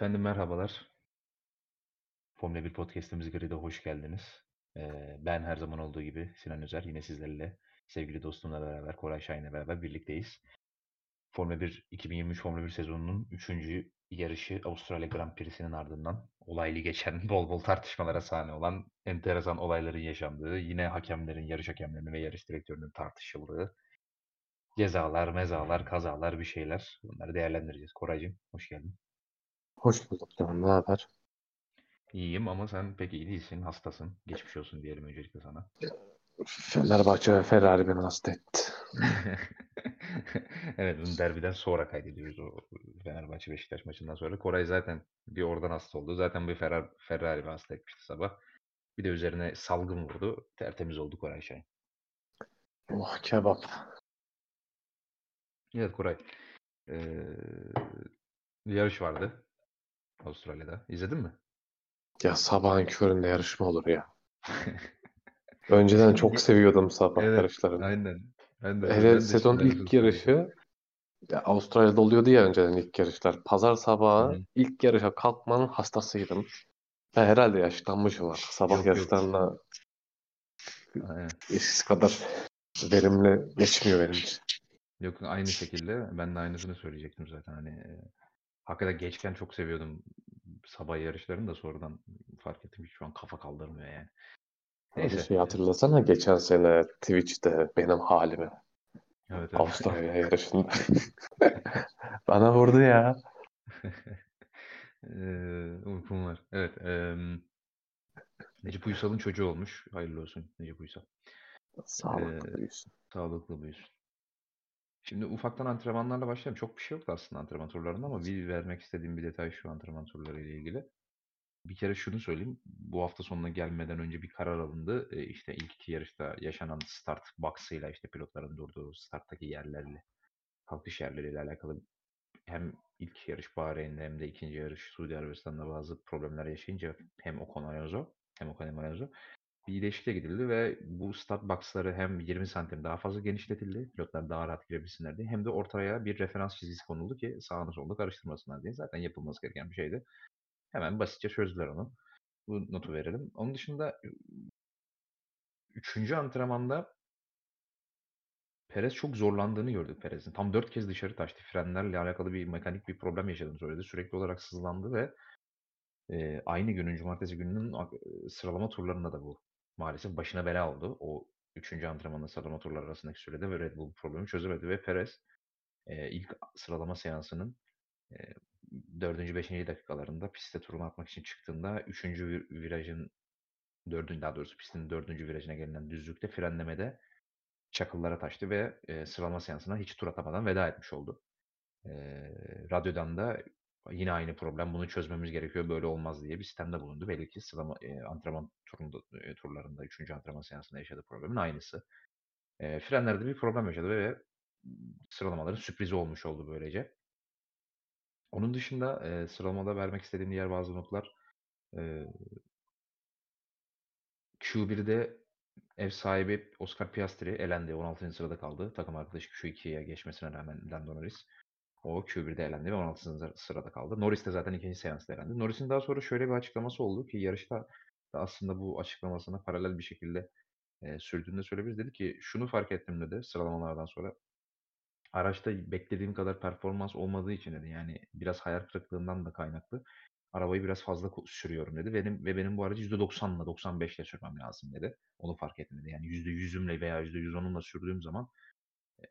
Efendim merhabalar. Formula 1 Podcast'imiz Grid'e hoş geldiniz. Ee, ben her zaman olduğu gibi Sinan Özer yine sizlerle sevgili dostumla beraber Koray Şahin'le beraber birlikteyiz. Formula 1 2023 Formula 1 sezonunun 3. yarışı Avustralya Grand Prix'sinin ardından olaylı geçen bol bol tartışmalara sahne olan enteresan olayların yaşandığı, yine hakemlerin, yarış hakemlerinin ve yarış direktörünün tartışıldığı cezalar, mezalar, kazalar bir şeyler. Bunları değerlendireceğiz. Koraycığım hoş geldin. Hoş bulduk canım. Ne haber? İyiyim ama sen pek iyi değilsin, hastasın. Geçmiş olsun diyelim öncelikle sana. Fenerbahçe ve Ferrari beni hasta etti. Evet, bunu derbiden sonra kaydediyoruz o Fenerbahçe Beşiktaş maçından sonra. Koray zaten bir oradan hasta oldu. Zaten bir Ferrari, Ferrari hasta etmişti sabah. Bir de üzerine salgın vurdu. Tertemiz oldu Koray Şahin. Oh kebap. Evet Koray. Ee, yarış vardı Avustralya'da. İzledin mi? Ya sabahın köründe yarışma olur ya. Önceden çok seviyordum sabah Evet, yarışlarını. aynen. Ben de, ben Hele de sezon ilk yarışı ya Avustralya'da oluyordu ya önceden ilk yarışlar. Pazar Hı sabahı hı. ilk yarışa kalkmanın hastasıydım. Ben herhalde yaşlanmışım artık. Sabah Yok, yok. yarışlarına eskisi kadar verimli geçmiyor benim için. Yok aynı şekilde ben de aynısını söyleyecektim zaten hani e, hakikaten gençken çok seviyordum sabah yarışlarını da sonradan fark ettim ki şu an kafa kaldırmıyor yani. Abi Neyse. şey hatırlasana geçen sene Twitch'te benim halimi. Evet evet. Avustralya yarışında. Bana vurdu ya. Eee, uykum var. Evet. em, Necip Uysal'ın çocuğu olmuş. Hayırlı olsun Necip Uysal. Sağlıklı Eee, büyüsün. sağlıklı büyüsün. Şimdi ufaktan antrenmanlarla başlayalım. Çok bir şey yoktu aslında antrenman turlarında ama bir vermek istediğim bir detay şu antrenman turları ile ilgili. Bir kere şunu söyleyeyim. Bu hafta sonuna gelmeden önce bir karar alındı. E, işte ilk iki yarışta yaşanan start box'ıyla işte pilotların durduğu starttaki yerlerle kalkış yerleriyle alakalı hem ilk yarış Bahreyn'de hem de ikinci yarış Suudi Arabistan'da bazı problemler yaşayınca hem Ocon Alonso hem Ocon Alonso değişikliğe gidildi ve bu start box'ları hem 20 santim daha fazla genişletildi. Pilotlar daha rahat girebilsinler diye. Hem de ortaya bir referans çizgisi konuldu ki sağını solunu karıştırmasınlar diye. Zaten yapılması gereken bir şeydi. Hemen basitçe çözdüler onu. Bu notu verelim. Onun dışında üçüncü antrenmanda Perez çok zorlandığını gördük Perez'in. Tam dört kez dışarı taştı. Frenlerle alakalı bir mekanik bir problem yaşadığını söyledi. Sürekli olarak sızlandı ve e, aynı günün cumartesi gününün sıralama turlarında da bu maalesef başına bela oldu. O üçüncü antrenmanla sıralama turları arasındaki sürede ve Red Bull bu problemi çözemedi ve Perez e, ilk sıralama seansının e, dördüncü, beşinci dakikalarında piste turunu atmak için çıktığında üçüncü vir- virajın dördüncü daha doğrusu pistin dördüncü virajına gelinen düzlükte frenlemede çakıllara taştı ve e, sıralama seansına hiç tur atamadan veda etmiş oldu. E, radyodan da yine aynı problem bunu çözmemiz gerekiyor böyle olmaz diye bir sistemde bulundu. Belli ki sıralama, e, antrenman turunda, e, turlarında 3. antrenman seansında yaşadığı problemin aynısı. E, frenlerde bir problem yaşadı ve sıralamaların sürprizi olmuş oldu böylece. Onun dışında e, sıralamada vermek istediğim diğer bazı notlar e, Q1'de ev sahibi Oscar Piastri elendi. 16. sırada kaldı. Takım arkadaşı Q2'ye geçmesine rağmen Lando Norris. O Q1'de elendi ve 16. sırada kaldı. Norris de zaten ikinci seansta elendi. Norris'in daha sonra şöyle bir açıklaması oldu ki yarışta da aslında bu açıklamasına paralel bir şekilde e, sürdüğünde söyleyebiliriz. Dedi ki şunu fark ettim dedi sıralamalardan sonra. Araçta beklediğim kadar performans olmadığı için dedi. Yani biraz hayal kırıklığından da kaynaklı. Arabayı biraz fazla sürüyorum dedi. Benim ve benim bu aracı %90'la 95'le sürmem lazım dedi. Onu fark ettim dedi. Yani %100'ümle veya %110'umla sürdüğüm zaman e,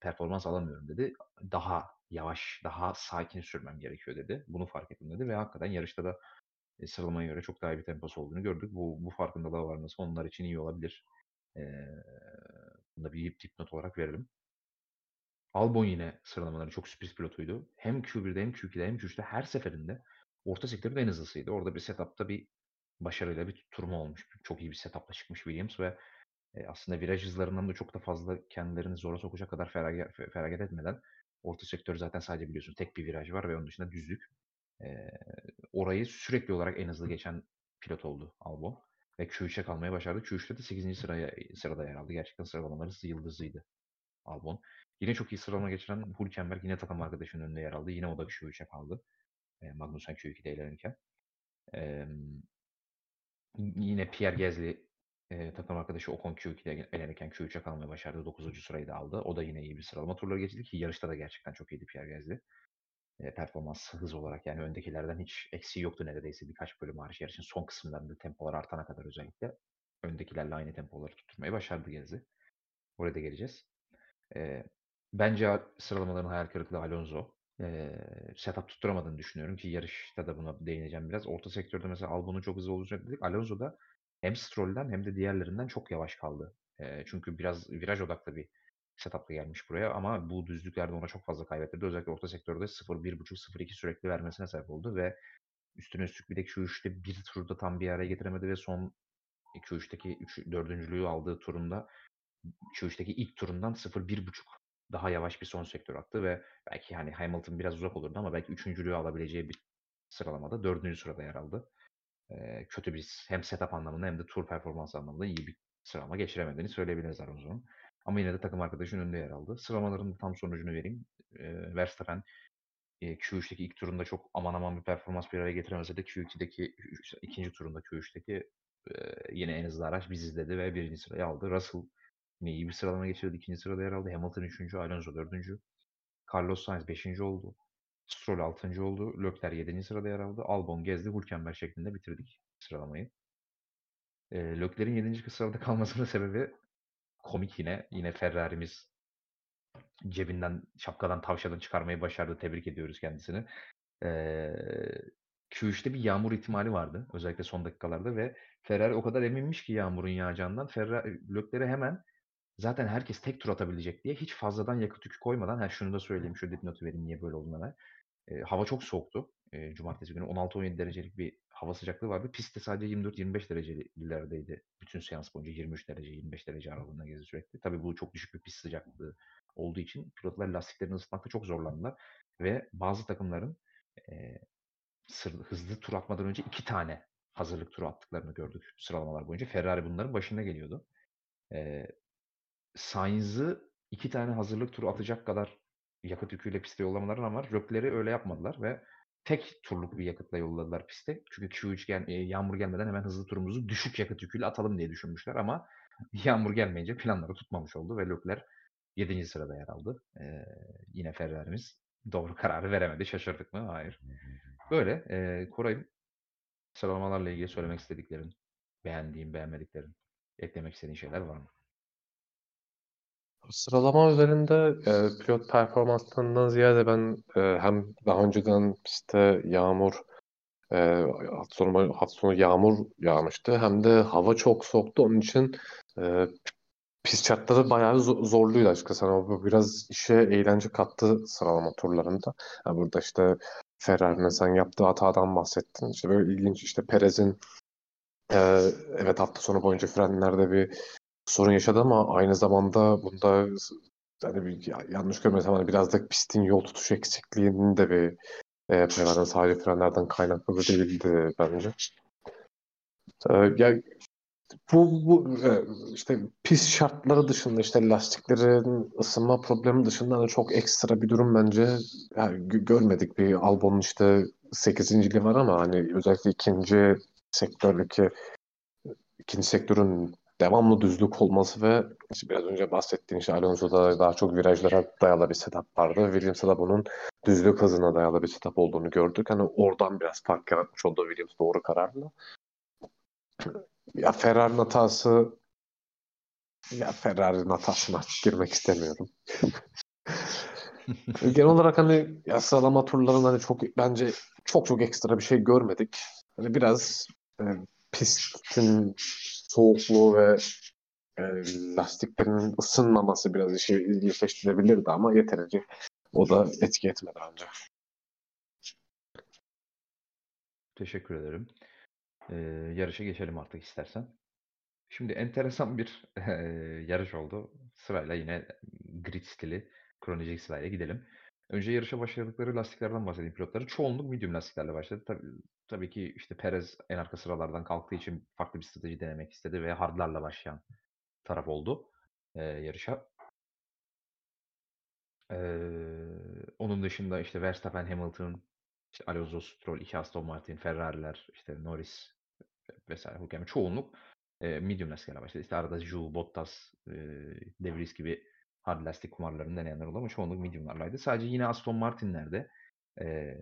performans alamıyorum dedi. Daha yavaş, daha sakin sürmem gerekiyor dedi. Bunu fark ettim dedi ve hakikaten yarışta da e, sıralamaya göre çok daha iyi bir temposu olduğunu gördük. Bu, bu farkındalığa varması onlar için iyi olabilir. E, bunu da bir dipnot olarak verelim. Albon yine sıralamaları çok sürpriz pilotuydu. Hem Q1'de hem Q2'de hem Q3'te her seferinde orta sektörün en hızlısıydı. Orada bir setup'ta bir başarıyla bir tutturma olmuş. Çok iyi bir setup'la çıkmış Williams ve e, aslında viraj hızlarından da çok da fazla kendilerini zora sokacak kadar feragat, feragat etmeden orta sektör zaten sadece biliyorsun tek bir viraj var ve onun dışında düzlük. E, orayı sürekli olarak en hızlı geçen pilot oldu Albon. Ve Q3'e kalmaya başardı. Q3'te de 8. sıraya, sırada yer aldı. Gerçekten sıralamaları yıldızıydı Albon. Yine çok iyi sıralama geçiren Hülkenberg yine takım arkadaşının önünde yer aldı. Yine o da Q3'e kaldı. E, Magnussen Q2'de eğlenirken. E, yine Pierre Gasly e, takım arkadaşı Ocon Q2'de elenirken Q3'e kalmayı başardı. 9. sırayı da aldı. O da yine iyi bir sıralama turları geçti ki yarışta da gerçekten çok iyiydi Pierre Gasly. E, performans hız olarak yani öndekilerden hiç eksiği yoktu neredeyse birkaç bölüm hariç yarışın son kısımlarında tempolar artana kadar özellikle öndekilerle aynı tempoları tutturmayı başardı Gasly. Oraya da geleceğiz. E, bence sıralamaların hayal kırıklığı Alonso. E, setup tutturamadığını düşünüyorum ki yarışta da buna değineceğim biraz. Orta sektörde mesela Albon'un çok hızlı olacak dedik. Alonso da hem Stroll'den hem de diğerlerinden çok yavaş kaldı. E, çünkü biraz viraj odaklı bir setup'la gelmiş buraya ama bu düzlüklerde ona çok fazla kaybettirdi. Özellikle orta sektörde 0-1.5-0-2 sürekli vermesine sebep oldu ve üstüne üstlük bir de Q3'te bir turda tam bir araya getiremedi ve son Q3'teki 3, dördüncülüğü aldığı turunda Q3'teki ilk turundan 0-1.5 daha yavaş bir son sektör attı ve belki hani Hamilton biraz uzak olurdu ama belki üçüncülüğü alabileceği bir sıralamada dördüncü sırada yer aldı. Kötü bir hem setup anlamında hem de tur performans anlamında iyi bir sıralama geçiremediğini söyleyebiliriz Alonso'nun. Ama yine de takım arkadaşının önünde yer aldı. Sıralamaların tam sonucunu vereyim. E, Verstappen e, Q3'teki ilk turunda çok aman aman bir performans bir araya getiremese de Q2'deki ikinci turunda Q3'teki e, yine en hızlı araç biz izledi ve birinci sırayı aldı. Russell yine iyi bir sıralama geçirdi. ikinci sırada yer aldı. Hamilton üçüncü, Alonso dördüncü. Carlos Sainz beşinci oldu. Stroll altıncı oldu. Leclerc yedinci sırada yer aldı. Albon, Gezdi, Hülkenberg şeklinde bitirdik sıralamayı. E, Leclerc'in yedinci sırada kalmasının sebebi komik yine. Yine Ferrari'miz cebinden, şapkadan tavşanı çıkarmayı başardı. Tebrik ediyoruz kendisini. Ee, Q3'te bir yağmur ihtimali vardı. Özellikle son dakikalarda ve Ferrari o kadar eminmiş ki yağmurun yağacağından Ferrari Lökler'e hemen zaten herkes tek tur atabilecek diye hiç fazladan yakıt yükü koymadan her şunu da söyleyeyim şu dipnotu vereyim niye böyle olduğunu e, hava çok soğuktu. E, cumartesi günü 16-17 derecelik bir hava sıcaklığı vardı. Pistte sadece 24-25 derecelerdeydi. Bütün seans boyunca 23 derece, 25 derece aralığında gezdi sürekli. Tabii bu çok düşük bir pist sıcaklığı olduğu için pilotlar lastiklerini ısıtmakta çok zorlandılar. Ve bazı takımların e, sır, hızlı tur atmadan önce iki tane hazırlık turu attıklarını gördük sıralamalar boyunca. Ferrari bunların başında geliyordu. E, Sainz'ı iki tane hazırlık turu atacak kadar yakıt yüküyle piste yollamaları ama Rökler'i öyle yapmadılar ve tek turluk bir yakıtla yolladılar piste. Çünkü Q3 gel, e, yağmur gelmeden hemen hızlı turumuzu düşük yakıt yüküyle atalım diye düşünmüşler ama yağmur gelmeyince planları tutmamış oldu ve Leclerc 7. sırada yer aldı. Ee, yine Ferrari'miz doğru kararı veremedi. Şaşırdık mı? Hayır. Böyle. E, Koray'ın sıralamalarla ilgili söylemek istediklerin, beğendiğin, beğenmediklerin, eklemek istediğin şeyler var mı? Sıralama üzerinde e, pilot performanslarından ziyade ben e, hem daha önceden işte yağmur e, hafta sonu, hafta sonu yağmur yağmıştı hem de hava çok soğuktu. Onun için e, pist şartları bayağı zorluydu açıkçası. Yani bu biraz işe eğlence kattı sıralama turlarında. Yani burada işte Ferrari'nin sen yaptığı hatadan bahsettin. İşte böyle ilginç işte Perez'in e, evet hafta sonu boyunca frenlerde bir sorun yaşadı ama aynı zamanda bunda yani bir, yanlış görmesem hani biraz da pistin yol tutuş eksikliğinin de bir e, Ferrari'nin sadece frenlerden kaynaklı değildi bence. E, ya bu, bu e, işte pist şartları dışında işte lastiklerin ısınma problemi dışında da çok ekstra bir durum bence yani görmedik. Bir Albon'un işte 8. var ama hani özellikle ikinci sektördeki ikinci sektörün devamlı düzlük olması ve işte biraz önce bahsettiğim işte Alonso'da daha çok virajlara dayalı bir setup vardı. Williams'da da bunun düzlük hızına dayalı bir setup olduğunu gördük. Hani oradan biraz fark yaratmış oldu Williams doğru kararla. Ya Ferrari'nin hatası ya Ferrari'nin hatasına girmek istemiyorum. Genel olarak hani ya sıralama turlarında hani çok bence çok çok ekstra bir şey görmedik. Hani biraz e, pistin soğukluğu ve e, lastiklerin ısınmaması biraz işi ilginçleştirebilirdi ama yeterince o da etki etmedi bence. Teşekkür ederim. Ee, yarışa geçelim artık istersen. Şimdi enteresan bir e, yarış oldu. Sırayla yine grid stili, kronolojik sırayla gidelim. Önce yarışa başladıkları lastiklerden bahsedeyim pilotları. Çoğunluk medium lastiklerle başladı. Tabii, tabii ki işte Perez en arka sıralardan kalktığı için farklı bir strateji denemek istedi ve hardlarla başlayan taraf oldu e, yarışa. Ee, onun dışında işte Verstappen, Hamilton, işte Alonso, Stroll, iki Aston Martin, Ferrari'ler, işte Norris vesaire. Yani çoğunluk e, medium lastiklerle başladı. İşte arada Jules, Bottas, e, De Vries gibi hard lastik kumarlarını deneyenler oldu ama çoğunluk mediumlarlaydı. Sadece yine Aston Martin'lerde e,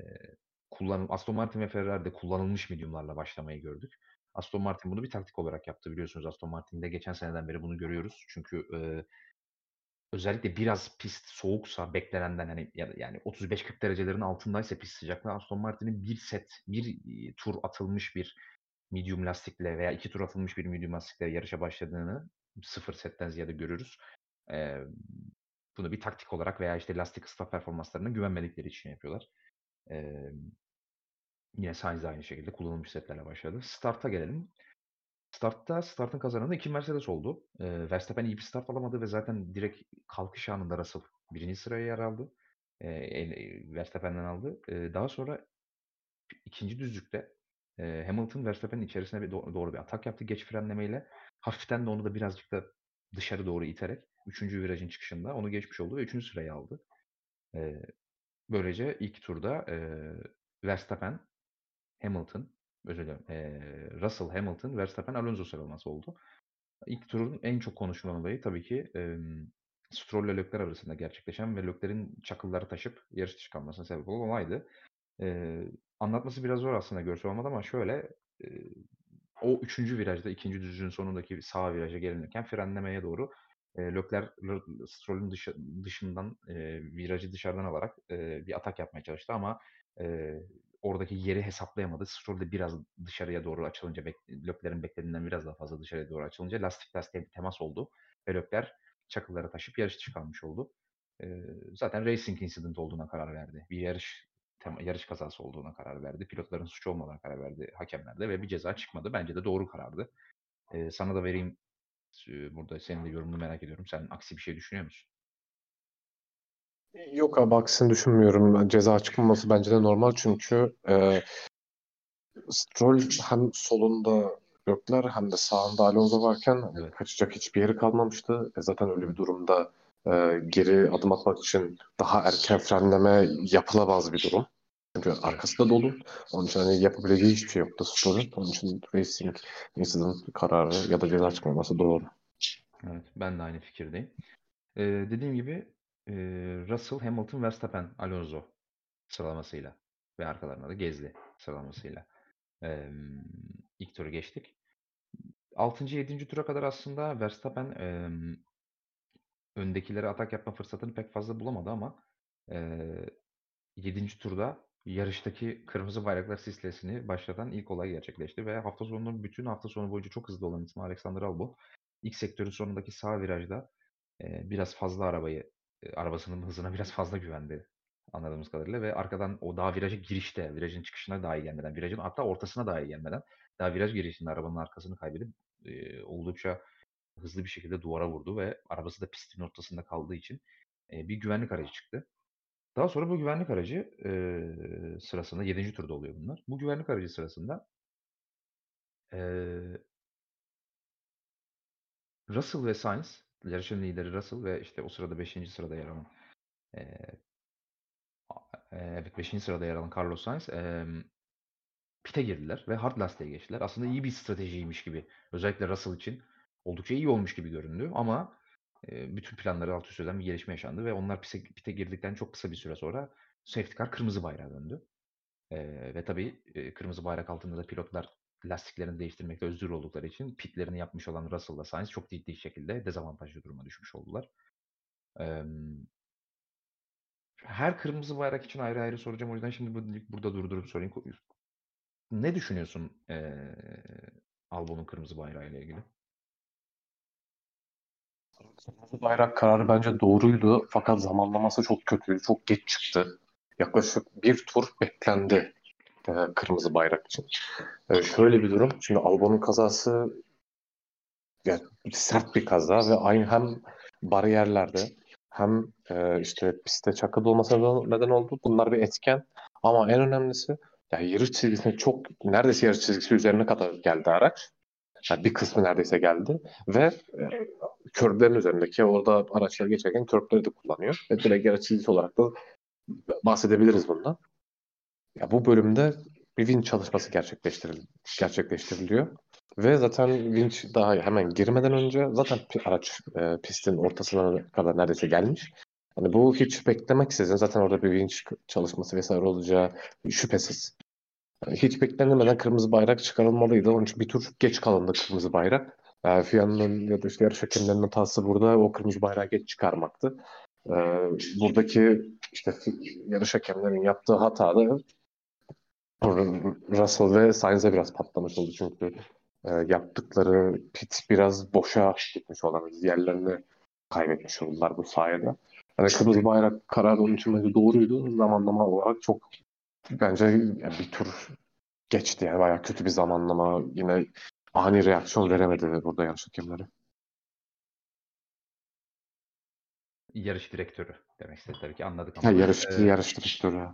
kullanım Aston Martin ve Ferrari'de kullanılmış mediumlarla başlamayı gördük. Aston Martin bunu bir taktik olarak yaptı biliyorsunuz. Aston Martin'de geçen seneden beri bunu görüyoruz. Çünkü e, özellikle biraz pist soğuksa beklenenden hani yani 35-40 derecelerin altındaysa pist sıcaklığı Aston Martin'in bir set, bir tur atılmış bir medium lastikle veya iki tur atılmış bir medium lastikle yarışa başladığını sıfır setten ziyade görürüz. Ee, bunu bir taktik olarak veya işte lastik ıslah performanslarına güvenmedikleri için yapıyorlar. Ee, yine Sainz aynı şekilde kullanılmış setlerle başladı. Start'a gelelim. Start'ta startın kazananı iki Mercedes oldu. Ee, Verstappen iyi bir start alamadı ve zaten direkt kalkış anında Russell birinci sıraya yer aldı. Ee, Verstappen'den aldı. Ee, daha sonra ikinci düzlükte e, Hamilton Verstappen'in içerisine bir do- doğru bir atak yaptı geç frenlemeyle. Hafiften de onu da birazcık da dışarı doğru iterek üçüncü virajın çıkışında onu geçmiş oldu ve üçüncü sırayı aldı. E, böylece ilk turda e, Verstappen, Hamilton, özür dilerim, e, Russell, Hamilton, Verstappen, Alonso sıralaması oldu. İlk turun en çok konuşulan olayı tabii ki e, Stroll ile Leclerc arasında gerçekleşen ve Leclerc'in çakılları taşıp yarış dışı kalmasına sebep olan olaydı. E, anlatması biraz zor aslında görsel olmadı ama şöyle e, o üçüncü virajda ikinci düzlüğün sonundaki sağ viraja gelinirken frenlemeye doğru e, Leclerc Stroll'ün dış, dışından e, virajı dışarıdan alarak e, bir atak yapmaya çalıştı ama e, oradaki yeri hesaplayamadı. Stroll de biraz dışarıya doğru açılınca bek, Leclerc'in beklediğinden biraz daha fazla dışarıya doğru açılınca lastik lastiğe bir temas oldu ve Leclerc çakıllara taşıp yarış dışı kalmış oldu. E, zaten racing incident olduğuna karar verdi. Bir yarış yarış kazası olduğuna karar verdi. Pilotların suçu olmadığına karar verdi hakemler de ve bir ceza çıkmadı. Bence de doğru karardı. Ee, sana da vereyim burada senin de yorumunu merak ediyorum. Sen aksi bir şey düşünüyor musun? Yok abi aksini düşünmüyorum. Ceza çıkmaması bence de normal çünkü e, Stroll hem solunda Gökler hem de sağında Alonso varken evet. kaçacak hiçbir yeri kalmamıştı. E, zaten öyle bir durumda e, geri adım atmak için daha erken frenleme yapılamaz bir durum. Çünkü arkası da dolu. Onun için hani yapabileceği hiçbir şey yoktu Stroll'ün. Onun için Racing Incident kararı ya da ceza çıkmaması doğru. Evet, ben de aynı fikirdeyim. Ee, dediğim gibi e, Russell, Hamilton, Verstappen, Alonso sıralamasıyla ve arkalarına da Gezli sıralamasıyla e, ilk turu geçtik. 6. 7. tura kadar aslında Verstappen e, öndekilere atak yapma fırsatını pek fazla bulamadı ama e, 7. turda yarıştaki kırmızı bayraklar silsilesini başlatan ilk olay gerçekleşti ve hafta sonunun bütün hafta sonu boyunca çok hızlı olan ismi Alexander Albon ilk sektörün sonundaki sağ virajda e, biraz fazla arabayı arabasının hızına biraz fazla güvendi anladığımız kadarıyla ve arkadan o daha viraja girişte, virajın çıkışına dahi gelmeden, virajın hatta ortasına dahi gelmeden daha viraj girişinde arabanın arkasını kaybedip e, oldukça hızlı bir şekilde duvara vurdu ve arabası da pistin ortasında kaldığı için e, bir güvenlik aracı çıktı. Daha sonra bu güvenlik aracı e, sırasında 7. turda oluyor bunlar. Bu güvenlik aracı sırasında e, Russell ve Sainz, yarışın lideri Russell ve işte o sırada 5. sırada yer alan e, evet 5. sırada yer alan Carlos Sainz e, pite girdiler ve hard lastiğe geçtiler. Aslında iyi bir stratejiymiş gibi. Özellikle Russell için oldukça iyi olmuş gibi göründü ama e, bütün planları alt üst eden bir gelişme yaşandı ve onlar pite, pite girdikten çok kısa bir süre sonra safety car kırmızı bayrağa döndü. E, ve tabii e, kırmızı bayrak altında da pilotlar lastiklerini değiştirmekte özgür oldukları için pitlerini yapmış olan Russell ve Sainz çok ciddi şekilde dezavantajlı duruma düşmüş oldular. Her kırmızı bayrak için ayrı ayrı soracağım. O yüzden şimdi bu, burada durdurup sorayım. Ne düşünüyorsun e, Albon'un kırmızı bayrağı ile ilgili? Kırmızı bayrak kararı bence doğruydu fakat zamanlaması çok kötüydü. Çok geç çıktı. Yaklaşık bir tur beklendi e, kırmızı bayrak için. E, şöyle bir durum. Şimdi Albon'un kazası yani sert bir kaza ve aynı hem bariyerlerde hem e, işte pistte çakıl olmasına neden oldu. Bunlar bir etken. Ama en önemlisi yani yarış çizgisine çok neredeyse yarış çizgisi üzerine kadar geldi araç. Yani bir kısmı neredeyse geldi ve e, körblerin üzerindeki orada araçlar geçerken körbleri de kullanıyor. Ve direkt yarış çizgisi olarak da bahsedebiliriz bundan. Ya bu bölümde bir vinç çalışması gerçekleştiril gerçekleştiriliyor. Ve zaten vinç daha hemen girmeden önce zaten araç e, pistin ortasına kadar neredeyse gelmiş. Hani bu hiç beklemeksizin zaten orada bir vinç çalışması vesaire olacağı şüphesiz. Yani hiç beklenmeden kırmızı bayrak çıkarılmalıydı. Onun için bir tur geç kalındı kırmızı bayrak. E, FIA'nın ya da işte yarış hakemlerinin hatası burada o kırmızı bayrağı geç çıkarmaktı. E, buradaki işte yarış hakemlerinin yaptığı hata da Russell ve Sainz'e biraz patlamış oldu çünkü e, yaptıkları pit biraz boşa gitmiş olan yerlerini kaybetmiş oldular bu sayede. Yani kırmızı bayrak kararı onun için bence doğruydu. Zamanlama olarak çok bence yani bir tur geçti yani bayağı kötü bir zamanlama. Yine ani reaksiyon veremedi burada yarış hakemleri. Yarış direktörü demek istedi tabii ki anladık Ha, ama. yarış, Ee, yarış direktörü.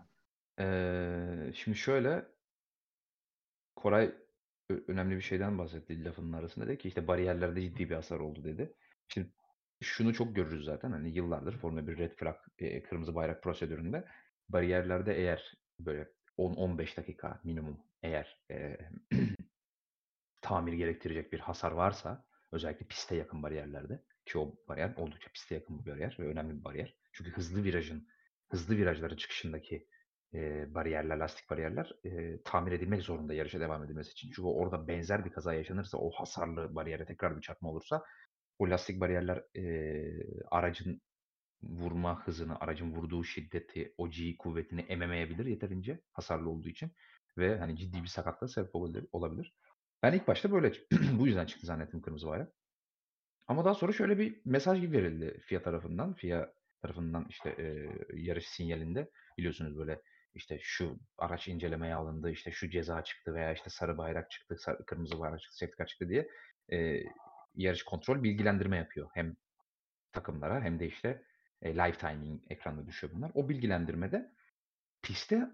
Ee, şimdi şöyle Koray ö- önemli bir şeyden bahsetti lafının arasında dedi ki işte bariyerlerde ciddi bir hasar oldu dedi. Şimdi şunu çok görürüz zaten hani yıllardır Formula 1 red flag e, kırmızı bayrak prosedüründe bariyerlerde eğer böyle 10-15 dakika minimum eğer e, tamir gerektirecek bir hasar varsa özellikle piste yakın bariyerlerde ki o bariyer oldukça piste yakın bir bariyer ve önemli bir bariyer. Çünkü hızlı virajın hızlı virajların çıkışındaki e, bariyerler, lastik bariyerler e, tamir edilmek zorunda yarışa devam edilmesi için. Çünkü orada benzer bir kaza yaşanırsa o hasarlı bariyere tekrar bir çarpma olursa o lastik bariyerler e, aracın vurma hızını, aracın vurduğu şiddeti, o G kuvvetini ememeyebilir yeterince hasarlı olduğu için ve hani ciddi bir sakatlığa sebep olabilir. olabilir. Ben ilk başta böyle bu yüzden çıktı zannettim kırmızı bayrak. Ama daha sonra şöyle bir mesaj gibi verildi FIA tarafından. FIA tarafından işte e, yarış sinyalinde biliyorsunuz böyle işte şu araç incelemeye alındı, işte şu ceza çıktı veya işte sarı bayrak çıktı, sarı, kırmızı bayrak çıktı, sertifika çıktı diye e, yarış kontrol bilgilendirme yapıyor. Hem takımlara hem de işte e, live timing ekranda düşüyor bunlar. O bilgilendirmede piste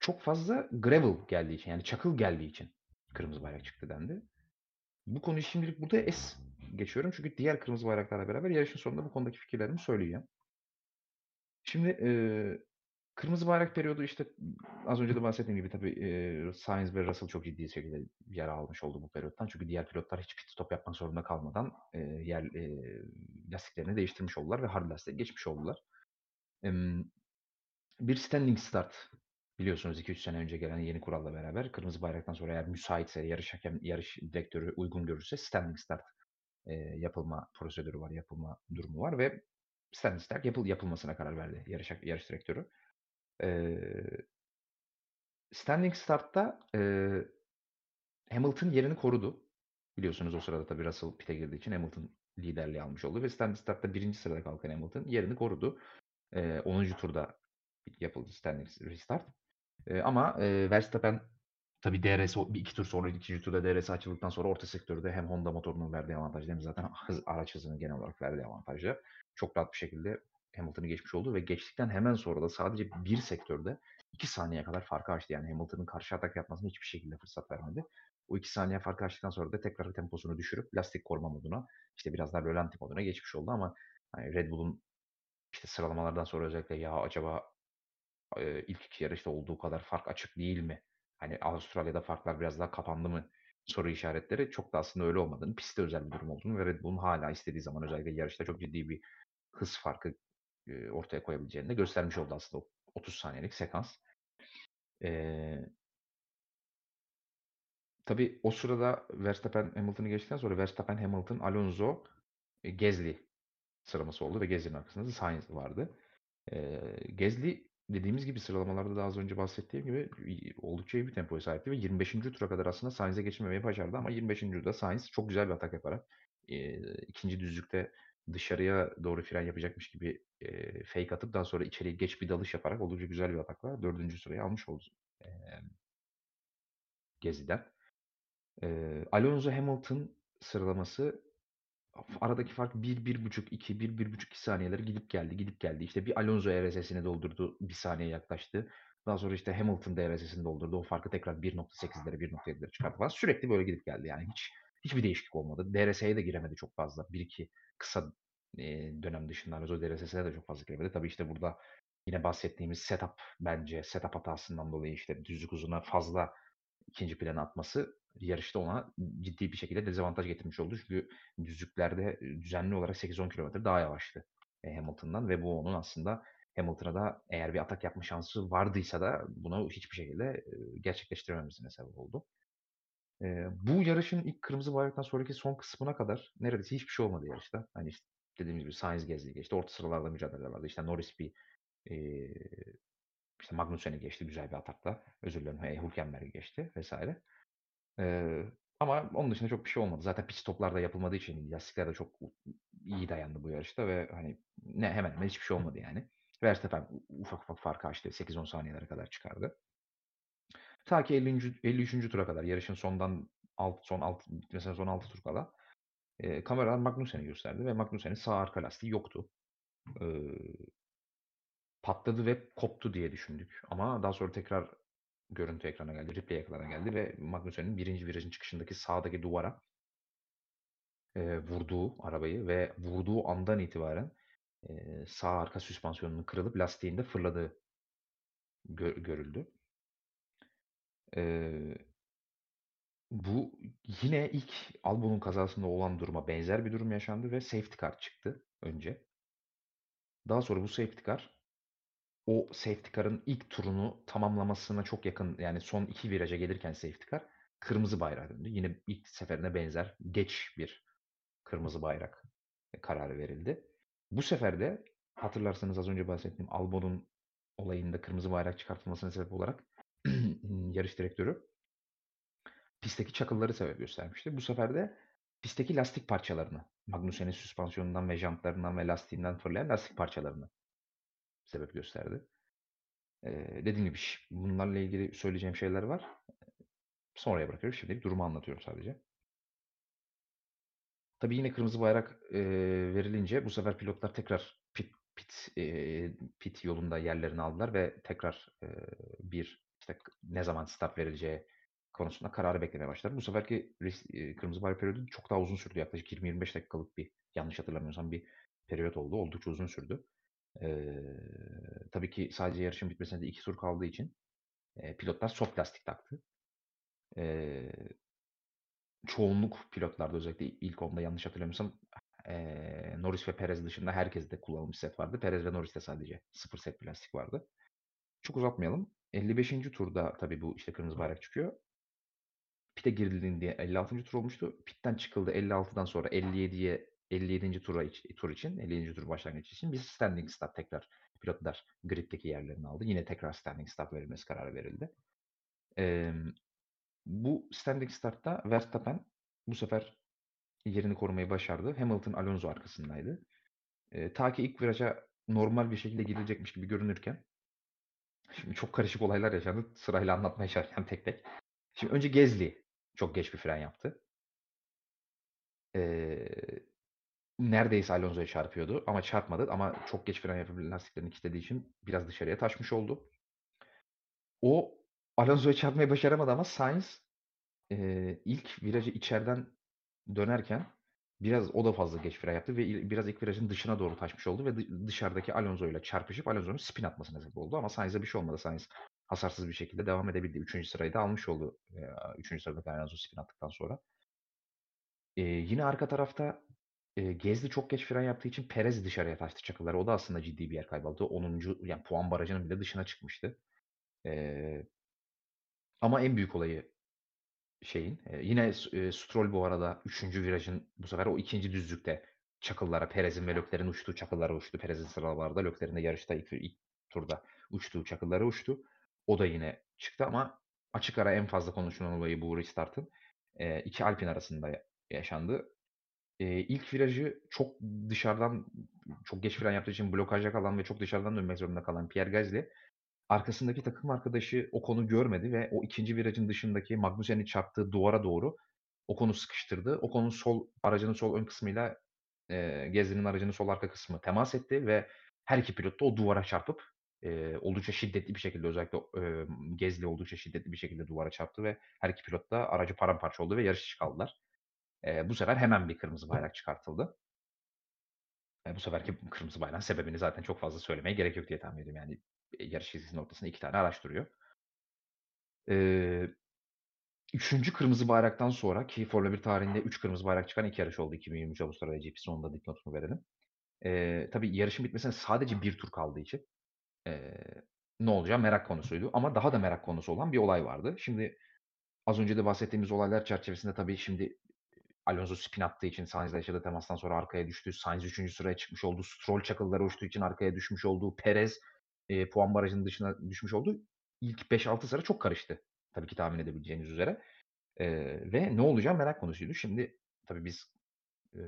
çok fazla gravel geldiği için yani çakıl geldiği için kırmızı bayrak çıktı dendi. Bu konuyu şimdilik burada es geçiyorum. Çünkü diğer kırmızı bayraklarla beraber yarışın sonunda bu konudaki fikirlerimi söyleyeceğim. Şimdi e, kırmızı bayrak periyodu işte az önce de bahsettiğim gibi tabii e, Sainz ve Russell çok ciddi şekilde yer almış oldu bu periyottan. Çünkü diğer pilotlar hiç pit stop yapmak zorunda kalmadan e, yer e, lastiklerini değiştirmiş oldular ve hard lastiğe geçmiş oldular. E, bir standing start biliyorsunuz 2-3 sene önce gelen yeni kuralla beraber kırmızı bayraktan sonra eğer müsaitse yarış hakem yarış direktörü uygun görürse standing start e, yapılma prosedürü var, yapılma durumu var ve standing start yapıl yapılmasına karar verdi yarış yarış direktörü. E, standing start'ta e, Hamilton yerini korudu. Biliyorsunuz o sırada tabii Russell pit'e girdiği için Hamilton liderliği almış oldu ve standing start'ta birinci sırada kalkan Hamilton yerini korudu. E, 10. turda yapıldı standing restart. E, ama e, Verstappen tabi DRS bir iki tur sonra ikinci turda DRS açıldıktan sonra orta sektörde hem Honda motorunun verdiği avantaj hem zaten hız, araç hızının genel olarak verdiği avantajla çok rahat bir şekilde Hamilton'ı geçmiş oldu ve geçtikten hemen sonra da sadece bir sektörde iki saniye kadar farkı açtı. Yani Hamilton'ın karşı atak yapmasına hiçbir şekilde fırsat vermedi. O iki saniye farkı açtıktan sonra da tekrar temposunu düşürüp lastik koruma moduna işte biraz daha rölanti moduna geçmiş oldu ama hani Red Bull'un işte sıralamalardan sonra özellikle ya acaba e, ilk iki yarışta olduğu kadar fark açık değil mi? Hani Avustralya'da farklar biraz daha kapandı mı? Soru işaretleri çok da aslında öyle olmadığını, pistte özel bir durum olduğunu ve Red Bull'un hala istediği zaman özellikle yarışta çok ciddi bir hız farkı e, ortaya koyabileceğini de göstermiş oldu aslında o 30 saniyelik sekans. Ee, tabii o sırada Verstappen Hamilton'ı geçtikten sonra Verstappen, Hamilton, Alonso, e, Gezli sıralaması oldu ve Gezli'nin arkasında da Sainz vardı. Ee, Gezli dediğimiz gibi sıralamalarda da az önce bahsettiğim gibi oldukça iyi bir tempoya sahipti ve 25. tura kadar aslında Sainz'e geçmemeyi başardı ama 25. turda Sainz çok güzel bir atak yaparak e, ikinci düzlükte dışarıya doğru fren yapacakmış gibi e, fake atıp daha sonra içeriye geç bir dalış yaparak oldukça güzel bir atakla dördüncü sırayı almış oldu e, Gezi'den. E, Alonso Hamilton sıralaması aradaki fark 1-1,5, 2, 1-1,5-2 saniyeleri gidip geldi, gidip geldi. İşte bir Alonso DRS'sini doldurdu, bir saniye yaklaştı. Daha sonra işte Hamilton DRS'sini doldurdu. O farkı tekrar 1.8'lere, 1.7'lere çıkarttı falan. Sürekli böyle gidip geldi yani. Hiç hiçbir değişiklik olmadı. DRS'ye de giremedi çok fazla. Bir iki kısa e, dönem dışında Alonso DRS'ine de çok fazla giremedi. Tabii işte burada yine bahsettiğimiz setup bence setup hatasından dolayı işte düzlük uzuna fazla ikinci plana atması yarışta ona ciddi bir şekilde dezavantaj getirmiş oldu. Çünkü düzlüklerde düzenli olarak 8-10 kilometre daha yavaştı Hamilton'dan ve bu onun aslında Hamilton'a da eğer bir atak yapma şansı vardıysa da bunu hiçbir şekilde gerçekleştirememesine sebep oldu. Eee, bu yarışın ilk kırmızı bayraktan sonraki son kısmına kadar neredeyse hiçbir şey olmadı yarışta. Hani, işte, dediğimiz gibi Sainz Gasly geçti. Orta sıralarda mücadele vardı. İşte Norris bir, eee, işte Magnussen'i geçti güzel bir atakla. Özür dilerim, eee, Hülkenberg'i geçti vs. Eee, ama onun dışında çok bir şey olmadı. Zaten pit stop'lar da yapılmadığı için lastikler de çok iyi dayandı bu yarışta ve, hani, ne hemen hemen hiçbir şey olmadı yani. Verstappen ufak ufak farkı açtı. 8-10 saniyelere kadar çıkardı. Ta ki 50'nci 53'üncü tura kadar yarışın sondan alt son alt bitmesine son 6 tur kala, eee, kameralar Magnussen'i gösterdi ve Magnussen'in sağ arka lastiği yoktu. Iıı patladı ve koptu diye düşündük ama daha sonra tekrar görüntü ekrana geldi, replay ekrana geldi ve Magnussen'in 1. virajın çıkışındaki sağdaki duvara eee, vurduğu arabayı ve vurduğu andan itibaren, eee, sağ arka süspansiyonunun kırılıp lastiğin de fırladığı gö görüldü. Eee bu yine ilk Albon'un kazasında olan duruma benzer bir durum yaşandı ve safety car çıktı önce. Daha sonra bu safety car, o safety car'ın ilk turunu tamamlamasına çok yakın, yani son 2 viraja gelirken safety car kırmızı bayrağa döndü. Yine ilk seferine benzer geç bir kırmızı bayrak kararı verildi. Bu sefer de hatırlarsanız az önce bahsettiğim Albon'un olayında kırmızı bayrak çıkartılmasına sebep olarak yarış direktörü pistteki çakılları sebep göstermişti. Bu sefer de pistteki lastik parçalarını, Magnussen'in süspansiyonundan ve jantlarından ve lastiğinden fırlayan lastik parçalarını sebep gösterdi. Eee, dediğim gibi bunlarla ilgili söyleyeceğim şeyler var. Sonraya bırakıyorum. Şimdilik durumu anlatıyorum sadece. Tabii yine kırmızı bayrak, eee, verilince bu sefer pilotlar tekrar pit pit, eee, pit yolunda yerlerini aldılar ve tekrar, eee, bir, işte, ne zaman start verileceği konusunda kararı beklemeye başladılar. Bu seferki res eee, kırmızı bayrak periyodu çok daha uzun sürdü. Yaklaşık 20-25 dakikalık bir, yanlış hatırlamıyorsam bir periyot oldu. Oldukça uzun sürdü. Eee, tabii ki sadece yarışın bitmesine de 2 tur kaldığı için, eee, pilotlar soft lastik taktı. Eee çoğunluk pilotlarda özellikle ilk 10'da yanlış hatırlamıyorsam, eee, Norris ve Perez dışında herkeste kullanılmış set vardı. Perez ve Norris'te sadece 0 set plastik vardı. Çok uzatmayalım. 55'inci turda tabii bu, işte, kırmızı bayrak çıkıyor. Pit'e girildiğinde 56. tur olmuştu. Pit'ten çıkıldı 56'dan sonra 57'ye 57. tura tur için, 57. tur başlangıç için bir standing start tekrar pilotlar griddeki yerlerini aldı. Yine tekrar standing start verilmesi kararı verildi. Emm, bu standing start'ta Verstappen bu sefer yerini korumayı başardı. Hamilton Alonso arkasındaydı. Eee, ta ki ilk viraja normal bir şekilde girilecekmiş gibi görünürken şimdi çok karışık olaylar yaşandı. Sırayla anlatmaya çalışacağım tek tek. Şimdi önce Gasly çok geç bir fren yaptı. Eee, neredeyse Alonso'ya çarpıyordu ama çarpmadı ama çok geç fren yapıp lastiklerini kilitlediği için biraz dışarıya taşmış oldu. O Alonso'ya çarpmayı başaramadı ama Sainz, eee, ilk virajı içeriden dönerken biraz o da fazla geç fren yaptı ve biraz ilk virajın dışına doğru taşmış oldu ve dı dışarıdaki Alonso'yla çarpışıp Alonso'nun spin atmasına sebep oldu ama Sainz'e bir şey olmadı. Sainz hasarsız bir şekilde devam edebildi. 3. sırayı da almış oldu, eee, 3. sıradaki Alonso spin attıktan sonra. Eee, yine arka tarafta, eee, Gasly çok geç fren yaptığı için Perez dışarıya taştı çakıllara. O da aslında ciddi bir yer kaybı aldı. 10'uncu yani puan barajının bile dışına çıkmıştı. Eee ama en büyük olayı şeyin, yine eee, Stroll bu arada 3. virajın bu sefer o 2. düzlükte çakıllara, Perez'in ve Leclerc'in uçtuğu çakıllara uçtu. Perez'in sıralarda, Leclerc'in de yarışta ilk ilk turda uçtuğu çakıllara uçtu. O da yine çıktı ama açık ara en fazla konuşulan olayı bu restart'ın, eee, 2 Alpine arasında yaşandı. Eee, ilk virajı çok dışarıdan, çok geç fren yaptığı için blokajda kalan ve çok dışarıdan dönmek zorunda kalan Pierre Gasly, arkasındaki takım arkadaşı Ocon'u görmedi ve o 2. virajın dışındaki Magnussen'in çarptığı duvara doğru Ocon'u sıkıştırdı. Ocon'un sol aracının sol ön kısmıyla, eee, Gasly'nin aracının sol arka kısmı temas etti ve her 2 pilot da o duvara çarpıp, eee, oldukça şiddetli bir şekilde özellikle, emm, Gasly oldukça şiddetli bir şekilde duvara çarptı ve her 2 pilot da aracı paramparça oldu ve yarış dışı kaldılar. Eee, bu sefer hemen bir kırmızı bayrak çıkartıldı. Eee, bu seferki kırmızı bayrağın sebebini zaten çok fazla söylemeye gerek yok diye tahmin ediyorum. Yani, yarış çizgisinin ortasında 2 tane araç duruyor. Eee 3'üncü kırmızı bayraktan sonra ki Formula 1 tarihinde 3 kırmızı bayrak çıkan 2 yarış oldu 2023 Avustralya GP'si. Onun da dipnotunu verelim. Eee, tabii yarışın bitmesine sadece 1 tur kaldığı için, eee, ne olacağı merak konusuydu ama daha da merak konusu olan bir olay vardı. Şimdi az önce de bahsettiğimiz olaylar çerçevesinde tabii şimdi Alonso spin attığı için Sainz'la yaşadığı temastan sonra arkaya düştü. Sainz 3. sıraya çıkmış oldu. Stroll çakıllara uçtuğu için arkaya düşmüş oldu. Perez, eee, puan barajının dışına düşmüş oldu. İlk 5-6 sıra çok karıştı. Tabii ki tahmin edebileceğiniz üzere. Eee, ve ne olacağı merak konusuydu. Şimdi tabii biz, eee,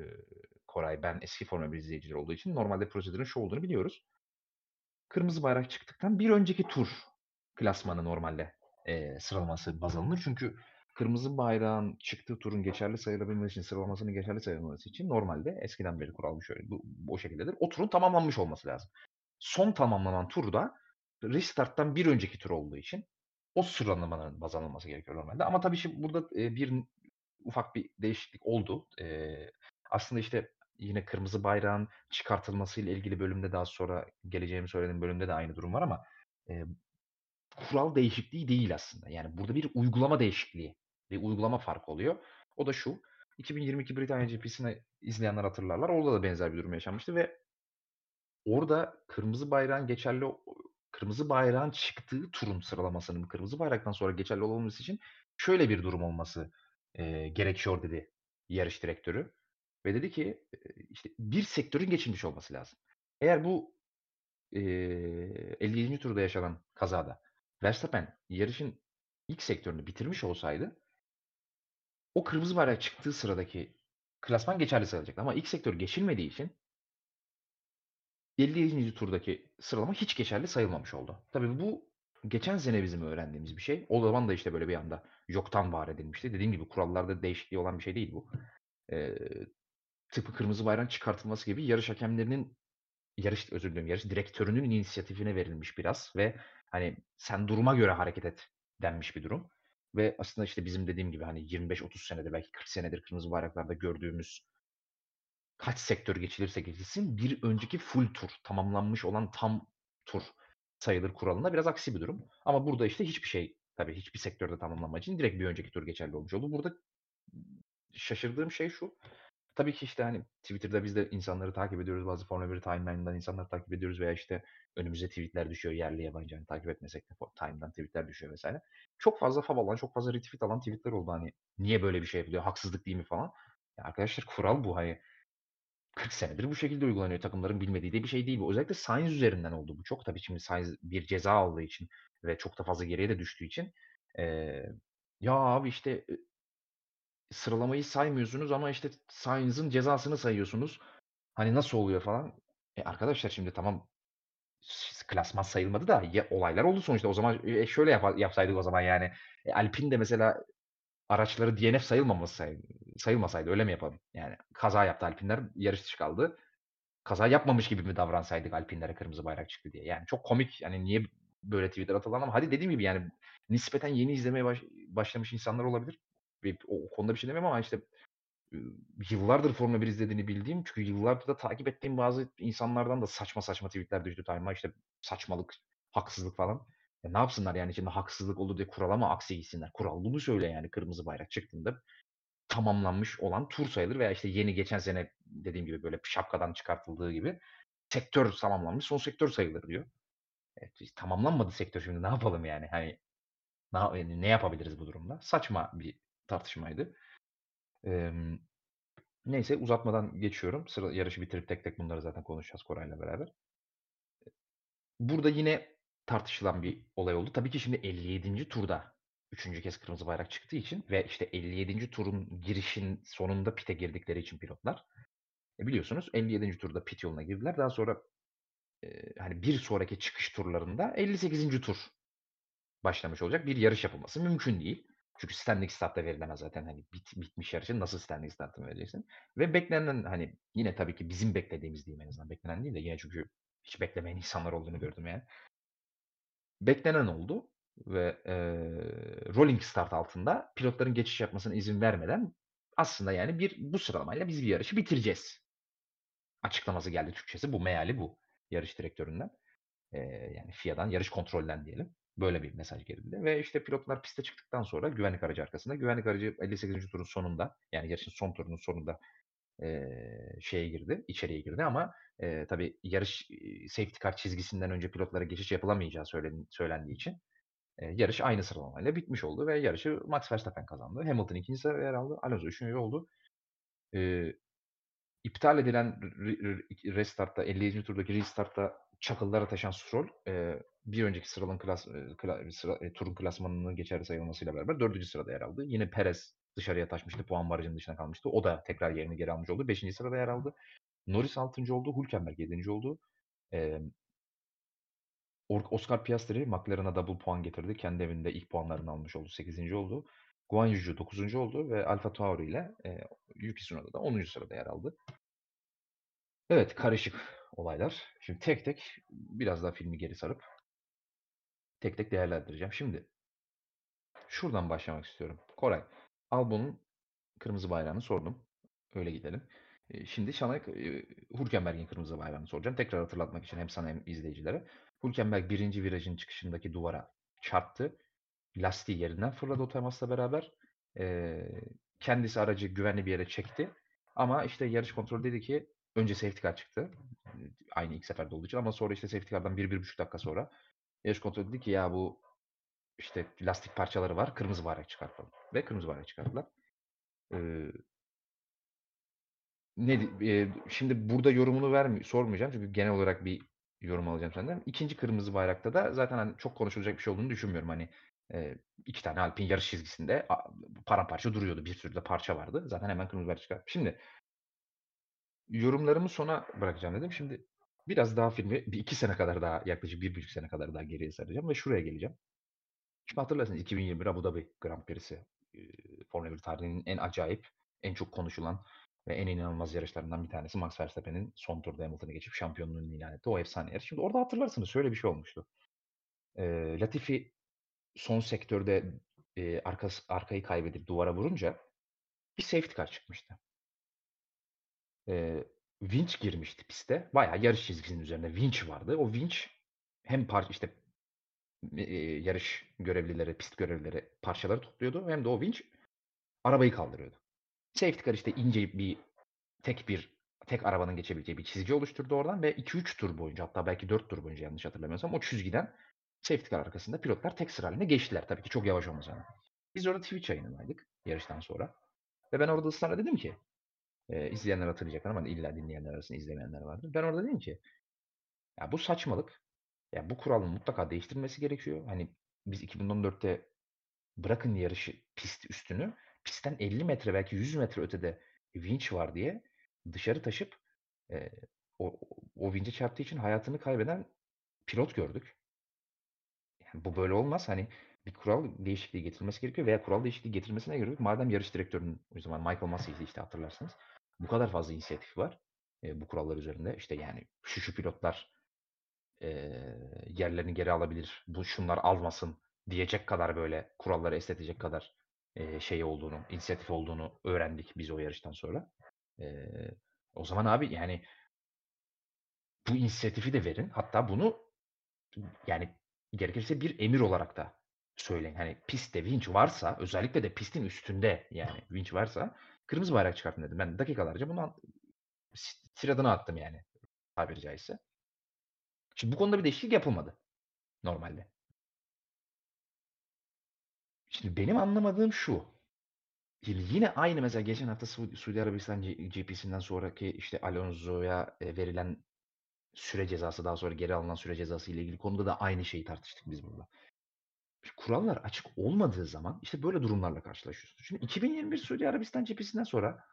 Koray, ben eski Formula 1 izleyicileri olduğu için normalde prosedürün şu olduğunu biliyoruz. Kırmızı bayrak çıktıktan bir önceki tur klasmanı normalde, eee, sıralaması baz alınır. Çünkü kırmızı bayrağın çıktığı turun geçerli sayılabilmesi için, sıralamasının geçerli sayılması için normalde eskiden beri kural bu şöyle, bu o şekildedir. O turun tamamlanmış olması lazım. Son tamamlanan turda restart'tan bir önceki tur olduğu için o sıralamaların baz alınması gerekiyor normalde. Ama tabii şimdi burada, eee, bir ufak bir değişiklik oldu. Eee, aslında, işte, yine kırmızı bayrağın çıkartılmasıyla ilgili bölümde daha sonra geleceğimi söylediğim bölümde de aynı durum var ama, eee, kural değişikliği değil aslında. Yani burada bir uygulama değişikliği, bir uygulama farkı oluyor. O da şu: 2022 Britanya GP'sini izleyenler hatırlarlar. Orada da benzer bir durum yaşanmıştı ve orada kırmızı bayrağın geçerli kırmızı bayrağın çıktığı turun sıralamasının kırmızı bayraktan sonra geçerli olabilmesi için şöyle bir durum olması, eee, gerekiyor dedi yarış direktörü ve dedi ki, işte, bir sektörün geçilmiş olması lazım. Eğer bu, eee, 50'inci turda yaşanan kazada Verstappen yarışın ilk sektörünü bitirmiş olsaydı o kırmızı bayrak çıktığı sıradaki klasman geçerli sayılacaktı ama ilk sektör geçilmediği için 50'inci turdaki sıralama hiç geçerli sayılmamış oldu. Tabii bu geçen sene bizim öğrendiğimiz bir şey. O zaman da, işte, böyle bir anda yoktan var edilmişti. Dediğim gibi kurallarda değişikliği olan bir şey değil bu. Eee, tıpkı kırmızı bayrağın çıkartılması gibi yarış hakemlerinin yarış özür dilerim, yarış direktörünün inisiyatifine verilmiş biraz ve, hani, "Sen duruma göre hareket et." denmiş bir durum ve aslında, işte, bizim dediğim gibi, hani, 25-30 senedir belki 40 senedir kırmızı bayraklarda gördüğümüz kaç sektör geçilirse geçilsin bir önceki full tur, tamamlanmış olan tam tur sayılır kuralına biraz aksi bir durum. Ama burada, işte, hiçbir şey, tabii hiçbir sektörde tamamlanmadığı için direkt bir önceki tur geçerli olmuş oldu. Burada şaşırdığım şey şu: Tabii ki, işte, hani, Twitter'da biz de insanları takip ediyoruz. Bazı Formula 1 timeline'dan insanları takip ediyoruz veya, işte, önümüze tweet'ler düşüyor yerli yabancı, hani, takip etmesek de time'dan tweet'ler düşüyor vs. Çok fazla fav alan, çok fazla retweet alan tweet'ler oldu. Hani, "Niye böyle bir şey yapılıyor, haksızlık değil mi?" falan. Ya arkadaşlar kural bu, hani. 40 senedir bu şekilde uygulanıyor. Takımların bilmediği de bir şey değil. Özellikle Sainz üzerinden oldu bu çok. Tabii şimdi Sainz bir ceza aldığı için ve çok da fazla geriye de düştüğü için, eee, "Ya abi, işte, sıralamayı saymıyorsunuz ama, işte, Sainz'ın cezasını sayıyorsunuz. Hani, nasıl oluyor?" falan. E, arkadaşlar şimdi tamam, klasman sayılmadı da ya olaylar oldu sonuçta. O zaman, eee, şöyle yapa yapsaydık o zaman yani. E, Alpine de mesela araçları DNF sayılmaması sayılmasaydı öyle mi yapalım? Yani kaza yaptı Alpine'ler, yarış dışı kaldı. Kaza yapmamış gibi mi davransaydık Alpine'lere kırmızı bayrak çıktı diye? Yani çok komik, hani, niye böyle tweet'ler atılan ama hadi dediğim gibi, yani, nispeten yeni izlemeye baş başlamış insanlar olabilir. O o konuda bir şey demiyorum ama, işte, yıllardır Formula 1 izlediğini bildiğim çünkü yıllardır da takip ettiğim bazı insanlardan da saçma saçma tweet'ler düştü time'ıma. İşte, saçmalık, haksızlık falan. E, ne yapsınlar yani şimdi haksızlık olur diye kurala mı aksi gitsinler? Kural bunu söylüyor yani kırmızı bayrak çıktığında tamamlanmış olan tur sayılır veya, işte, yeni geçen sene dediğim gibi, böyle, şapkadan çıkartıldığı gibi sektör tamamlanmış, son sektör sayılır diyor. E, tamamlanmadı sektör şimdi ne yapalım yani? Hani, eee, ne yapabiliriz bu durumda? Saçma bir tartışmaydı. Emm, neyse uzatmadan geçiyorum. Sıra yarışı bitirip tek tek bunları zaten konuşacağız Koray'la beraber. Burada yine tartışılan bir olay oldu. Tabii ki şimdi 57'nci turda 3'üncü kez kırmızı bayrak çıktığı için ve, işte, 57'nci turun girişin sonunda pit'e girdikleri için pilotlar, e, biliyorsunuz 57'nci turda pit yoluna girdiler. Daha sonra, eee, hani, bir sonraki çıkış turlarında 58'inci tur başlamış olacak. Bir yarış yapılması mümkün değil. Çünkü standing start da verilemez zaten. Hani, bit bitmiş yarışın nasıl standing start'ını vereceksin? Ve beklenen, hani, yine tabii ki bizim beklediğimiz diyeyim en azından, beklenen değil de yine çünkü hiç beklemeyen insanlar olduğunu gördüm yani. Beklenen oldu ve, eee, rolling start altında pilotların geçiş yapmasına izin vermeden aslında, yani, bir bu sıralamayla biz bir yarışı bitireceğiz. açıklaması geldi Türkçesi. Bu meali bu yarış direktöründen. Ee, yani FIA'dan, yarış kontrolden diyelim. Böyle bir mesaj geldi. Ve işte pilotlar piste çıktıktan sonra güvenlik aracı arkasında. Güvenlik aracı 58. turun sonunda yani yarışın son turunun sonunda e, şeye girdi, içeriye girdi ama e, tabii yarış safety car çizgisinden önce pilotlara geçiş yapılamayacağı söylen, söylendiği için e, yarış aynı sıralamayla bitmiş oldu ve yarışı Max Verstappen kazandı. Hamilton ikinci sırada yer aldı. Alonso üçüncü oldu. E, iptal edilen restartta, 50. turdaki restartta çakıllara taşan Stroll e, bir önceki sıralın klas, kla, sıra, e, turun klasmanının geçerli sayılmasıyla beraber dördüncü sırada yer aldı. Yine Perez dışarıya taşmıştı. Puan barajının dışına kalmıştı. O da tekrar yerini geri almış oldu. Beşinci sırada yer aldı. Norris altıncı oldu. Hülkenberg yedinci oldu. E, Oscar Piastri McLaren'a double puan getirdi. Kendi evinde ilk puanlarını almış oldu. 8. oldu. Guan Yuju 9. oldu ve Alfa Tauri ile e, Yuki Tsunoda da 10. sırada yer aldı. Evet karışık olaylar. Şimdi tek tek biraz daha filmi geri sarıp tek tek değerlendireceğim. Şimdi şuradan başlamak istiyorum. Koray, Albon'un kırmızı bayrağını sordum. Öyle gidelim. Şimdi sana Hülkenberg'in kırmızı bayrağını soracağım. Tekrar hatırlatmak için hem sana hem izleyicilere. Hülkenberg birinci virajın çıkışındaki duvara çarptı. Lastiği yerinden fırladı o temasla beraber. kendisi aracı güvenli bir yere çekti. Ama işte yarış kontrolü dedi ki önce safety car çıktı. Aynı ilk seferde olduğu için ama sonra işte safety car'dan 1-1,5 dakika sonra yarış kontrolü dedi ki ya bu işte lastik parçaları var. Kırmızı bayrak çıkartalım. Ve kırmızı bayrak çıkarttılar. Ee, ne e, şimdi burada yorumunu vermi sormayacağım çünkü genel olarak bir yorum alacağım senden. İkinci kırmızı bayrakta da zaten hani çok konuşulacak bir şey olduğunu düşünmüyorum. Hani e, iki tane Alpin yarış çizgisinde paramparça duruyordu. Bir sürü de parça vardı. Zaten hemen kırmızı bayrak çıkarttı. Şimdi yorumlarımı sona bırakacağım dedim. Şimdi biraz daha filmi bir iki sene kadar daha yaklaşık bir buçuk sene kadar daha geriye saracağım ve şuraya geleceğim. Şimdi hatırlarsınız 2021 Abu Dhabi Grand Prix'si Formula 1 tarihinin en acayip, en çok konuşulan ve en inanılmaz yarışlarından bir tanesi Max Verstappen'in son turda Hamilton'ı geçip şampiyonluğunu ilan etti. O efsane yarış. Şimdi orada hatırlarsınız şöyle bir şey olmuştu. E, Latifi son sektörde e, arkası, arkayı kaybedip duvara vurunca bir safety car çıkmıştı. E, winch girmişti piste. Bayağı yarış çizgisinin üzerinde winch vardı. O winch hem par işte yarış görevlileri, pist görevlileri parçaları topluyordu hem de o winch arabayı kaldırıyordu. Safety car işte ince bir tek bir tek arabanın geçebileceği bir çizgi oluşturdu oradan ve 2-3 tur boyunca hatta belki 4 tur boyunca yanlış hatırlamıyorsam o çizgiden safety car arkasında pilotlar tek sıra halinde geçtiler. Tabii ki çok yavaş olmasına. Biz orada Twitch yayınındaydık yarıştan sonra. Ve ben orada ısrarla dedim ki e, izleyenler hatırlayacaklar ama illa dinleyenler arasında izlemeyenler vardır. Ben orada dedim ki ya bu saçmalık. Ya bu kuralın mutlaka değiştirilmesi gerekiyor. Hani biz 2014'te bırakın yarışı pist üstünü pistten 50 metre belki 100 metre ötede vinç var diye dışarı taşıp e, o, o vinçe çarptığı için hayatını kaybeden pilot gördük. Yani bu böyle olmaz. Hani bir kural değişikliği getirilmesi gerekiyor veya kural değişikliği getirilmesine göre madem yarış direktörünün o zaman Michael Massey'di işte hatırlarsınız. Bu kadar fazla inisiyatif var e, bu kurallar üzerinde. İşte yani şu şu pilotlar e, yerlerini geri alabilir. Bu şunlar almasın diyecek kadar böyle kuralları esnetecek kadar e, şey olduğunu, inisiyatif olduğunu öğrendik biz o yarıştan sonra. E, o zaman abi yani bu inisiyatifi de verin. Hatta bunu yani gerekirse bir emir olarak da söyleyin. Hani pistte vinç varsa özellikle de pistin üstünde yani vinç varsa kırmızı bayrak çıkartın dedim. Ben dakikalarca bunu tiradına attım yani tabiri caizse. Şimdi bu konuda bir değişiklik yapılmadı normalde. Şimdi benim anlamadığım şu. Yine aynı mesela geçen hafta Su Suudi Arabistan GP'sinden sonraki işte Alonso'ya e, verilen süre cezası daha sonra geri alınan süre cezası ile ilgili konuda da aynı şeyi tartıştık biz burada. Kurallar açık olmadığı zaman işte böyle durumlarla karşılaşıyorsunuz. Şimdi 2021 Suudi Arabistan cephesinden sonra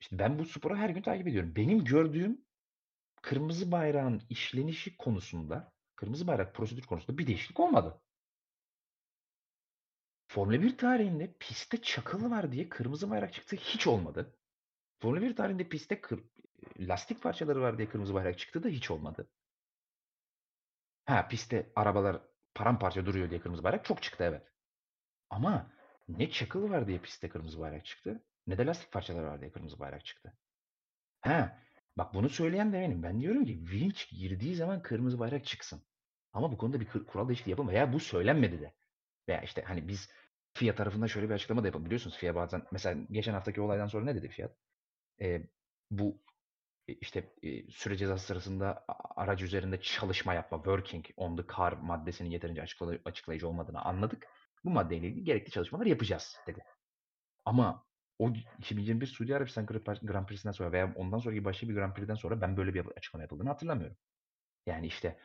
işte ben bu sporu her gün takip ediyorum. Benim gördüğüm kırmızı bayrağın işlenişi konusunda, kırmızı bayrak prosedür konusunda bir değişiklik olmadı. Formula 1 tarihinde pistte çakılı var diye kırmızı bayrak çıktı hiç olmadı. Formula 1 tarihinde pistte kır, lastik parçaları var diye kırmızı bayrak çıktı da hiç olmadı. Ha pistte arabalar paramparça duruyor diye kırmızı bayrak çok çıktı evet. Ama ne çakılı var diye pistte kırmızı bayrak çıktı ne de lastik parçaları var diye kırmızı bayrak çıktı. Ha Bak bunu söyleyen de benim. Ben diyorum ki vinç girdiği zaman kırmızı bayrak çıksın. Ama bu konuda bir kural değişikliği yapın veya bu söylenmedi de. Veya işte hani biz FIA tarafından şöyle bir açıklama da yapalım. Biliyorsunuz FIA bazen mesela geçen haftaki olaydan sonra ne dedi FIA? Ee, bu e, işte e, süre cezası sırasında a- araç üzerinde çalışma yapma, working on the car maddesinin yeterince açıklay- açıklayıcı olmadığını anladık. Bu maddeyle ilgili gerekli çalışmalar yapacağız dedi. Ama o 2021 Suudi Arabistan Grand Prix'sinden sonra veya ondan sonraki başka bir Grand Prix'den sonra ben böyle bir açıklama yapıldığını hatırlamıyorum. Yani işte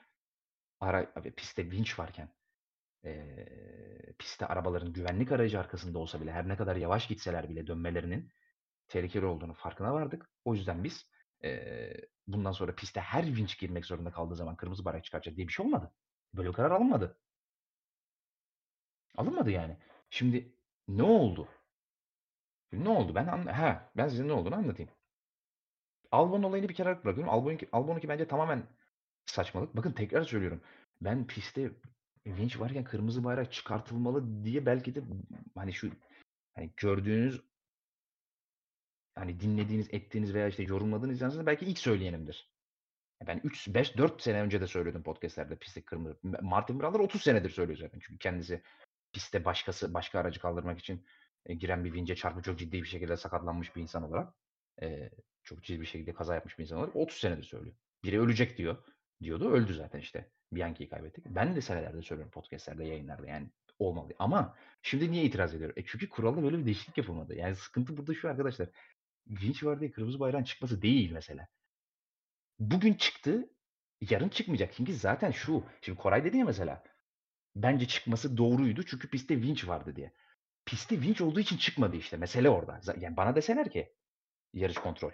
ara, pistte vinç varken eee pistte arabaların güvenlik aracı arkasında olsa bile her ne kadar yavaş gitseler bile dönmelerinin tehlikeli olduğunu farkına vardık. O yüzden biz eee, bundan sonra piste her vinç girmek zorunda kaldığı zaman kırmızı bayrak çıkartacak diye bir şey olmadı. Böyle bir karar alınmadı. Alınmadı yani. Şimdi ne oldu? Ne oldu? Ben anla ha, ben size ne olduğunu anlatayım. Albon olayını bir kenara bırakıyorum. Albon'unki Albon'unki bence tamamen saçmalık. Bakın tekrar söylüyorum. Ben pistte vinç varken kırmızı bayrak çıkartılmalı diye belki de hani şu hani gördüğünüz hani dinlediğiniz, ettiğiniz veya işte yorumladığınız insansınız belki ilk söyleyenimdir. Ben 3 5 4 sene önce de söyledim podcast'lerde pistte kırmızı. Martin Brundle 30 senedir söylüyor zaten. Çünkü kendisi pistte başkası başka aracı kaldırmak için e, giren bir vince çarpıp çok ciddi bir şekilde sakatlanmış bir insan olarak e, çok ciddi bir şekilde kaza yapmış bir insan olarak 30 senedir söylüyor. Biri ölecek diyor. Diyordu. Öldü zaten işte. Bianchi'yi kaybettik. Ben de senelerde söylüyorum podcast'lerde, yayınlarda yani olmalı. Ama şimdi niye itiraz ediyorum? E çünkü kuralda böyle bir değişiklik yapılmadı. Yani sıkıntı burada şu arkadaşlar. Vinç var diye kırmızı bayrağın çıkması değil mesela. Bugün çıktı, yarın çıkmayacak. Çünkü zaten şu, şimdi Koray dedi ya mesela, bence çıkması doğruydu çünkü pistte vinç vardı diye. Pistte vinç olduğu için çıkmadı işte. Mesele orada. Yani bana deseler ki yarış kontrol.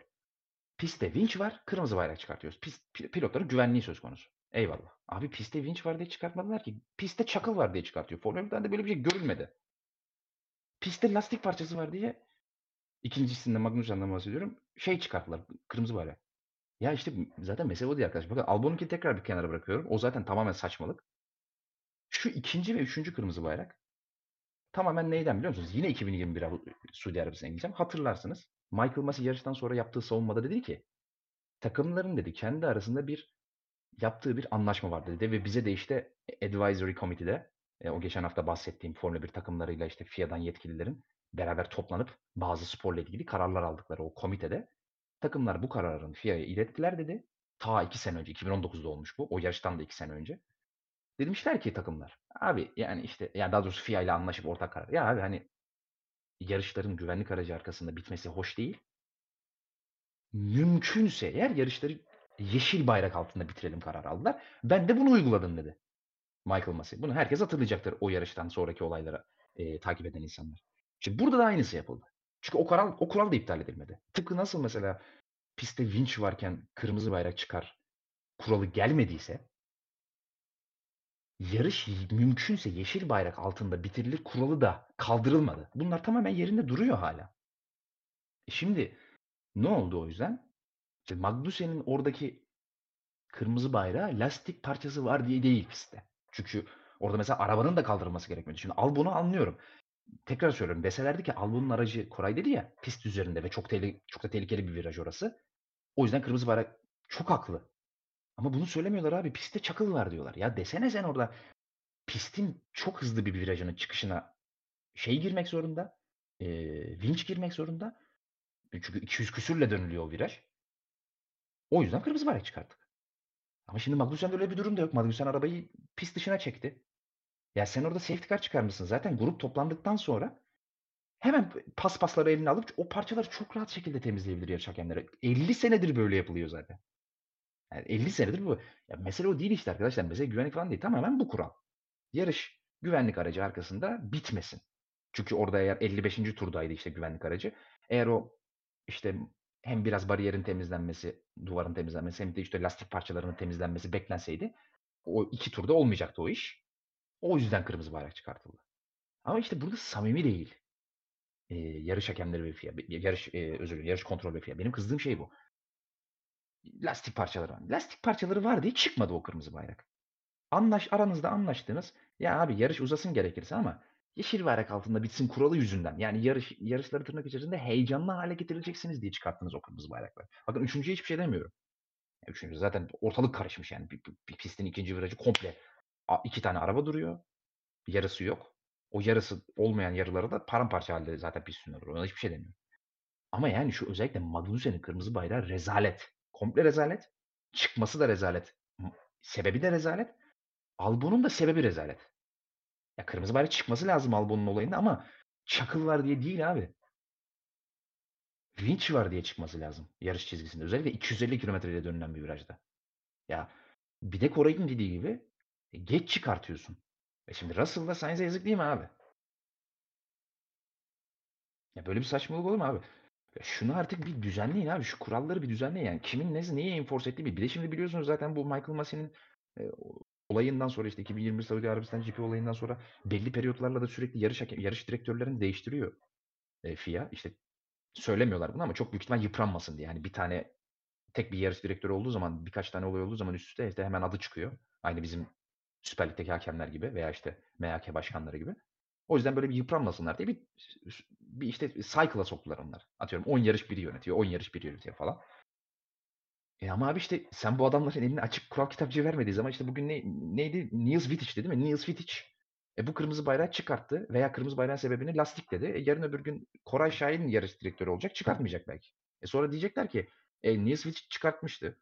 Pistte vinç var, kırmızı bayrak çıkartıyoruz. Pist, pi- pilotların güvenliği söz konusu. Eyvallah. Abi pistte vinç var diye çıkartmadılar ki. Pistte çakıl var diye çıkartıyor. Formula 1'de böyle bir şey görülmedi. Pistte lastik parçası var diye ikincisinde Magnussen'dan bahsediyorum. Şey çıkarttılar. Kırmızı bayrak. Ya işte zaten mesele o değil arkadaşlar. Bakın Albon'unki tekrar bir kenara bırakıyorum. O zaten tamamen saçmalık. Şu ikinci ve üçüncü kırmızı bayrak tamamen neyden biliyor musunuz? Yine 2021 Avu- Suudi Arabistan'a gideceğim. Hatırlarsınız. Michael Masi yarıştan sonra yaptığı savunmada dedi ki takımların dedi kendi arasında bir yaptığı bir anlaşma var dedi ve bize de işte Advisory Committee'de e, o geçen hafta bahsettiğim Formula 1 takımlarıyla işte FIA'dan yetkililerin beraber toplanıp bazı sporla ilgili kararlar aldıkları o komitede takımlar bu kararın FIA'ya ilettiler dedi. Ta 2 sene önce 2019'da olmuş bu. O yarıştan da 2 sene önce. Demişler ki takımlar abi yani işte yani daha doğrusu FIA ile anlaşıp ortak karar. Ya abi hani yarışların güvenlik aracı arkasında bitmesi hoş değil. Mümkünse eğer yarışları yeşil bayrak altında bitirelim kararı aldılar. Ben de bunu uyguladım dedi. Michael Massey. Bunu herkes hatırlayacaktır o yarıştan sonraki olayları e, takip eden insanlar. Şimdi burada da aynısı yapıldı. Çünkü o kural, o kural da iptal edilmedi. Tıpkı nasıl mesela pistte vinç varken kırmızı bayrak çıkar kuralı gelmediyse yarış mümkünse yeşil bayrak altında bitirilir kuralı da kaldırılmadı. Bunlar tamamen yerinde duruyor hala. E şimdi ne oldu o yüzden? İşte Magnussen'in oradaki kırmızı bayrağı lastik parçası var diye değil pistte. Çünkü orada mesela arabanın da kaldırılması gerekmedi. Şimdi Albon'u anlıyorum. Tekrar söylüyorum. Deselerdi ki Albon'un aracı Koray dedi ya pist üzerinde ve çok, tehli- çok da tehlikeli bir viraj orası. O yüzden kırmızı bayrak çok haklı. Ama bunu söylemiyorlar abi. Pistte çakıl var diyorlar. Ya desene sen orada pistin çok hızlı bir virajının çıkışına şey girmek zorunda. E, vinç girmek zorunda. Çünkü 200 küsürle dönülüyor o viraj. O yüzden kırmızı bayrak çıkarttık. Ama şimdi Magnussen'de öyle bir durum da yok. Magnussen arabayı pist dışına çekti. Ya sen orada safety car çıkarmışsın. Zaten grup toplandıktan sonra hemen pas pasları eline alıp o parçaları çok rahat şekilde temizleyebilir yarış hakemleri. 50 senedir böyle yapılıyor zaten. Yani 50 senedir bu. Ya mesele o değil işte arkadaşlar. Mesele güvenlik falan değil. Tamamen bu kural. Yarış güvenlik aracı arkasında bitmesin. Çünkü orada eğer 55. turdaydı işte güvenlik aracı. Eğer o işte hem biraz bariyerin temizlenmesi, duvarın temizlenmesi hem de işte lastik parçalarının temizlenmesi beklenseydi o iki turda olmayacaktı o iş. O yüzden kırmızı bayrak çıkartıldı. Ama işte burada samimi değil. Ee, yarış hakemleri ve FIA. Yarış, e, özür dilerim, yarış kontrol ve FIA. Benim kızdığım şey bu. Lastik parçaları var. Lastik parçaları var diye çıkmadı o kırmızı bayrak. Anlaş, aranızda anlaştınız. Ya abi yarış uzasın gerekirse ama yeşil bayrak altında bitsin kuralı yüzünden. Yani yarış yarışları tırnak içerisinde heyecanlı hale getireceksiniz diye çıkarttınız o kırmızı bayrakları. Bakın üçüncüye hiçbir şey demiyorum. Üçüncü zaten ortalık karışmış yani. Bir, bir- bir pistin ikinci virajı komple. İki tane araba duruyor. Yarısı yok. O yarısı olmayan yarıları da paramparça halde zaten pistinler duruyor. Ona hiçbir şey demiyorum. Ama yani şu özellikle Magnussen'in kırmızı bayrağı rezalet. Komple rezalet. Çıkması da rezalet. Sebebi de rezalet. Albon'un da sebebi rezalet. Ya kırmızı bayrak çıkması lazım Albon'un olayında ama çakıl var diye değil abi. Winch var diye çıkması lazım yarış çizgisinde. Özellikle 250 kilometre ile dönülen bir virajda. Ya bir de Koray'ın dediği gibi e, geç çıkartıyorsun. E şimdi Russell'da Sainz'e yazık değil mi abi? Ya böyle bir saçmalık olur mu abi? Şunu artık bir düzenleyin abi. Şu kuralları bir düzenleyin. Yani kimin nesi neye enforce ettiği bir. Bir de şimdi biliyorsunuz zaten bu Michael Massey'nin e, olayından sonra işte 2021 Saudi Arabistan GP olayından sonra belli periyotlarla da sürekli yarış yarış direktörlerini değiştiriyor e, FIA. İşte söylemiyorlar bunu ama çok büyük ihtimal yıpranmasın diye. Yani bir tane tek bir yarış direktörü olduğu zaman birkaç tane olay olduğu zaman üst üste işte hemen adı çıkıyor. Aynı bizim Süper Lig'deki hakemler gibi veya işte MHK başkanları gibi. O yüzden böyle bir yıpranmasınlar diye bir, bir işte cycle'a soktular onlar. Atıyorum 10 yarış biri yönetiyor, 10 yarış biri yönetiyor falan. E ama abi işte sen bu adamların eline açık kural kitapçığı vermediği zaman işte bugün ne, neydi? Niels Wittich değil mi? Niels Wittich e bu kırmızı bayrağı çıkarttı veya kırmızı bayrağın sebebini lastik dedi. E yarın öbür gün Koray Şahin yarış direktörü olacak çıkartmayacak belki. E sonra diyecekler ki e, Niels Wittich çıkartmıştı.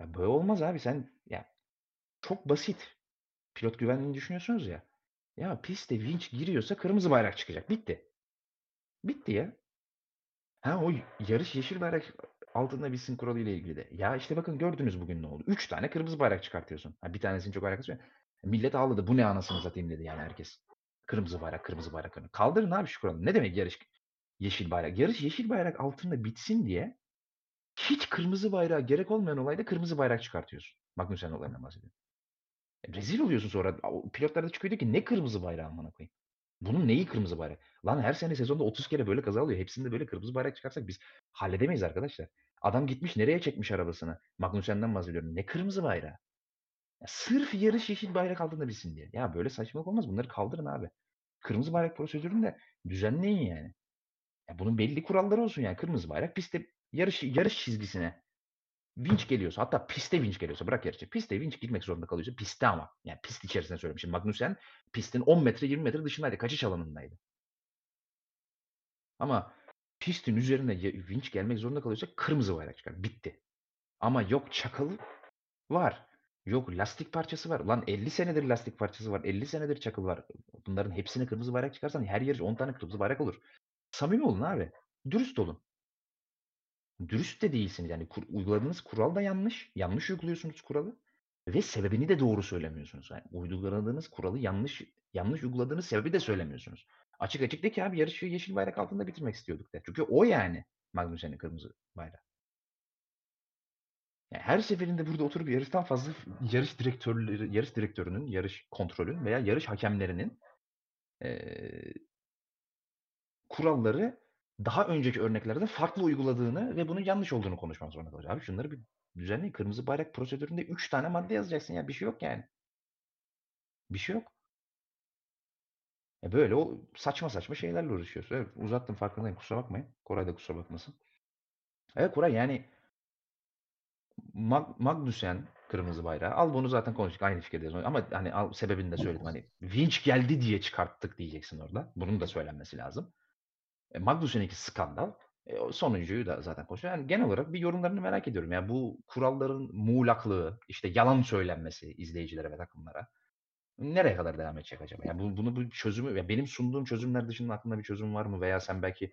Ya böyle olmaz abi sen ya çok basit. Pilot güvenliğini düşünüyorsunuz ya. Ya piste vinç giriyorsa kırmızı bayrak çıkacak. Bitti. Bitti ya. Ha o yarış yeşil bayrak altında bitsin kuralı ile ilgili de. Ya işte bakın gördünüz bugün ne oldu. Üç tane kırmızı bayrak çıkartıyorsun. Ha, bir tanesinin çok alakası yok. Millet ağladı. Bu ne anasını satayım dedi yani herkes. Kırmızı bayrak, kırmızı bayrak. Kaldırın abi şu kuralı. Ne demek yarış yeşil bayrak? Yarış yeşil bayrak altında bitsin diye hiç kırmızı bayrağa gerek olmayan olayda kırmızı bayrak çıkartıyorsun. Magnussen olayından bahsediyorum. Rezil oluyorsun sonra. Pilotlar da çıkıyor diyor ki ne kırmızı bayrağı amına koyayım. Bunun neyi kırmızı bayrak? Lan her sene sezonda 30 kere böyle kaza oluyor. Hepsinde böyle kırmızı bayrak çıkarsak biz halledemeyiz arkadaşlar. Adam gitmiş nereye çekmiş arabasını? Magnussen'den bahsediyorum. Ne kırmızı bayrağı? Ya sırf yarış yeşil bayrak altında bilsin diye. Ya böyle saçmalık olmaz. Bunları kaldırın abi. Kırmızı bayrak prosedürünü de düzenleyin yani. Ya bunun belli kuralları olsun yani. Kırmızı bayrak pistte yarış yarış çizgisine vinç geliyorsa hatta piste vinç geliyorsa bırak yarışı. Piste vinç girmek zorunda kalıyorsa piste ama. Yani pist içerisinde söylemişim. Magnussen pistin 10 metre 20 metre dışındaydı. Kaçış alanındaydı. Ama pistin üzerine vinç gelmek zorunda kalıyorsa kırmızı bayrak çıkar. Bitti. Ama yok çakıl var. Yok lastik parçası var. Lan 50 senedir lastik parçası var. 50 senedir çakıl var. Bunların hepsine kırmızı bayrak çıkarsan her yarış 10 tane kırmızı bayrak olur. Samimi olun abi. Dürüst olun. Dürüst de değilsiniz. Yani kur- uyguladığınız kural da yanlış. Yanlış uyguluyorsunuz kuralı. Ve sebebini de doğru söylemiyorsunuz. Yani uyguladığınız kuralı yanlış yanlış uyguladığınız sebebi de söylemiyorsunuz. Açık açık de ki abi yarışı yeşil bayrak altında bitirmek istiyorduk de. Çünkü o yani Magnussen'in kırmızı bayrağı. Yani her seferinde burada oturup yarıştan fazla yarış direktörleri, yarış direktörünün, yarış kontrolün veya yarış hakemlerinin eee, kuralları daha önceki örneklerde farklı uyguladığını ve bunun yanlış olduğunu konuşmak zorunda kalacağız. Abi şunları bir düzenleyin. Kırmızı bayrak prosedüründe 3 tane madde yazacaksın ya. Bir şey yok yani. Bir şey yok. E böyle o saçma saçma şeylerle uğraşıyorsun. Evet, uzattım farkındayım. Kusura bakmayın. Koray da kusura bakmasın. Evet Koray yani Mag Magnussen kırmızı bayrağı. Al bunu zaten konuştuk. Aynı fikirdeyiz. Ama hani al, sebebini de söyledim. Hani vinç geldi diye çıkarttık diyeceksin orada. Bunun da söylenmesi lazım. E, Magnussen'inki skandal. E, sonuncuyu da zaten konuşuyor. Yani genel olarak bir yorumlarını merak ediyorum. Yani bu kuralların muğlaklığı, işte yalan söylenmesi izleyicilere ve takımlara nereye kadar devam edecek acaba? Yani bu, bunu bir çözümü, ya benim sunduğum çözümler dışında aklında bir çözüm var mı? Veya sen belki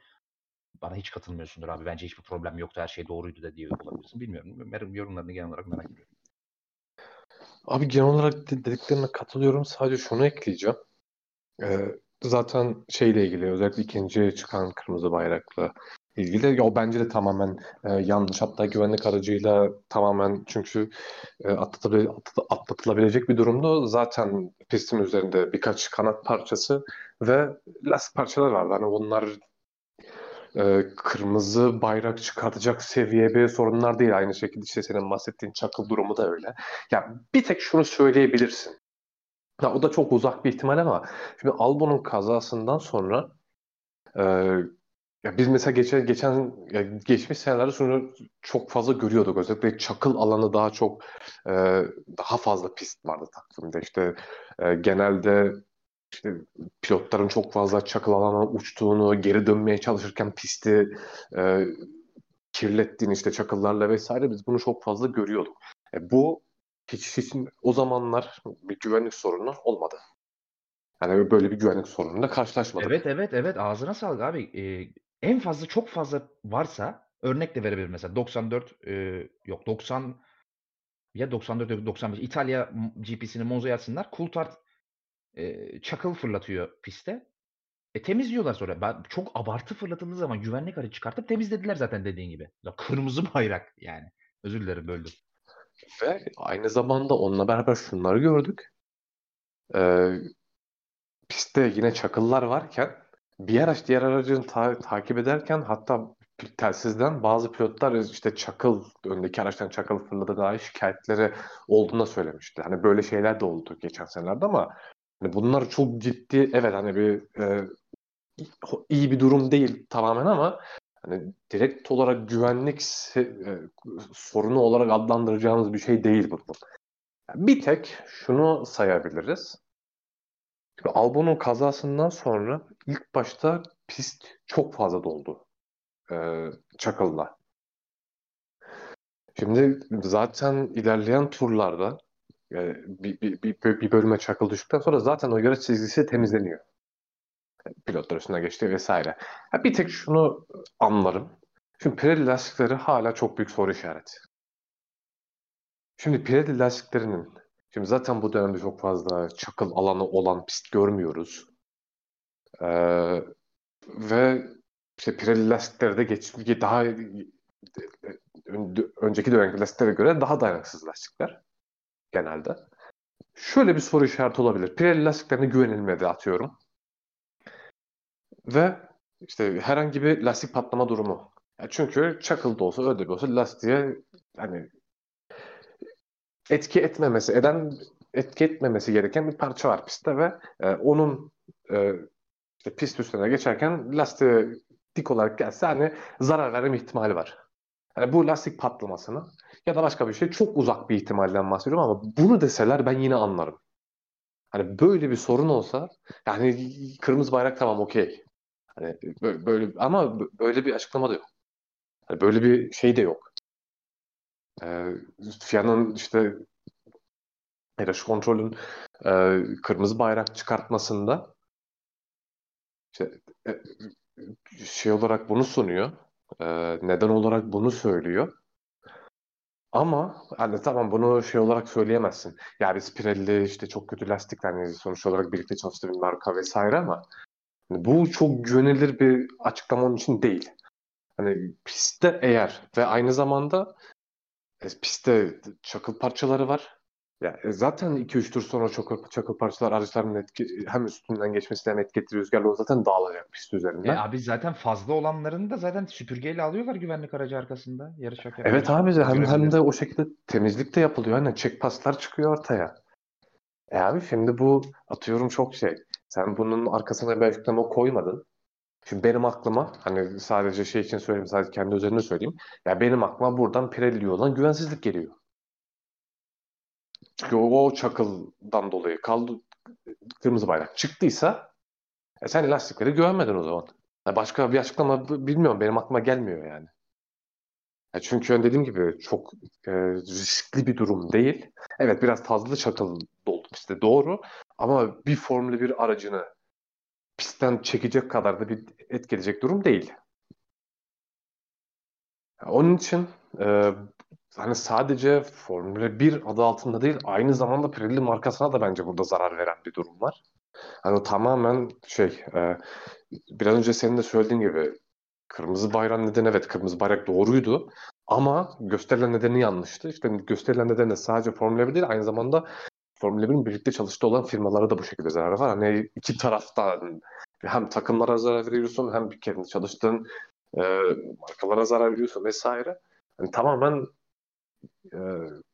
bana hiç katılmıyorsundur abi. Bence hiçbir problem yoktu. Her şey doğruydu da diye olabilirsin. Bilmiyorum. Yorumlarını genel olarak merak ediyorum. Abi genel olarak de- dediklerine katılıyorum. Sadece şunu ekleyeceğim. Ee, zaten şeyle ilgili özellikle ikinci çıkan kırmızı bayrakla ilgili o bence de tamamen e, yanlış. Hatta güvenlik aracıyla tamamen çünkü e, atlatılabil- atla- atlatılabilecek bir durumda. Zaten pistin üzerinde birkaç kanat parçası ve lastik parçalar var. Hani onlar e, kırmızı bayrak çıkartacak seviye bir sorunlar değil. Aynı şekilde işte senin bahsettiğin çakıl durumu da öyle. Ya bir tek şunu söyleyebilirsin. Ya, o da çok uzak bir ihtimal ama şimdi Albon'un kazasından sonra e, ya biz mesela geçen geçen ya geçmiş senelerde şunu çok fazla görüyorduk. Özellikle çakıl alanı daha çok e, daha fazla pist vardı takvimde. İşte e, genelde işte pilotların çok fazla çakıl alana uçtuğunu, geri dönmeye çalışırken pisti e, kirlettiğini işte çakıllarla vesaire biz bunu çok fazla görüyorduk. E, bu hiç, hiç o zamanlar bir güvenlik sorunu olmadı. Yani böyle bir güvenlik sorunuyla karşılaşmadık. Evet evet evet ağzına sağlık abi. Ee, en fazla çok fazla varsa örnek de verebilirim mesela 94 e, yok 90 ya 94 ya 95 İtalya GP'sini Monza'ya atsınlar. Coulthard e, çakıl fırlatıyor piste. E temizliyorlar sonra. Ben çok abartı fırlatıldığı zaman güvenlik aracı çıkartıp temizlediler zaten dediğin gibi. Kırmızı bayrak yani. Özür dilerim böldüm. Ve aynı zamanda onunla beraber şunları gördük. Ee, pistte yine çakıllar varken bir araç diğer aracını ta- takip ederken hatta telsizden bazı pilotlar işte çakıl öndeki araçtan çakıl fırladı dair şikayetleri olduğunu söylemişti. Hani böyle şeyler de oldu geçen senelerde ama hani bunlar çok ciddi evet hani bir e, iyi bir durum değil tamamen ama hani direkt olarak güvenlik e, sorunu olarak adlandıracağımız bir şey değil bu. Bir tek şunu sayabiliriz. Albon'un kazasından sonra ilk başta pist çok fazla doldu. E, Çakıl'la. Şimdi zaten ilerleyen turlarda e, bir, bir, bir, bir bölüme çakıl düştükten sonra zaten o yarış çizgisi temizleniyor. Pilotlar üstüne geçti vesaire. Ha, bir tek şunu anlarım. Şimdi Pirelli lastikleri hala çok büyük soru işareti. Şimdi Pirelli lastiklerinin Şimdi zaten bu dönemde çok fazla çakıl alanı olan pist görmüyoruz. Ee, ve işte Pirelli lastikleri de geç, daha önceki dönemki lastiklere göre daha dayanıksız lastikler genelde. Şöyle bir soru işareti olabilir. Pirelli lastiklerine güvenilmedi atıyorum. Ve işte herhangi bir lastik patlama durumu. Yani çünkü çakıl da olsa öyle de olsa lastiğe hani etki etmemesi, eden etki etmemesi gereken bir parça var pistte ve e, onun e, işte pist üstüne geçerken lastiğe dik olarak gelse hani zarar verme ihtimali var. Yani bu lastik patlamasını ya da başka bir şey çok uzak bir ihtimalden bahsediyorum ama bunu deseler ben yine anlarım. Hani böyle bir sorun olsa yani kırmızı bayrak tamam okey. Hani böyle, böyle ama böyle bir açıklama da yok. Yani böyle bir şey de yok. Ee, FIA'nın işte yarış kontrolün e, kırmızı bayrak çıkartmasında işte, e, şey olarak bunu sunuyor. E, neden olarak bunu söylüyor. Ama hani tamam bunu şey olarak söyleyemezsin. Ya biz Pirelli işte çok kötü lastik hani sonuç olarak birlikte çalıştığı bir marka vesaire ama hani bu çok güvenilir bir açıklama onun için değil. Hani pistte eğer ve aynı zamanda e, pistte çakıl parçaları var. Ya e, zaten 2-3 tur sonra çakıl, çakıl parçalar araçların etki, hem üstünden geçmesi hem etki rüzgarla zaten dağılacak pist üzerinden. E abi zaten fazla olanlarını da zaten süpürgeyle alıyorlar güvenlik aracı arkasında yarış hakem. Evet abi hem, hem de o şekilde temizlik de yapılıyor. Hani check paslar çıkıyor ortaya. E abi şimdi bu atıyorum çok şey. Sen bunun arkasına bir açıklama koymadın. Şimdi benim aklıma hani sadece şey için söyleyeyim sadece kendi üzerine söyleyeyim. Ya benim aklıma buradan Pirelli olan güvensizlik geliyor. Çünkü o, o çakıldan dolayı kaldı kırmızı bayrak çıktıysa e sen lastiklere güvenmedin o zaman. Yani başka bir açıklama bilmiyorum benim aklıma gelmiyor yani. yani çünkü dediğim gibi çok e, riskli bir durum değil. Evet biraz fazla çakıl doldu işte doğru ama bir Formula 1 aracını pistten çekecek kadar da bir etkileyecek durum değil. Onun için e, hani sadece Formula 1 adı altında değil aynı zamanda Pirelli markasına da bence burada zarar veren bir durum var. Hani tamamen şey e, biraz önce senin de söylediğin gibi kırmızı bayrak nedeni evet kırmızı bayrak doğruydu ama gösterilen nedeni yanlıştı. İşte gösterilen nedeni de sadece Formula 1 değil aynı zamanda Formula 1'in birlikte çalıştığı olan firmalara da bu şekilde zarar var. Hani iki taraftan hem takımlara zarar veriyorsun hem bir kendi çalıştığın e, markalara zarar veriyorsun vesaire. Yani tamamen e,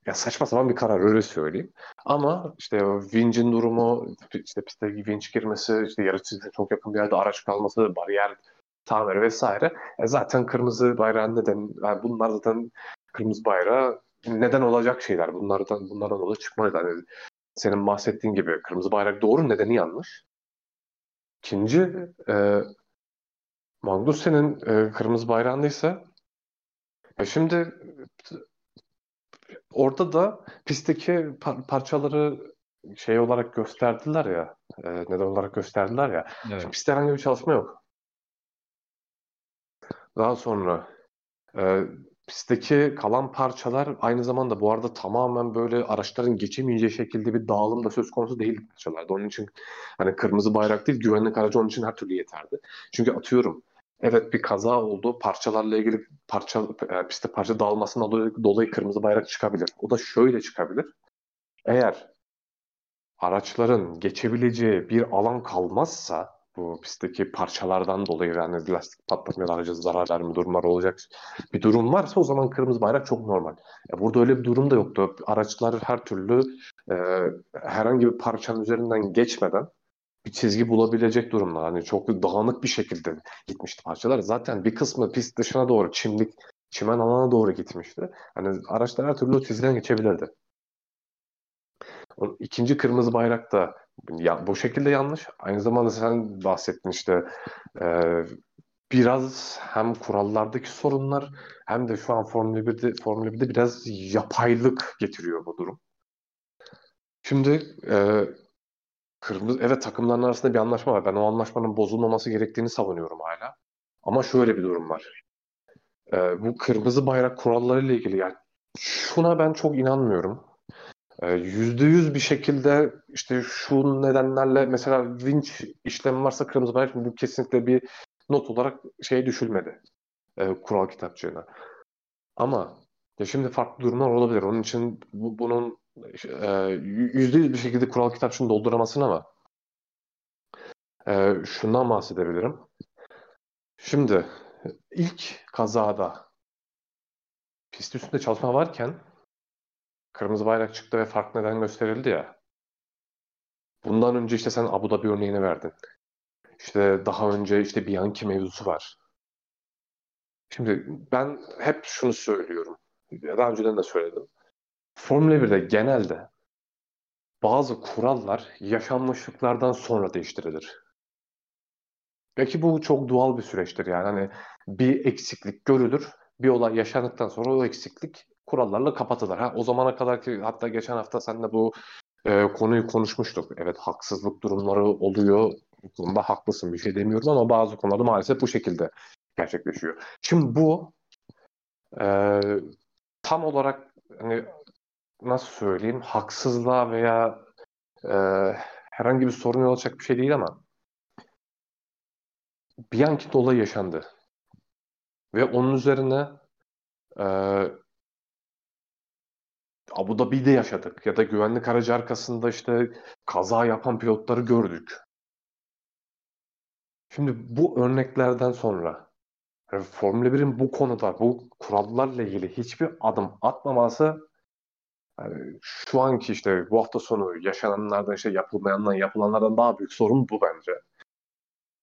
ya saçma sapan bir karar öyle söyleyeyim. Ama işte Vinç'in durumu, işte pistteki Vinç girmesi, işte yarış çizgisine çok yakın bir yerde araç kalması, bariyer tamiri vesaire. E zaten kırmızı bayrağın neden, yani bunlar zaten kırmızı bayrağı neden olacak şeyler. Bunlardan bunlardan dolayı çıkmalı. Yani senin bahsettiğin gibi kırmızı bayrak doğru, nedeni yanlış. İkinci, e, Magnussen'in e, kırmızı bayrağındaysa e şimdi orada da pistteki par- parçaları şey olarak gösterdiler ya, e, neden olarak gösterdiler ya. Evet. Şimdi pistte herhangi bir çalışma yok. Daha sonra e, pistteki kalan parçalar aynı zamanda bu arada tamamen böyle araçların geçemeyeceği şekilde bir dağılım da söz konusu değil parçalarda. Onun için hani kırmızı bayrak değil güvenlik aracı onun için her türlü yeterdi. Çünkü atıyorum evet bir kaza oldu parçalarla ilgili parça e, pistte parça dağılmasından dolayı, dolayı kırmızı bayrak çıkabilir. O da şöyle çıkabilir. Eğer araçların geçebileceği bir alan kalmazsa bu pistteki parçalardan dolayı yani lastik patlatma ya da araca zarar verme durumları olacak bir durum varsa o zaman kırmızı bayrak çok normal. Ya burada öyle bir durum da yoktu. Araçlar her türlü e, herhangi bir parçanın üzerinden geçmeden bir çizgi bulabilecek durumda. Hani çok dağınık bir şekilde gitmişti parçalar. Zaten bir kısmı pist dışına doğru çimlik, çimen alana doğru gitmişti. Hani araçlar her türlü çizgiden geçebilirdi. İkinci kırmızı bayrak da ya, bu şekilde yanlış. Aynı zamanda sen bahsettin işte e, biraz hem kurallardaki sorunlar hem de şu an Formula 1'de, Formula 1'de biraz yapaylık getiriyor bu durum. Şimdi e, kırmızı evet takımların arasında bir anlaşma var. Ben o anlaşmanın bozulmaması gerektiğini savunuyorum hala. Ama şöyle bir durum var. E, bu kırmızı bayrak kurallarıyla ilgili yani şuna ben çok inanmıyorum. Yüzde yüz bir şekilde işte şu nedenlerle mesela vinç işlemi varsa kırmızı bayrak bu kesinlikle bir not olarak şey düşülmedi e, kural kitapçığına. Ama ya şimdi farklı durumlar olabilir. Onun için bu, bunun e, yüzde yüz bir şekilde kural kitapçığını dolduramasın ama e, şundan bahsedebilirim. Şimdi ilk kazada pist üstünde çalışma varken kırmızı bayrak çıktı ve fark neden gösterildi ya. Bundan önce işte sen Abu Dhabi örneğini verdin. İşte daha önce işte Bianchi mevzusu var. Şimdi ben hep şunu söylüyorum. Daha önceden de söyledim. Formula 1'de genelde bazı kurallar yaşanmışlıklardan sonra değiştirilir. Belki bu çok doğal bir süreçtir yani. Hani bir eksiklik görülür, bir olay yaşandıktan sonra o eksiklik kurallarla kapatılır. Ha, o zamana kadar ki hatta geçen hafta seninle bu e, konuyu konuşmuştuk. Evet haksızlık durumları oluyor. Bu konuda haklısın bir şey demiyorum ama bazı konularda maalesef bu şekilde gerçekleşiyor. Şimdi bu e, tam olarak hani nasıl söyleyeyim haksızlığa veya e, herhangi bir sorun yol bir şey değil ama Bianchi dolayı yaşandı. Ve onun üzerine e, Abu Dhabi'de yaşadık ya da güvenlik aracı arkasında işte kaza yapan pilotları gördük. Şimdi bu örneklerden sonra yani Formula 1'in bu konuda bu kurallarla ilgili hiçbir adım atmaması yani şu anki işte bu hafta sonu yaşananlardan işte yapılmayandan yapılanlardan daha büyük sorun bu bence.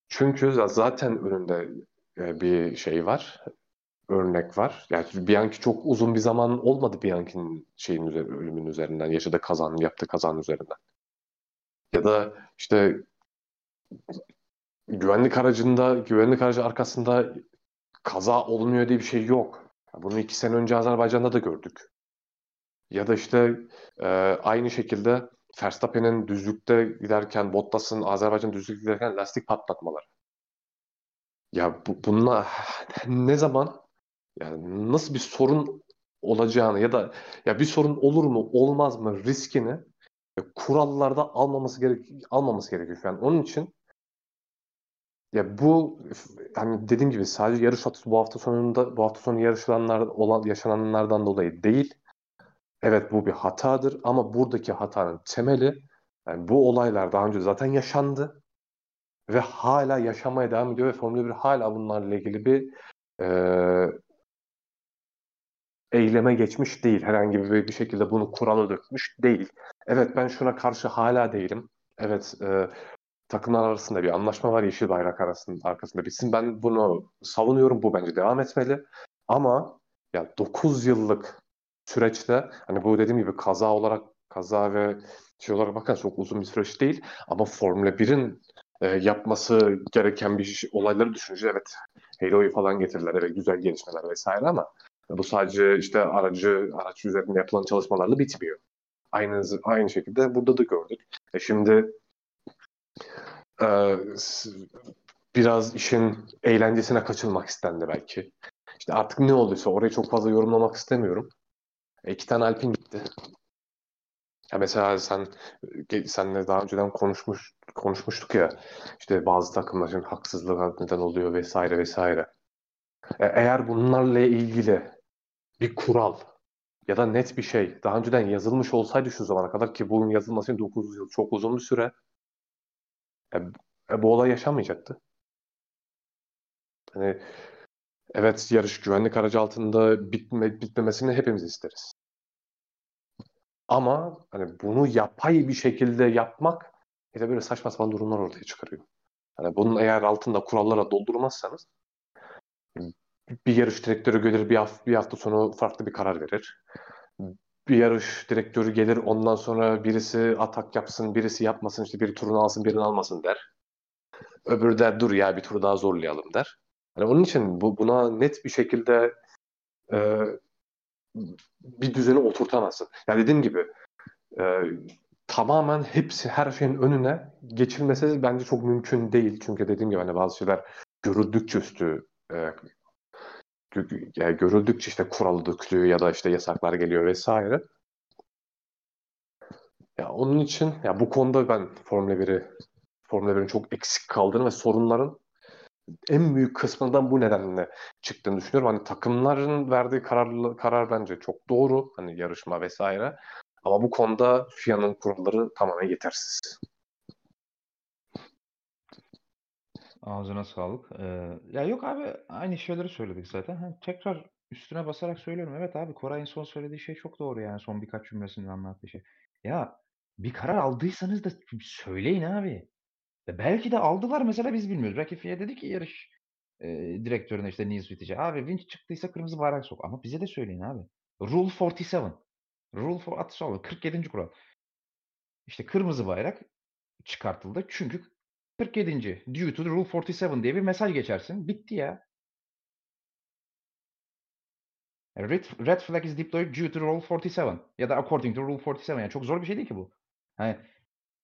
Çünkü zaten önünde e, bir şey var örnek var. Yani Bianchi çok uzun bir zaman olmadı Bianchi'nin şeyin üzeri, ölümün üzerinden, yaşadığı kazanın, yaptığı kazanın üzerinden. Ya da işte güvenlik aracında, güvenlik aracı arkasında kaza olmuyor diye bir şey yok. Bunu iki sene önce Azerbaycan'da da gördük. Ya da işte e, aynı şekilde Verstappen'in düzlükte giderken, Bottas'ın Azerbaycan düzlükte giderken lastik patlatmaları. Ya bu, bununla ne zaman yani nasıl bir sorun olacağını ya da ya bir sorun olur mu olmaz mı riskini e, kurallarda almaması gerek almaması gerekiyor an. Onun için ya bu hani dediğim gibi sadece yarış hatası bu hafta sonunda bu hafta sonu yarışılanlar olan yaşananlardan dolayı değil. Evet bu bir hatadır ama buradaki hatanın temeli yani bu olaylar daha önce zaten yaşandı ve hala yaşamaya devam ediyor ve Formula 1 hala bunlarla ilgili bir e, eyleme geçmiş değil. Herhangi bir, bir şekilde bunu kurala dökmüş değil. Evet ben şuna karşı hala değilim. Evet e, takımlar arasında bir anlaşma var Yeşil Bayrak arasında, arkasında bitsin. Ben bunu savunuyorum. Bu bence devam etmeli. Ama ya 9 yıllık süreçte hani bu dediğim gibi kaza olarak kaza ve şey olarak bakın çok uzun bir süreç değil ama Formula 1'in e, yapması gereken bir şey, olayları düşününce evet Halo'yu falan getirdiler evet güzel gelişmeler vesaire ama bu sadece işte aracı araç üzerinde yapılan çalışmalarla bitmiyor. Aynı aynı şekilde burada da gördük. E şimdi e, biraz işin eğlencesine kaçılmak istendi belki. İşte artık ne olduysa orayı çok fazla yorumlamak istemiyorum. E, iki tane Alpin gitti. Ya mesela sen senle daha önceden konuşmuş konuşmuştuk ya işte bazı takımların haksızlığa neden oluyor vesaire vesaire. E, eğer bunlarla ilgili bir kural ya da net bir şey daha önceden yazılmış olsaydı şu zamana kadar ki bunun yazılması için 9 yıl çok uzun bir süre e, e, bu olay yaşanmayacaktı. Hani evet yarış güvenlik aracı altında bitme, bitmemesini hepimiz isteriz. Ama hani bunu yapay bir şekilde yapmak işte böyle saçma sapan durumlar ortaya çıkarıyor. Hani bunun eğer altında kurallara doldurmazsanız bir yarış direktörü gelir bir hafta, bir hafta sonra farklı bir karar verir. Bir yarış direktörü gelir ondan sonra birisi atak yapsın, birisi yapmasın, işte bir turunu alsın, birini almasın der. Öbürü der dur ya bir tur daha zorlayalım der. Yani onun için bu buna net bir şekilde e, bir düzeni oturtamazsın. Yani dediğim gibi e, tamamen hepsi her şeyin önüne geçilmesi bence çok mümkün değil. Çünkü dediğim gibi hani bazı şeyler görüldükçe üstü e, yani görüldükçe işte kural dökülüyor ya da işte yasaklar geliyor vesaire. Ya onun için ya bu konuda ben Formula 1'i Formula 1'in çok eksik kaldığını ve sorunların en büyük kısmından bu nedenle çıktığını düşünüyorum. Hani takımların verdiği karar, karar bence çok doğru. Hani yarışma vesaire. Ama bu konuda FIA'nın kuralları tamamen yetersiz. Ağzına sağlık. Ee, ya yok abi aynı şeyleri söyledik zaten. Ha, tekrar üstüne basarak söylüyorum. Evet abi Koray'ın son söylediği şey çok doğru yani son birkaç cümlesinde anlattığı şey. Ya bir karar aldıysanız da söyleyin abi. E belki de aldılar mesela biz bilmiyoruz. Belki FIA dedi ki yarış e, direktörüne işte Witt'e abi winch çıktıysa kırmızı bayrak sok. Ama bize de söyleyin abi. Rule 47. Rule for at 47. kural. İşte kırmızı bayrak çıkartıldı. Çünkü 47. Due to the Rule 47 diye bir mesaj geçersin. Bitti ya. Red, red flag is deployed due to Rule 47 ya da according to Rule 47. Yani çok zor bir şey değil ki bu. Hani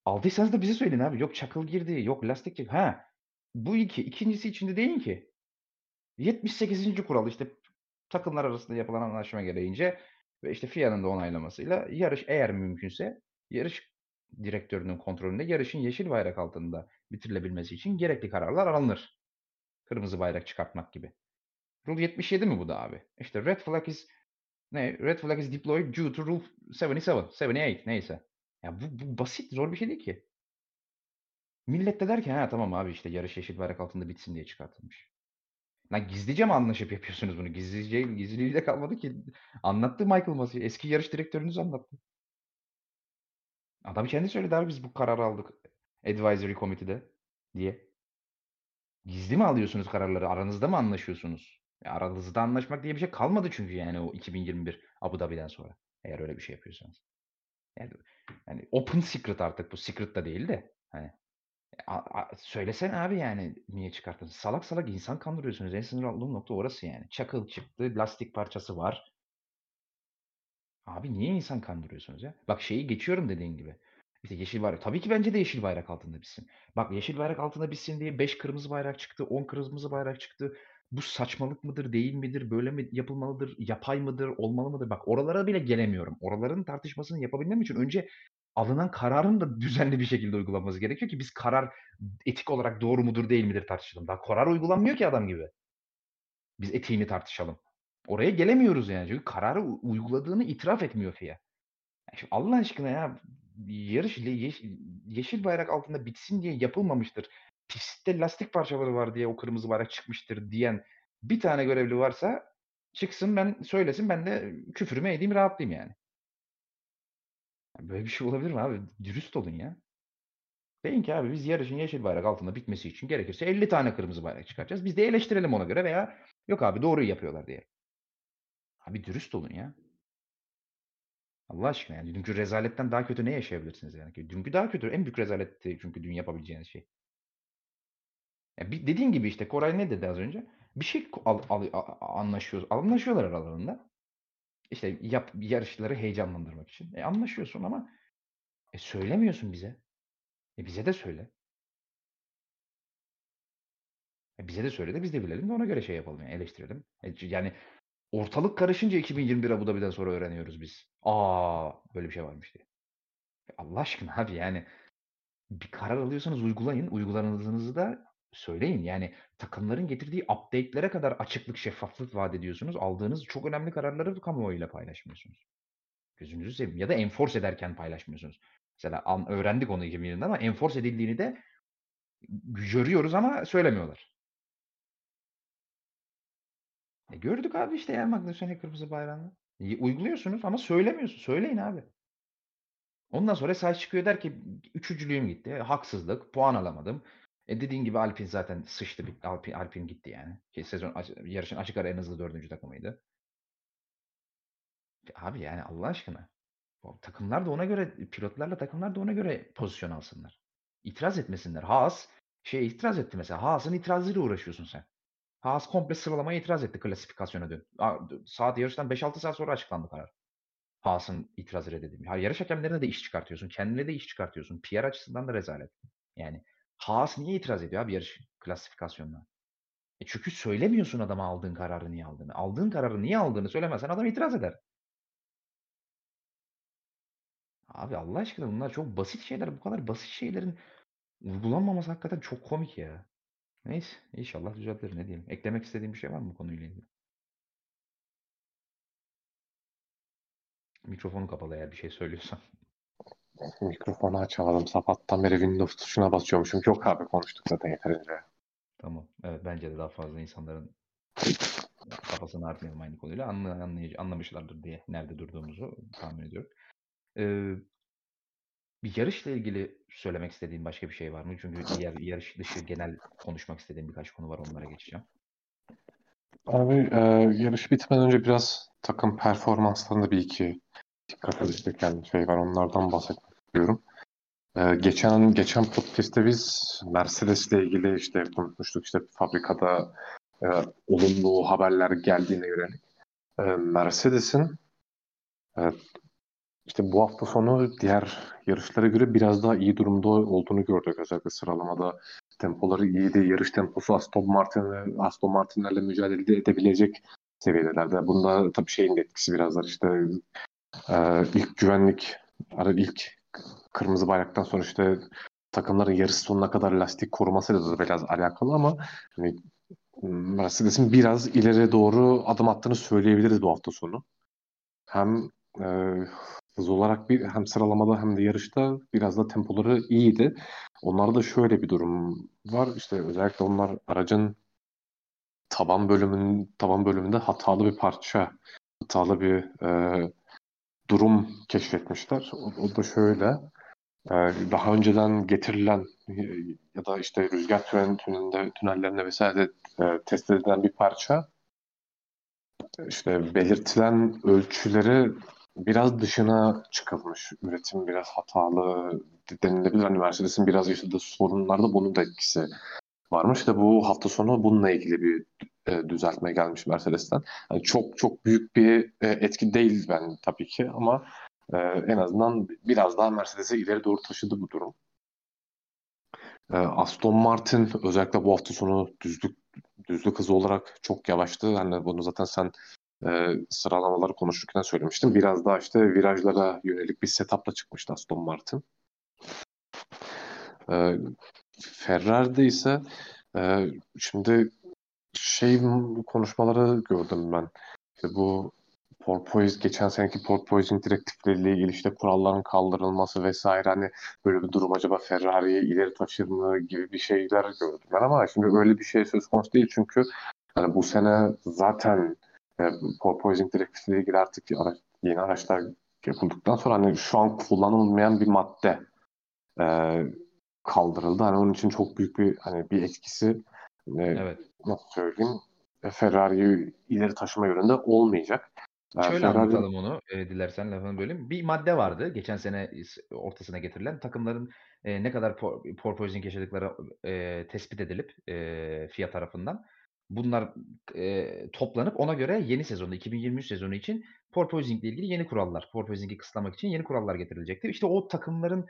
aldıysanız da bize söyleyin abi. Yok çakıl girdi, yok lastik girdi. Ha. Bu iki. ikincisi içinde değil ki. 78. kural işte takımlar arasında yapılan anlaşma gereğince ve işte FIA'nın da onaylamasıyla yarış eğer mümkünse yarış direktörünün kontrolünde yarışın yeşil bayrak altında bitirilebilmesi için gerekli kararlar alınır. Kırmızı bayrak çıkartmak gibi. Rule 77 mi bu da abi? İşte red flag is ne? Red flag is deployed due to rule 77, 78 neyse. Ya bu, bu basit, zor bir şey değil ki. Millet de der ki ha tamam abi işte yarış yeşil bayrak altında bitsin diye çıkartılmış. Lan gizlice mi anlaşıp yapıyorsunuz bunu? Gizlice, gizliliği de kalmadı ki. Anlattı Michael Massey. Eski yarış direktörünüz anlattı. Adam kendi söyledi abi biz bu kararı aldık. Advisory Committee'de diye. Gizli mi alıyorsunuz kararları? Aranızda mı anlaşıyorsunuz? Ya aranızda anlaşmak diye bir şey kalmadı çünkü yani o 2021 Abu Dhabi'den sonra. Eğer öyle bir şey yapıyorsanız. Yani, yani open secret artık bu secret da değil de. Hani a, a, söylesene abi yani niye çıkarttın? Salak salak insan kandırıyorsunuz. En sinir olduğum nokta orası yani. Çakıl çıktı, lastik parçası var. Abi niye insan kandırıyorsunuz ya? Bak şeyi geçiyorum dediğin gibi. İşte yeşil bayrak. Tabii ki bence de yeşil bayrak altında bitsin. Bak yeşil bayrak altında bitsin diye 5 kırmızı bayrak çıktı, 10 kırmızı bayrak çıktı. Bu saçmalık mıdır, değil midir, böyle mi yapılmalıdır, yapay mıdır, olmalı mıdır? Bak oralara bile gelemiyorum. Oraların tartışmasını yapabilmem için önce alınan kararın da düzenli bir şekilde uygulanması gerekiyor ki biz karar etik olarak doğru mudur değil midir tartışalım. Daha karar uygulanmıyor ki adam gibi. Biz etiğini tartışalım. Oraya gelemiyoruz yani. Çünkü kararı uyguladığını itiraf etmiyor FIA. Şimdi Allah aşkına ya yarış yeşil, yeşil bayrak altında bitsin diye yapılmamıştır. Pistte lastik parçaları var diye o kırmızı bayrak çıkmıştır diyen bir tane görevli varsa Çıksın ben söylesin ben de küfürümü edeyim rahatlayayım yani. Böyle bir şey olabilir mi abi? Dürüst olun ya. Deyin ki abi biz yarışın yeşil bayrak altında bitmesi için gerekirse 50 tane kırmızı bayrak çıkaracağız. Biz de eleştirelim ona göre veya yok abi doğruyu yapıyorlar diye. Abi dürüst olun ya. Allah aşkına yani dünkü rezaletten daha kötü ne yaşayabilirsiniz yani? Dünkü daha kötü. En büyük rezaletti çünkü dün yapabileceğiniz şey. Ya bir, dediğin gibi işte Koray ne dedi az önce? Bir şey al, al, anlaşıyor, anlaşıyorlar aralarında. İşte yap, yarışları heyecanlandırmak için. E anlaşıyorsun ama e söylemiyorsun bize. E bize de söyle. E bize de söyle de biz de bilelim de ona göre şey yapalım yani eleştirelim. E yani ortalık karışınca 2021 Abu Dhabi'den sonra öğreniyoruz biz. Aa böyle bir şey varmış diye. E Allah aşkına abi yani bir karar alıyorsanız uygulayın. Uyguladığınızı da söyleyin. Yani takımların getirdiği update'lere kadar açıklık, şeffaflık vaat ediyorsunuz. Aldığınız çok önemli kararları kamuoyuyla paylaşmıyorsunuz. Gözünüzü seveyim. Ya da enforce ederken paylaşmıyorsunuz. Mesela an, öğrendik onu 2020'de ama enforce edildiğini de görüyoruz ama söylemiyorlar. E gördük abi işte yani Magnussen'e kırmızı bayrağını. E, uyguluyorsunuz ama söylemiyorsun. Söyleyin abi. Ondan sonra Sainz çıkıyor der ki üçüncülüğüm gitti. Haksızlık. Puan alamadım. E dediğin gibi Alpin zaten sıçtı. Alpin, Alpin gitti yani. Ki sezon yarışın açık ara en hızlı dördüncü takımıydı. Abi yani Allah aşkına. Takımlar da ona göre, pilotlarla takımlar da ona göre pozisyon alsınlar. İtiraz etmesinler. Haas şey itiraz etti mesela. Haas'ın itirazıyla uğraşıyorsun sen. Haas komple sıralamaya itiraz etti klasifikasyona dön. Saat yarıştan 5-6 saat sonra açıklandı karar. Haas'ın itirazı reddedilmiyor. Ha, yarış hakemlerine de iş çıkartıyorsun. Kendine de iş çıkartıyorsun. PR açısından da rezalet. Yani Haas niye itiraz ediyor abi yarış klasifikasyonuna? E çünkü söylemiyorsun adama aldığın kararı niye aldığını. Aldığın kararı niye aldığını söylemezsen adam itiraz eder. Abi Allah aşkına bunlar çok basit şeyler. Bu kadar basit şeylerin uygulanmaması hakikaten çok komik ya. Neyse inşallah düzeltir ne diyeyim. Eklemek istediğim bir şey var mı bu konuyla ilgili? Mikrofonu kapalı eğer bir şey söylüyorsan. Mikrofonu açamadım. Sabahtan beri Windows tuşuna basıyormuşum. Yok abi konuştuk zaten yeterince. Tamam. Evet bence de daha fazla insanların kafasını artmayalım aynı konuyla. Anlı, anlayıcı, anlamışlardır diye nerede durduğumuzu tahmin ediyorum. Ee, bir yarışla ilgili söylemek istediğin başka bir şey var mı? Çünkü diğer yarış dışı genel konuşmak istediğim birkaç konu var. Onlara geçeceğim. Abi e, yarış bitmeden önce biraz takım performanslarında bir iki dikkat edecek şey var. Onlardan bahsetmek istiyorum. Ee, geçen geçen podcast'te biz Mercedes'le ilgili işte konuşmuştuk işte fabrikada e, olumlu haberler geldiğine yönelik. E, Mercedes'in e, işte bu hafta sonu diğer yarışlara göre biraz daha iyi durumda olduğunu gördük. Özellikle sıralamada tempoları iyiydi. Yarış temposu Aston Martin ve Aston Martin'lerle mücadele edebilecek seviyelerde. Bunda tabii şeyin etkisi biraz var işte e, ilk güvenlik ilk kırmızı bayraktan sonra işte takımların yarış sonuna kadar lastik korumasıyla da biraz alakalı ama hani Mercedes'in biraz ileri doğru adım attığını söyleyebiliriz bu hafta sonu. Hem e, hız olarak bir hem sıralamada hem de yarışta biraz da tempoları iyiydi. Onlarda şöyle bir durum var. İşte özellikle onlar aracın taban bölümünün taban bölümünde hatalı bir parça, hatalı bir e, durum keşfetmişler. O, o da şöyle. E, daha önceden getirilen ya da işte rüzgar tünel, tünelinde, tünellerinde vesaire e, test edilen bir parça işte belirtilen ölçüleri biraz dışına çıkılmış. Üretim biraz hatalı denilebilir. Hani Mercedes'in biraz yaşadığı sorunlarda bunun da etkisi varmış. İşte bu hafta sonu bununla ilgili bir e, düzeltme gelmiş Mercedes'ten. Yani çok çok büyük bir e, etki değil ben tabii ki ama e, en azından biraz daha Mercedes'i ileri doğru taşıdı bu durum. E, Aston Martin özellikle bu hafta sonu düzlük düzlük hızı olarak çok yavaştı. Hani bunu zaten sen e, sıralamaları konuşurken söylemiştim. Biraz daha işte virajlara yönelik bir setupla çıkmıştı Aston Martin. E, Ferrari'de ise e, şimdi şey konuşmaları gördüm ben. İşte bu porpoise geçen seneki porpoising direktifleriyle ilgili işte kuralların kaldırılması vesaire hani böyle bir durum acaba Ferrari'yi ileri taşır mı gibi bir şeyler gördüm ben ama şimdi öyle bir şey söz konusu değil çünkü hani bu sene zaten e, porpoising direktifiyle ilgili artık araç, yeni araçlar yapıldıktan sonra hani şu an kullanılmayan bir madde e, kaldırıldı. Hani onun için çok büyük bir hani bir etkisi e, Evet. nasıl söyleyeyim e, Ferrari'yi ileri taşıma yönünde olmayacak. E, Şöyle Ferrari- anlatalım onu, e, dilersen lafını böleyim. Bir madde vardı geçen sene ortasına getirilen takımların e, ne kadar por- porpoising yaşadıkları e, tespit edilip e, FIA tarafından bunlar e, toplanıp ona göre yeni sezonda 2023 sezonu için porpoising ile ilgili yeni kurallar, porpoising'i kısıtlamak için yeni kurallar getirilecekti. İşte o takımların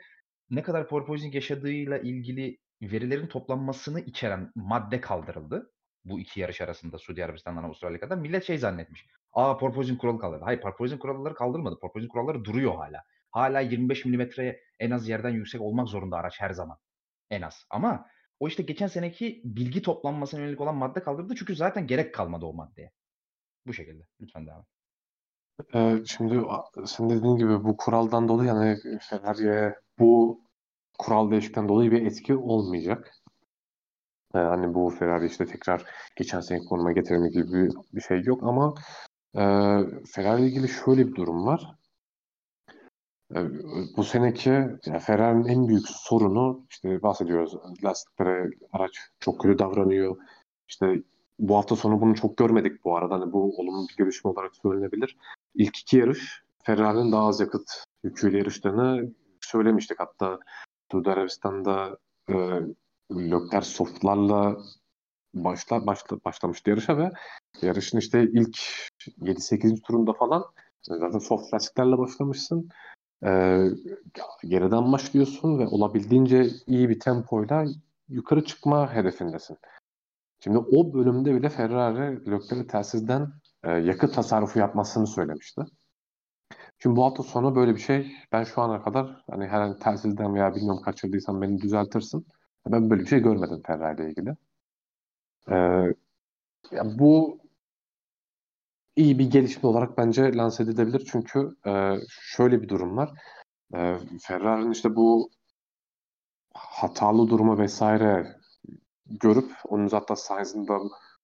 ne kadar porpoising yaşadığıyla ilgili verilerin toplanmasını içeren madde kaldırıldı. Bu iki yarış arasında Suudi Arabistan'dan Avustralya'ya kadar. Millet şey zannetmiş. Aa porpoising kuralı kaldırdı. Hayır porpoising kuralları kaldırılmadı. Porpoising kuralları duruyor hala. Hala 25 milimetreye en az yerden yüksek olmak zorunda araç her zaman. En az. Ama o işte geçen seneki bilgi toplanmasına yönelik olan madde kaldırıldı. Çünkü zaten gerek kalmadı o maddeye. Bu şekilde. Lütfen devam. Ee, şimdi senin dediğin gibi bu kuraldan dolayı yani Ferrari'ye bu kural değişikten dolayı bir etki olmayacak. Ee, hani bu Ferrari işte tekrar geçen seneki konuma getirme gibi bir şey yok ama e, Ferrari ile ilgili şöyle bir durum var. E, bu seneki yani Ferrari'nin en büyük sorunu işte bahsediyoruz. Lastiklere araç çok kötü davranıyor. İşte bu hafta sonu bunu çok görmedik bu arada. Hani bu olumlu bir gelişme olarak söylenebilir. İlk iki yarış Ferrari'nin daha az yakıt yüküyle yarıştığını söylemiştik. Hatta Suudi Arabistan'da e, Leclerc softlarla başla, başla, başlamıştı yarışa ve yarışın işte ilk 7-8. turunda falan zaten soft lastiklerle başlamışsın. Ee, geriden başlıyorsun ve olabildiğince iyi bir tempoyla yukarı çıkma hedefindesin. Şimdi o bölümde bile Ferrari Leclerc'e telsizden e, yakıt tasarrufu yapmasını söylemişti. Şimdi bu hafta sonu böyle bir şey ben şu ana kadar hani herhangi telsizden veya bilmiyorum kaçırdıysam beni düzeltirsin. Ben böyle bir şey görmedim Ferrari ile ilgili. Ee, ya bu iyi bir gelişme olarak bence lanse edilebilir. Çünkü e, şöyle bir durum var. E, Ferrari'nin işte bu hatalı durumu vesaire görüp onun hatta Sainz'ın da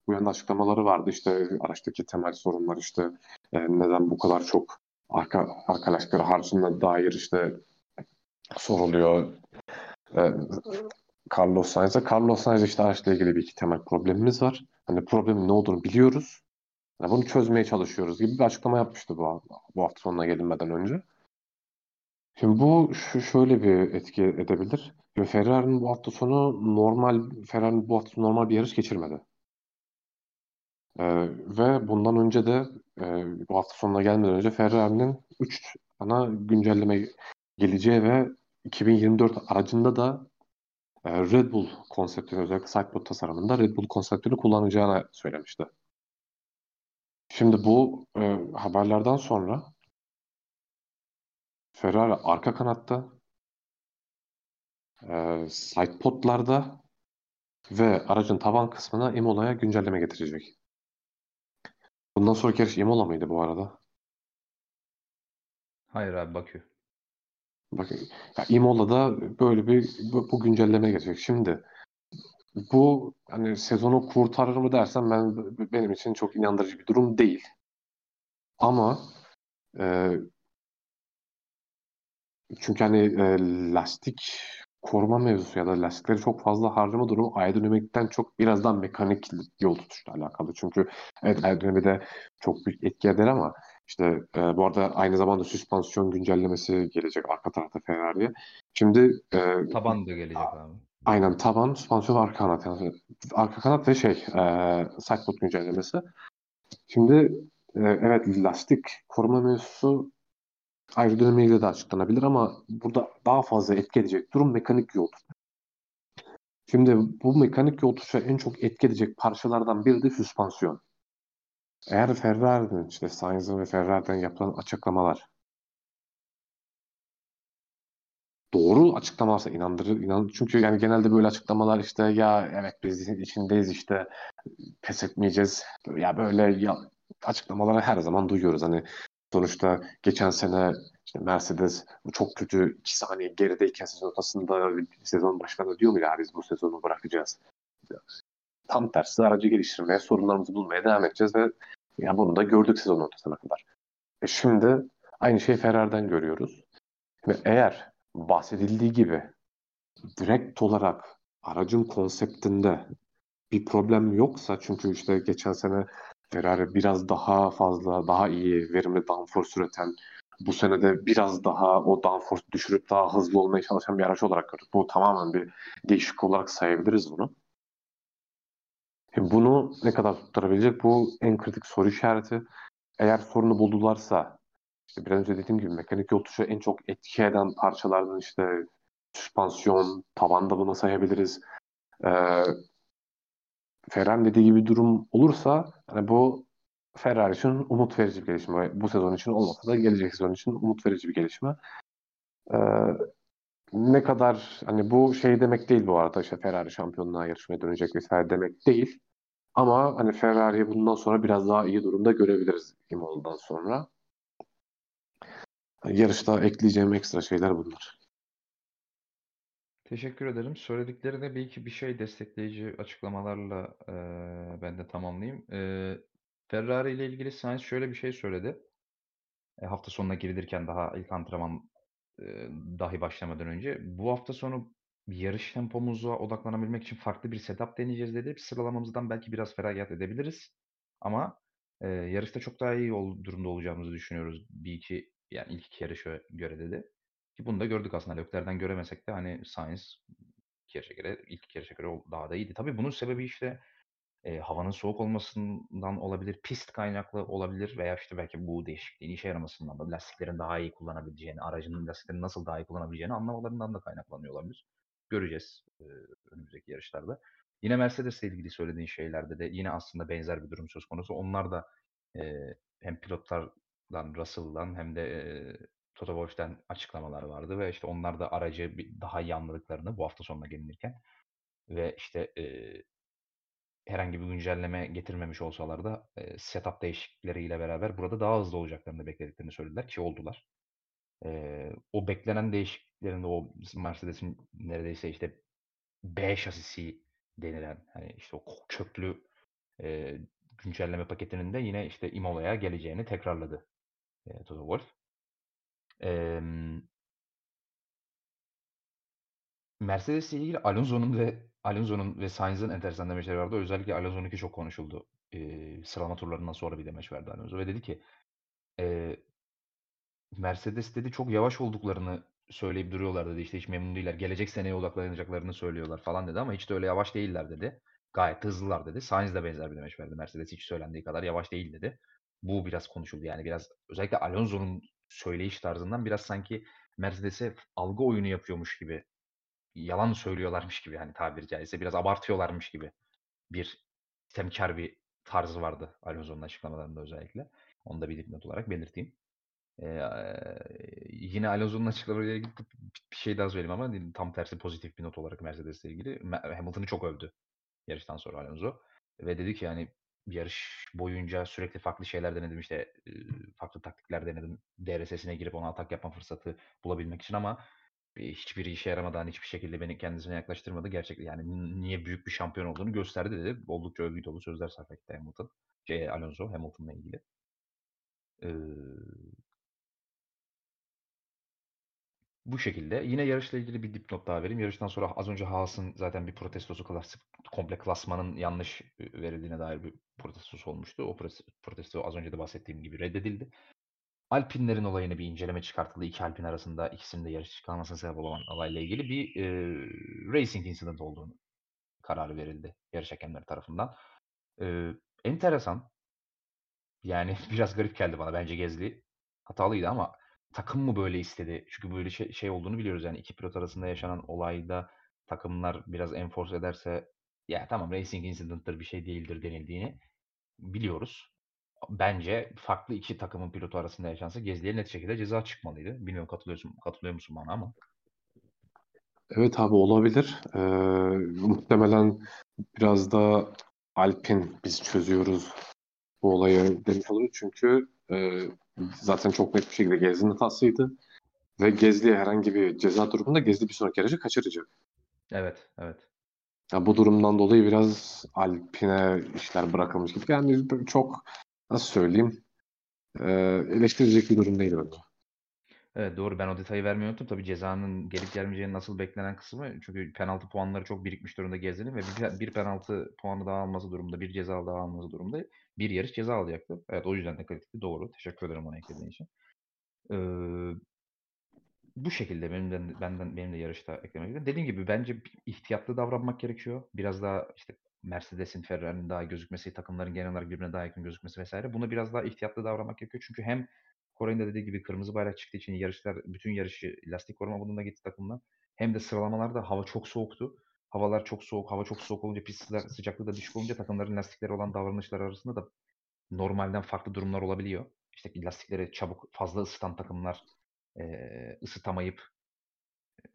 bu yönde açıklamaları vardı. İşte araçtaki temel sorunlar işte e, neden bu kadar çok arka, arka lastikleri harcına dair işte soruluyor. E, Carlos Sainz'e. Carlos Sainz işte araçla ilgili bir iki temel problemimiz var. Hani problemin ne olduğunu biliyoruz. Yani bunu çözmeye çalışıyoruz gibi bir açıklama yapmıştı bu, bu hafta sonuna gelinmeden önce. Şimdi bu şu şöyle bir etki edebilir. Şimdi Ferrari'nin bu hafta sonu normal Ferrari'nin bu hafta normal bir yarış geçirmedi. Ee, ve bundan önce de e, bu hafta sonuna gelmeden önce Ferrari'nin 3 ana güncelleme geleceği ve 2024 aracında da e, Red Bull konseptini özellikle sidepod tasarımında Red Bull konseptini kullanacağını söylemişti. Şimdi bu e, haberlerden sonra Ferrari arka kanatta e, sidepodlarda ve aracın tavan kısmına Imola'ya güncelleme getirecek. Bundan sonraki yarış Imola mıydı bu arada? Hayır abi Bakü. Bakın ya Imola'da böyle bir bu, bu güncelleme gelecek. Şimdi bu hani sezonu kurtarır mı dersen ben benim için çok inandırıcı bir durum değil. Ama e, çünkü hani e, lastik koruma mevzusu ya da lastikleri çok fazla harcama durumu aerodinamikten çok biraz daha mekanik yol tutuşla alakalı. Çünkü evet aerodinamide çok büyük etki eder ama işte e, bu arada aynı zamanda süspansiyon güncellemesi gelecek arka tarafta Ferrari'ye. Şimdi e, Taban da gelecek abi. Aynen taban, süspansiyon, arka kanat. Yani arka kanat ve şey e, sidepod güncellemesi. Şimdi e, evet lastik koruma mevzusu aerodinamiğiyle de açıklanabilir ama burada daha fazla etki edecek durum mekanik yol. Şimdi bu mekanik yol en çok etki edecek parçalardan biri de süspansiyon. Eğer Ferrari'nin işte Sainz'ın ve Ferrari'den yapılan açıklamalar doğru açıklamarsa inandırır, inandırır. Çünkü yani genelde böyle açıklamalar işte ya evet biz içindeyiz işte pes etmeyeceğiz. Ya böyle ya, açıklamaları her zaman duyuyoruz. Hani sonuçta geçen sene işte Mercedes çok kötü 2 saniye gerideyken sezon ortasında sezon başlarında diyor mu ya biz bu sezonu bırakacağız. Tam tersi aracı geliştirmeye, sorunlarımızı bulmaya devam edeceğiz ve Ya bunu da gördük sezon ortasına kadar. E şimdi aynı şeyi Ferrari'den görüyoruz. Ve eğer bahsedildiği gibi direkt olarak aracın konseptinde bir problem yoksa çünkü işte geçen sene Ferrari biraz daha fazla, daha iyi, verimli downforce üreten, bu sene de biraz daha o downforce düşürüp daha hızlı olmaya çalışan bir araç olarak gördük. Bu tamamen bir değişik olarak sayabiliriz bunu. E bunu ne kadar tutturabilecek? Bu en kritik soru işareti. Eğer sorunu buldularsa işte biraz önce dediğim gibi mekanik yol tuşu en çok etki eden parçalardan işte süspansiyon, tavan da buna sayabiliriz. Ee, Ferrari dediği gibi durum olursa hani bu Ferrari için umut verici bir gelişme. Bu sezon için olmasa da gelecek sezon için umut verici bir gelişme. Ee, ne kadar hani bu şey demek değil bu arada işte Ferrari şampiyonluğa yarışmaya dönecek vesaire demek değil. Ama hani Ferrari'yi bundan sonra biraz daha iyi durumda görebiliriz Imola'dan sonra. Yarışta ekleyeceğim ekstra şeyler bunlar. Teşekkür ederim. Söylediklerine belki bir şey destekleyici açıklamalarla eee, ben de tamamlayayım. Eee, Ferrari ile ilgili Sainz şöyle bir şey söyledi. E, hafta sonuna girilirken daha ilk antrenman eee, dahi başlamadan önce. Bu hafta sonu yarış tempomuza odaklanabilmek için farklı bir setup deneyeceğiz dedi. Sıralamamızdan belki biraz feragat edebiliriz. Ama eee, yarışta çok daha iyi ol- durumda olacağımızı düşünüyoruz. Bir iki yani ilk iki yarışa göre dedi. Ki bunu da gördük aslında. Leclerc'den göremesek de hani Sainz yarışa göre ilk iki yarışa göre daha da iyiydi. Tabii bunun sebebi işte Eee, havanın soğuk olmasından olabilir, pist kaynaklı olabilir veya, işte, belki bu değişikliğin işe yaramasından da lastiklerin daha iyi kullanabileceğini, aracın lastiklerini nasıl daha iyi kullanabileceğini anlamalarından da kaynaklanıyor olabilir. Göreceğiz, eee, önümüzdeki yarışlarda. Yine Mercedes'le ilgili söylediğin şeylerde de yine aslında benzer bir durum söz konusu. Onlar da, eee, hem pilotlardan, Russell'dan hem de, eee, Toto Wolff'ten açıklamalar vardı ve, işte, onlar da aracı daha iyi anladıklarını bu hafta sonuna gelinirken ve, işte, eee herhangi bir güncelleme getirmemiş olsalar da, eee, setup değişiklikleriyle beraber burada daha hızlı olacaklarını beklediklerini söylediler ki oldular. Eee, o beklenen değişikliklerin de o Mercedes'in neredeyse işte B şasisi denilen, hani, işte, o köklü, eee, güncelleme paketinin de yine, işte, Imola'ya geleceğini tekrarladı, eee, Toto Wolff. Emm Mercedes'le ilgili Alonso'nun ve Alonso'nun ve Sainz'ın enteresan demeçleri vardı. Özellikle Alonso'nunki çok konuşuldu. Eee, sıralama turlarından sonra bir demeç verdi Alonso ve dedi ki, eee, Mercedes dedi çok yavaş olduklarını söyleyip duruyorlar dedi. İşte hiç memnun değiller. Gelecek seneye odaklanacaklarını söylüyorlar falan dedi ama hiç de öyle yavaş değiller dedi. Gayet hızlılar dedi. Sainz de benzer bir demeç verdi. Mercedes hiç söylendiği kadar yavaş değil dedi. Bu biraz konuşuldu. Yani biraz özellikle Alonso'nun söyleyiş tarzından biraz sanki Mercedes'e algı oyunu yapıyormuş gibi yalan söylüyorlarmış gibi hani tabiri caizse biraz abartıyorlarmış gibi bir temkar bir tarzı vardı Alonso'nun açıklamalarında özellikle. Onu da bir dipnot olarak belirteyim. Eee, yine Alonso'nun açıklamalarıyla ilgili bir şey daha söyleyeyim ama tam tersi pozitif bir not olarak Mercedes'le ilgili. Hamilton'ı çok övdü yarıştan sonra Alonso ve dedi ki yani yarış boyunca sürekli farklı şeyler denedim işte farklı taktikler denedim DRS'sine girip ona atak yapma fırsatı bulabilmek için ama hiçbir işe yaramadan hiçbir şekilde beni kendisine yaklaştırmadı. Gerçekten yani niye büyük bir şampiyon olduğunu gösterdi dedi. Oldukça övgü dolu sözler sarf etti Hamilton. Şey, Alonso Hamilton'la ilgili. Bu şekilde. Yine yarışla ilgili bir dipnot daha vereyim. Yarıştan sonra az önce Haas'ın zaten bir protestosu klas, komple klasmanın yanlış verildiğine dair bir protestosu olmuştu. O protesto az önce de bahsettiğim gibi reddedildi. Alpinlerin olayını bir inceleme çıkartıldı. İki Alpin arasında ikisinin de yarış çıkarmasına sebep olan olayla ilgili bir e, racing incident olduğunu kararı verildi yarış hakemleri tarafından. E, enteresan. Yani biraz garip geldi bana. Bence Gezli hatalıydı ama takım mı böyle istedi? Çünkü böyle şey, şey olduğunu biliyoruz. Yani iki pilot arasında yaşanan olayda takımlar biraz enforce ederse ya tamam racing incident'tır bir şey değildir denildiğini biliyoruz bence farklı iki takımın pilotu arasında yaşansa Gezli'ye net şekilde ceza çıkmalıydı. Bilmiyorum katılıyorsun, katılıyor musun bana ama. Evet abi olabilir. Ee, muhtemelen biraz da Alpin biz çözüyoruz bu olayı demiş oluruz. Çünkü e, zaten çok net bir şekilde Gezli'nin hatasıydı. Ve Gezli'ye herhangi bir ceza durumunda Gezli bir sonraki yarışı kaçıracak. Evet, evet. Ya bu durumdan dolayı biraz Alpine işler bırakılmış gibi. Yani çok nasıl söyleyeyim e, eleştirilecek bir durum değil bence. Evet doğru. Ben o detayı vermeyi unuttum. Tabii cezanın gelip gelmeyeceğini nasıl beklenen kısmı çünkü penaltı puanları çok birikmiş durumda Gezdi'nin ve bir, bir penaltı puanı daha alması durumda, bir ceza daha alması durumda bir yarış ceza alacaktı. Evet o yüzden de kritikti. Doğru. Teşekkür ederim onu eklediğin için. Ee, bu şekilde benim de, benden benim de yarışta eklemek istedim. Dediğim gibi bence ihtiyatlı davranmak gerekiyor. Biraz daha işte Mercedes'in, Ferrari'nin daha gözükmesi, takımların genel olarak birbirine daha yakın gözükmesi vesaire. Buna biraz daha ihtiyatlı davranmak gerekiyor. Çünkü hem Koray'ın da dediği gibi kırmızı bayrak çıktığı için yarışlar, bütün yarışı lastik koruma modunda gitti takımlar. Hem de sıralamalarda hava çok soğuktu. Havalar çok soğuk, hava çok soğuk olunca pist sıcaklığı da düşük olunca takımların lastikleri olan davranışlar arasında da normalden farklı durumlar olabiliyor. İşte lastikleri çabuk fazla ısıtan takımlar e, ısıtamayıp e,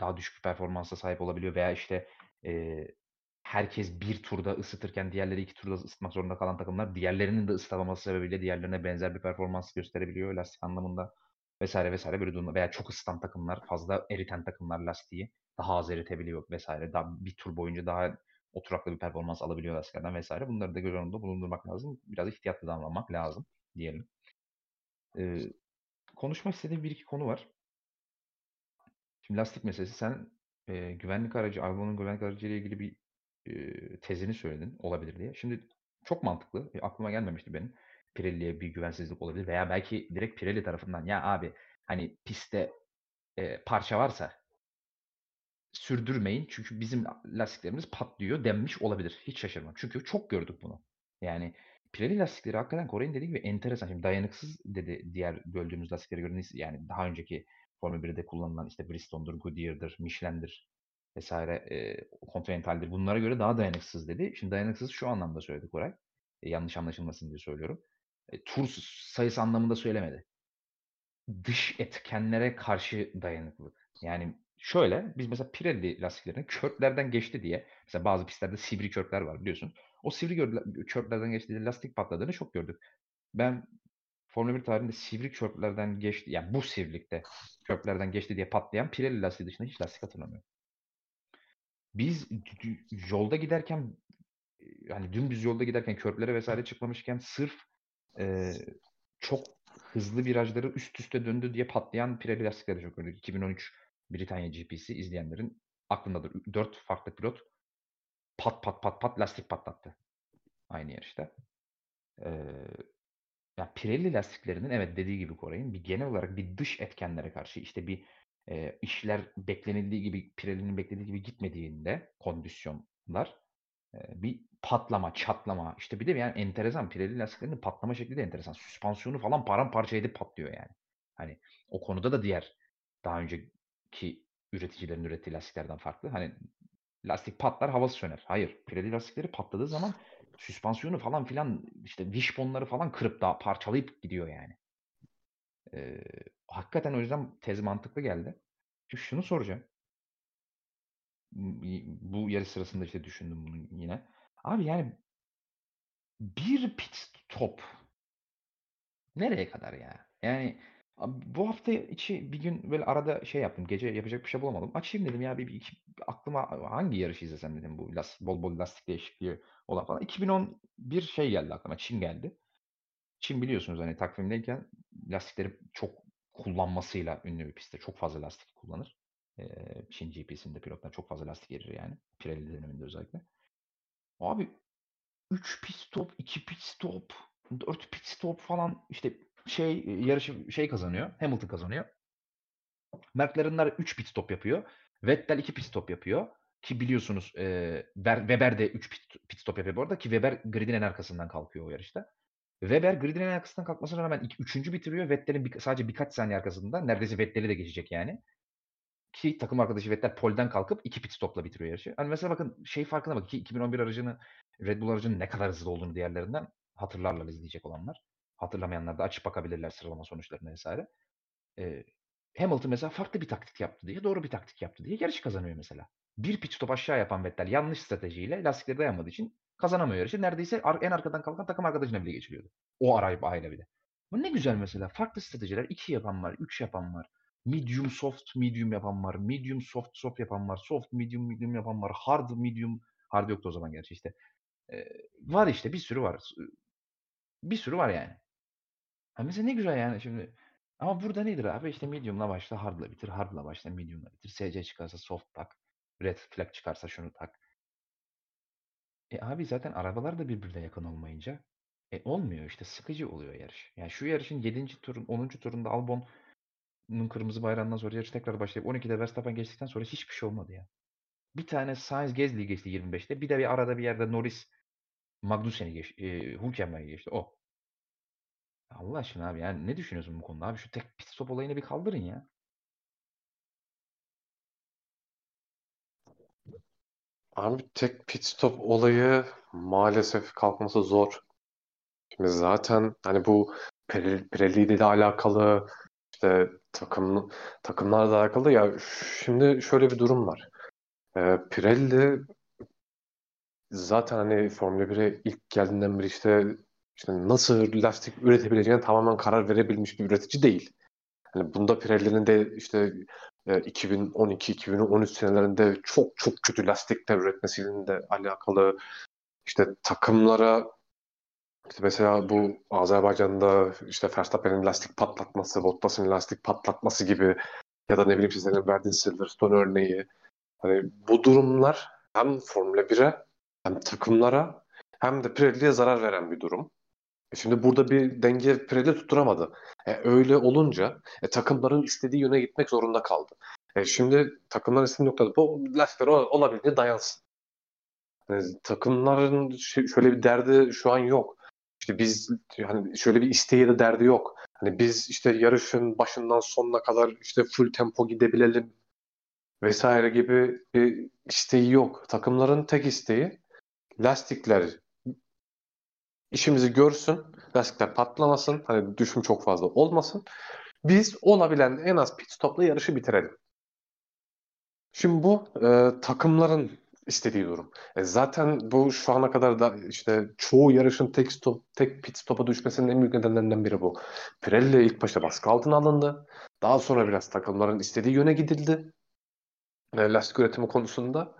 daha düşük bir performansa sahip olabiliyor veya işte e, herkes bir turda ısıtırken diğerleri iki turda ısıtmak zorunda kalan takımlar diğerlerinin de ısıtamaması sebebiyle diğerlerine benzer bir performans gösterebiliyor lastik anlamında vesaire vesaire böyle durumda. Veya çok ısıtan takımlar fazla eriten takımlar lastiği daha az eritebiliyor vesaire. Daha bir tur boyunca daha oturaklı bir performans alabiliyor lastiklerden vesaire. Bunları da göz önünde bulundurmak lazım. Biraz ihtiyatlı davranmak lazım diyelim. Ee, konuşmak istediğim bir iki konu var. Şimdi lastik meselesi. Sen e, güvenlik aracı, Albon'un güvenlik aracı ile ilgili bir tezini söyledin olabilir diye. Şimdi çok mantıklı. E, aklıma gelmemişti benim. Pirelli'ye bir güvensizlik olabilir veya belki direkt Pirelli tarafından ya abi hani pistte e, parça varsa sürdürmeyin çünkü bizim lastiklerimiz patlıyor denmiş olabilir. Hiç şaşırmam. Çünkü çok gördük bunu. Yani Pirelli lastikleri hakikaten Koray'ın dediği gibi enteresan. Şimdi dayanıksız dedi diğer böldüğümüz lastiklere göre yani daha önceki Formula 1'de kullanılan işte Bridgestone'dur, Goodyear'dır, Michelin'dir vesaire e, Continental'dir. Bunlara göre daha dayanıksız dedi. Şimdi dayanıksız şu anlamda söyledi Koray. E, yanlış anlaşılmasın diye söylüyorum. E, tur sayısı anlamında söylemedi. Dış etkenlere karşı dayanıklılık. Yani şöyle biz mesela Pirelli lastiklerinin körtlerden geçti diye mesela bazı pistlerde sivri körtler var biliyorsun. O sivri körtlerden geçti diye lastik patladığını çok gördük. Ben Formula 1 tarihinde sivri körplerden geçti. Yani bu sivrilikte körplerden geçti diye patlayan Pirelli lastiği dışında hiç lastik hatırlamıyorum. Biz yolda giderken yani dümdüz yolda giderken körplere vesaire çıkmamışken sırf e, çok hızlı virajları üst üste döndü diye patlayan Pirelli lastikleri çok gördük. 2013 Britanya GP'si izleyenlerin aklındadır. Dört farklı pilot pat pat pat pat lastik patlattı. Aynı yarışta. Ee, ya Pirelli lastiklerinin evet dediği gibi Koray'ın bir genel olarak bir dış etkenlere karşı işte bir e, işler beklenildiği gibi Pirelli'nin beklediği gibi gitmediğinde kondisyonlar e, bir patlama, çatlama işte bir de yani enteresan Pirelli lastiklerinin patlama şekli de enteresan. Süspansiyonu falan paramparça edip patlıyor yani. Hani o konuda da diğer daha önceki üreticilerin ürettiği lastiklerden farklı. Hani lastik patlar havası söner. Hayır. Pirelli lastikleri patladığı zaman süspansiyonu falan filan işte wishbone'ları falan kırıp daha parçalayıp gidiyor yani. Ee, hakikaten o yüzden tez mantıklı geldi. Şimdi şunu soracağım. Bu yarış sırasında işte düşündüm bunu yine. Abi yani bir pit stop nereye kadar ya? Yani bu hafta içi bir gün böyle arada şey yaptım. Gece yapacak bir şey bulamadım. Açayım dedim ya bir, bir iki, aklıma hangi yarış izlesem dedim bu las, bol bol lastik değişikliği olan falan. 2011 şey geldi aklıma. Çin geldi. Çin biliyorsunuz hani takvimdeyken lastikleri çok kullanmasıyla ünlü bir pistte. Çok fazla lastik kullanır. Ee, Çin GP'sinde pilotlar çok fazla lastik verir yani. Pirelli döneminde özellikle. Abi 3 pit stop, 2 pit stop, 4 pit stop falan işte şey yarışı şey kazanıyor. Hamilton kazanıyor. McLaren'lar 3 pit stop yapıyor. Vettel 2 pit stop yapıyor. Ki biliyorsunuz e, Weber de 3 pit, pit stop yapıyor bu arada. Ki Weber gridin en arkasından kalkıyor o yarışta. Weber gridin en arkasından kalkmasına rağmen 3. bitiriyor. Vettel'in bir, sadece birkaç saniye arkasında. Neredeyse Vettel'i de geçecek yani. Ki takım arkadaşı Vettel polden kalkıp 2 pit stopla bitiriyor yarışı. Hani mesela bakın şey farkına bak. Ki 2011 aracını Red Bull aracının ne kadar hızlı olduğunu diğerlerinden hatırlarlar izleyecek olanlar. Hatırlamayanlar da açıp bakabilirler sıralama sonuçlarına vesaire. Ee, Hamilton mesela farklı bir taktik yaptı diye, doğru bir taktik yaptı diye yarışı kazanıyor mesela. Bir pit stop aşağı yapan Vettel yanlış stratejiyle lastikleri dayanmadığı için kazanamıyor yarışı. Neredeyse en arkadan kalkan takım arkadaşına bile geçiriyordu. O arayla bile. Bu ne güzel mesela. Farklı stratejiler. iki yapan var, üç yapan var. Medium soft medium yapan var. Medium soft soft yapan var. Soft medium medium yapan var. Hard medium hard yoktu o zaman gerçi işte. Ee, var işte bir sürü var Bir sürü var yani. Ha mesela ne güzel yani şimdi. Ama burada nedir abi? İşte medium'la başla, hard'la bitir. Hard'la başla, medium'la bitir. SC çıkarsa soft tak. Red flag çıkarsa şunu tak. E abi zaten arabalar da birbirine yakın olmayınca e olmuyor işte sıkıcı oluyor yarış. Yani şu yarışın 7. turun 10. turunda Albon'un kırmızı bayrağından sonra yarış tekrar başlayıp 12'de Verstappen geçtikten sonra hiçbir şey olmadı ya. Bir tane Sainz Gasly geçti 25'te. Bir de bir arada bir yerde Norris Magnussen'i geçti. E, Hülkenberg'i geçti. O. Allah aşkına abi yani ne düşünüyorsun bu konuda abi? Şu tek pit stop olayını bir kaldırın ya. Abi tek pit stop olayı maalesef kalkması zor. Şimdi zaten hani bu Pre- Pirelli ile alakalı işte takım takımlarla alakalı ya şimdi şöyle bir durum var. Ee, Pirelli zaten hani Formula 1'e ilk geldiğinden beri işte işte nasıl lastik üretebileceğine tamamen karar verebilmiş bir üretici değil. Hani bunda Pirelli'nin de işte 2012-2013 senelerinde çok çok kötü lastikler üretmesiyle de alakalı işte takımlara işte mesela bu Azerbaycan'da işte Verstappen'in lastik patlatması, Bottas'ın lastik patlatması gibi ya da ne bileyim sizlerin verdiğin Silverstone örneği. Hani bu durumlar hem Formula 1'e hem takımlara hem de Pirelli'ye zarar veren bir durum. E şimdi burada bir denge Pirelli tutturamadı. E öyle olunca e, takımların istediği yöne gitmek zorunda kaldı. E şimdi takımların istediği noktada bu lastikler olabildiğince dayansın. Yani takımların şöyle bir derdi şu an yok. İşte biz hani şöyle bir isteği de derdi yok. Hani biz işte yarışın başından sonuna kadar işte full tempo gidebilelim vesaire gibi bir isteği yok. Takımların tek isteği lastikler işimizi görsün, lastikler patlamasın, hani düşüm çok fazla olmasın. Biz olabilen en az pit stopla yarışı bitirelim. Şimdi bu e, takımların istediği durum. E, zaten bu şu ana kadar da işte çoğu yarışın tek stop, tek pit stopa düşmesinin en büyük nedenlerinden biri bu. Pirelli ilk başta baskı altına alındı. Daha sonra biraz takımların istediği yöne gidildi. E, lastik üretimi konusunda.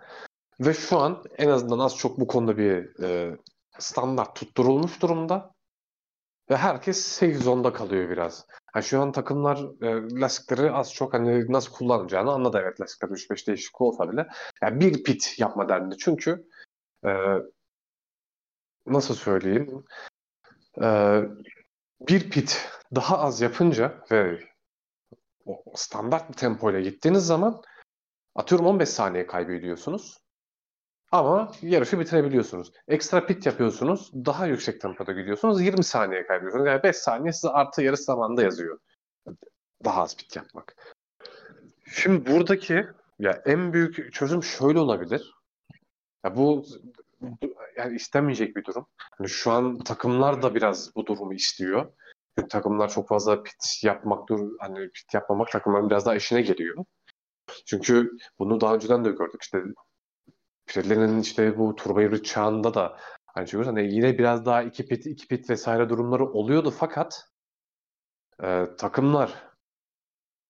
Ve şu an en azından az çok bu konuda bir e, standart tutturulmuş durumda. Ve herkes safe zone'da kalıyor biraz. Yani şu an takımlar e, lastikleri az çok hani nasıl kullanacağını anladı. Evet lastikler 3-5 değişik olsa bile. Yani bir pit yapma derdinde. Çünkü e, nasıl söyleyeyim e, bir pit daha az yapınca ve o standart bir tempoyla gittiğiniz zaman atıyorum 15 saniye kaybediyorsunuz. Ama yarışı bitirebiliyorsunuz. Ekstra pit yapıyorsunuz. Daha yüksek tempoda gidiyorsunuz. 20 saniye kaybediyorsunuz. Yani 5 saniye size artı yarış zamanında yazıyor. Daha az pit yapmak. Şimdi buradaki ya en büyük çözüm şöyle olabilir. Ya bu yani istemeyecek bir durum. Yani şu an takımlar da biraz bu durumu istiyor. Çünkü takımlar çok fazla pit yapmak dur hani pit yapmamak takımların biraz daha işine geliyor. Çünkü bunu daha önceden de gördük. İşte Pirelli'nin işte bu turbo hibrit çağında da hani şey hani yine biraz daha iki pit iki pit vesaire durumları oluyordu fakat e, takımlar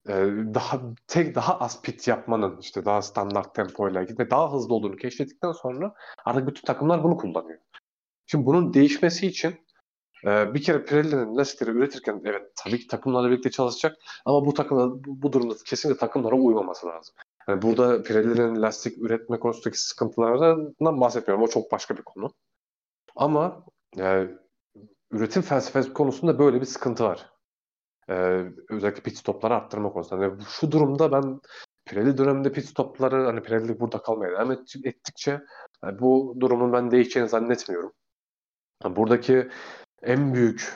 e, daha tek daha az pit yapmanın işte daha standart tempoyla gitme daha hızlı olduğunu keşfettikten sonra artık bütün takımlar bunu kullanıyor. Şimdi bunun değişmesi için e, bir kere Pirelli'nin lastikleri üretirken evet tabii ki takımlarla birlikte çalışacak ama bu takımlar bu, bu durumda kesinlikle takımlara uymaması lazım. Yani burada Pirelli'nin lastik üretme konusundaki sıkıntılarından bahsetmiyorum. O çok başka bir konu. Ama yani, üretim felsefesi konusunda böyle bir sıkıntı var. Ee, özellikle pit stopları arttırma konusunda. Yani şu durumda ben Pirelli döneminde pit stopları hani Pirelli burada kalmaya devam ettikçe yani bu durumun ben değişeceğini zannetmiyorum. Yani buradaki en büyük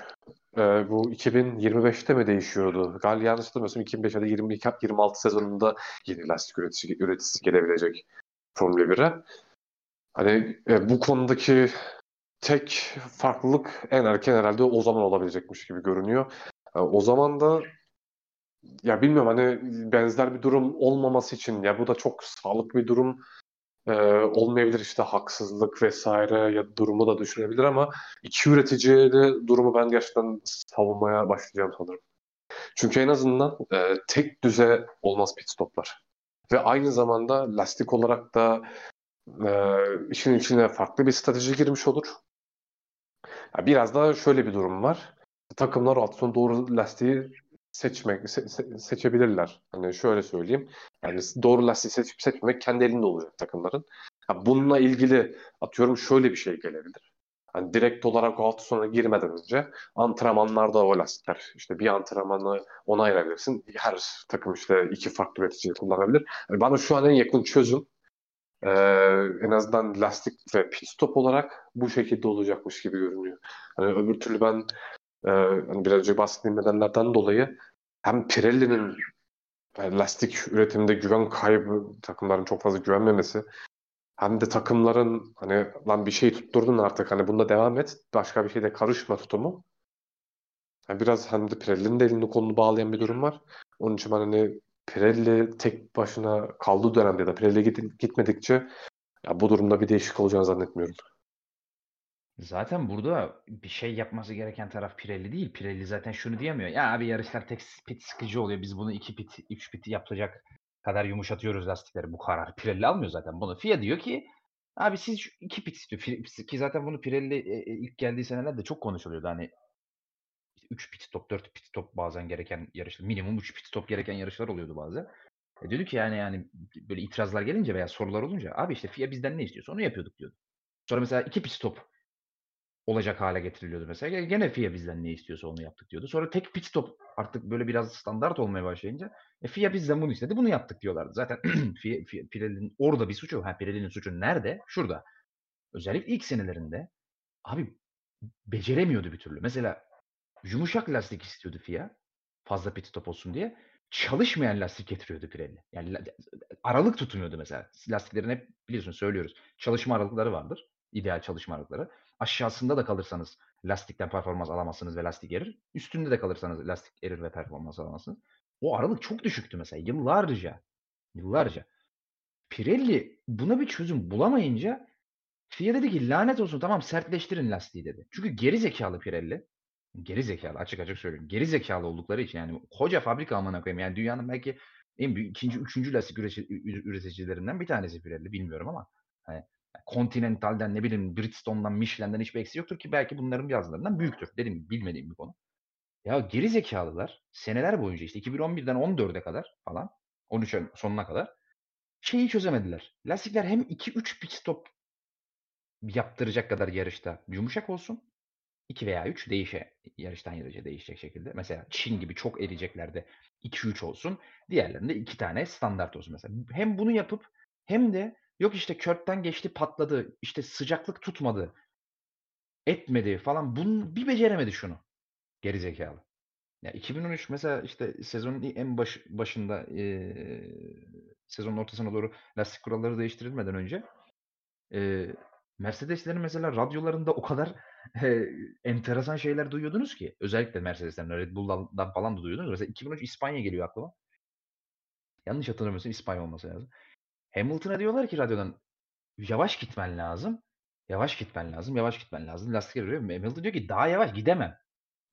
e, bu 2025'te mi değişiyordu? Galiba yanlış hatırlamıyorsam 2025 ya da 22, 26 sezonunda yeni lastik üreticisi, üreticisi gelebilecek Formula 1'e. Hani e, bu konudaki tek farklılık en erken herhalde o zaman olabilecekmiş gibi görünüyor. E, o zaman da ya bilmiyorum hani benzer bir durum olmaması için ya bu da çok sağlıklı bir durum e, olmayabilir işte haksızlık vesaire ya durumu da düşünebilir ama iki üreticiyle durumu ben gerçekten savunmaya başlayacağım sanırım. Çünkü en azından e, tek düze olmaz pit stoplar. Ve aynı zamanda lastik olarak da e, işin içine farklı bir strateji girmiş olur. Biraz da şöyle bir durum var. Takımlar hafta sonu doğru lastiği seçmek se- se- seçebilirler. Hani şöyle söyleyeyim. Yani doğru lastiği seçip seçmemek kendi elinde olacak takımların. Ha, bununla ilgili atıyorum şöyle bir şey gelebilir. Hani direkt olarak o hafta sonuna girmeden önce antrenmanlarda o lastikler işte bir antrenmanı ona ayırabilirsin. Her takım işte iki farklı üreticiyi kullanabilir. Yani bana şu an en yakın çözüm ee, en azından lastik ve pit stop olarak bu şekilde olacakmış gibi görünüyor. Hani öbür türlü ben e, hani biraz önce bahsettiğim nedenlerden dolayı hem Pirelli'nin yani lastik üretiminde güven kaybı, takımların çok fazla güvenmemesi hem de takımların hani lan bir şey tutturdun artık hani bunda devam et başka bir şeyde karışma tutumu. Yani biraz hem de Pirelli'nin de elini kolunu bağlayan bir durum var. Onun için hani Pirelli tek başına kaldığı dönemde ya da Pirelli git- gitmedikçe ya bu durumda bir değişik olacağını zannetmiyorum. Zaten burada bir şey yapması gereken taraf Pirelli değil. Pirelli zaten şunu diyemiyor. Ya abi yarışlar tek pit sıkıcı oluyor. Biz bunu iki pit, üç pit yapacak kadar yumuşatıyoruz lastikleri. Bu karar Pirelli almıyor zaten bunu. FIA diyor ki abi siz şu iki pit istiyor. Ki zaten bunu Pirelli e, e, ilk geldiği senelerde çok konuşuluyordu. Hani 3 pit stop, 4 pit stop bazen gereken yarışlar. Minimum 3 pit stop gereken yarışlar oluyordu bazen. E dedi ki yani yani böyle itirazlar gelince veya sorular olunca abi işte FIA bizden ne istiyorsa onu yapıyorduk diyordu. Sonra mesela 2 pit stop olacak hale getiriliyordu mesela. Gene FIA bizden ne istiyorsa onu yaptık diyordu. Sonra tek pit stop artık böyle biraz standart olmaya başlayınca e, FIA bizden bunu istedi. Bunu yaptık diyorlardı. Zaten FIA, Pirelli'nin orada bir suçu. Ha Pirelli'nin suçu nerede? Şurada. Özellikle ilk senelerinde abi beceremiyordu bir türlü. Mesela yumuşak lastik istiyordu FIA. Fazla pit stop olsun diye. Çalışmayan lastik getiriyordu Pirelli. Yani aralık tutmuyordu mesela. Lastiklerin hep biliyorsun söylüyoruz. Çalışma aralıkları vardır. İdeal çalışma aralıkları. Aşağısında da kalırsanız lastikten performans alamazsınız ve lastik erir. Üstünde de kalırsanız lastik erir ve performans alamazsınız. O aralık çok düşüktü mesela. Yıllarca. Yıllarca. Pirelli buna bir çözüm bulamayınca FIA dedi ki lanet olsun tamam sertleştirin lastiği dedi. Çünkü geri zekalı Pirelli. Geri zekalı açık açık söylüyorum. Geri zekalı oldukları için yani koca fabrika amına koyayım. Yani dünyanın belki en büyük ikinci, üçüncü lastik üreticilerinden bir tanesi Pirelli bilmiyorum ama hani Continental'den ne bileyim Bridgestone'dan Michelin'den hiçbir eksi yoktur ki belki bunların bazılarından büyüktür. Dedim bilmediğim bir konu. Ya geri zekalılar seneler boyunca işte 2011'den 14'e kadar falan 13 sonuna kadar şeyi çözemediler. Lastikler hem 2-3 pit stop yaptıracak kadar yarışta yumuşak olsun. 2 veya 3 değişe yarıştan yarışa değişecek şekilde. Mesela Çin gibi çok eriyeceklerde 2-3 olsun. Diğerlerinde 2 tane standart olsun mesela. Hem bunu yapıp hem de yok işte körtten geçti patladı. işte sıcaklık tutmadı. Etmedi falan. Bunu bir beceremedi şunu. Geri zekalı. Ya 2013 mesela işte sezonun en baş, başında e, sezonun ortasına doğru lastik kuralları değiştirilmeden önce e, Mercedes'lerin mesela radyolarında o kadar e, enteresan şeyler duyuyordunuz ki. Özellikle Mercedes'ten, Red Bull'dan falan da duyuyordunuz. Mesela 2013 İspanya geliyor aklıma. Yanlış hatırlamıyorsam İspanya olması lazım. Hamilton'a diyorlar ki radyodan yavaş gitmen lazım. Yavaş gitmen lazım. Yavaş gitmen lazım. Lastikleri görüyor Hamilton diyor ki daha yavaş gidemem.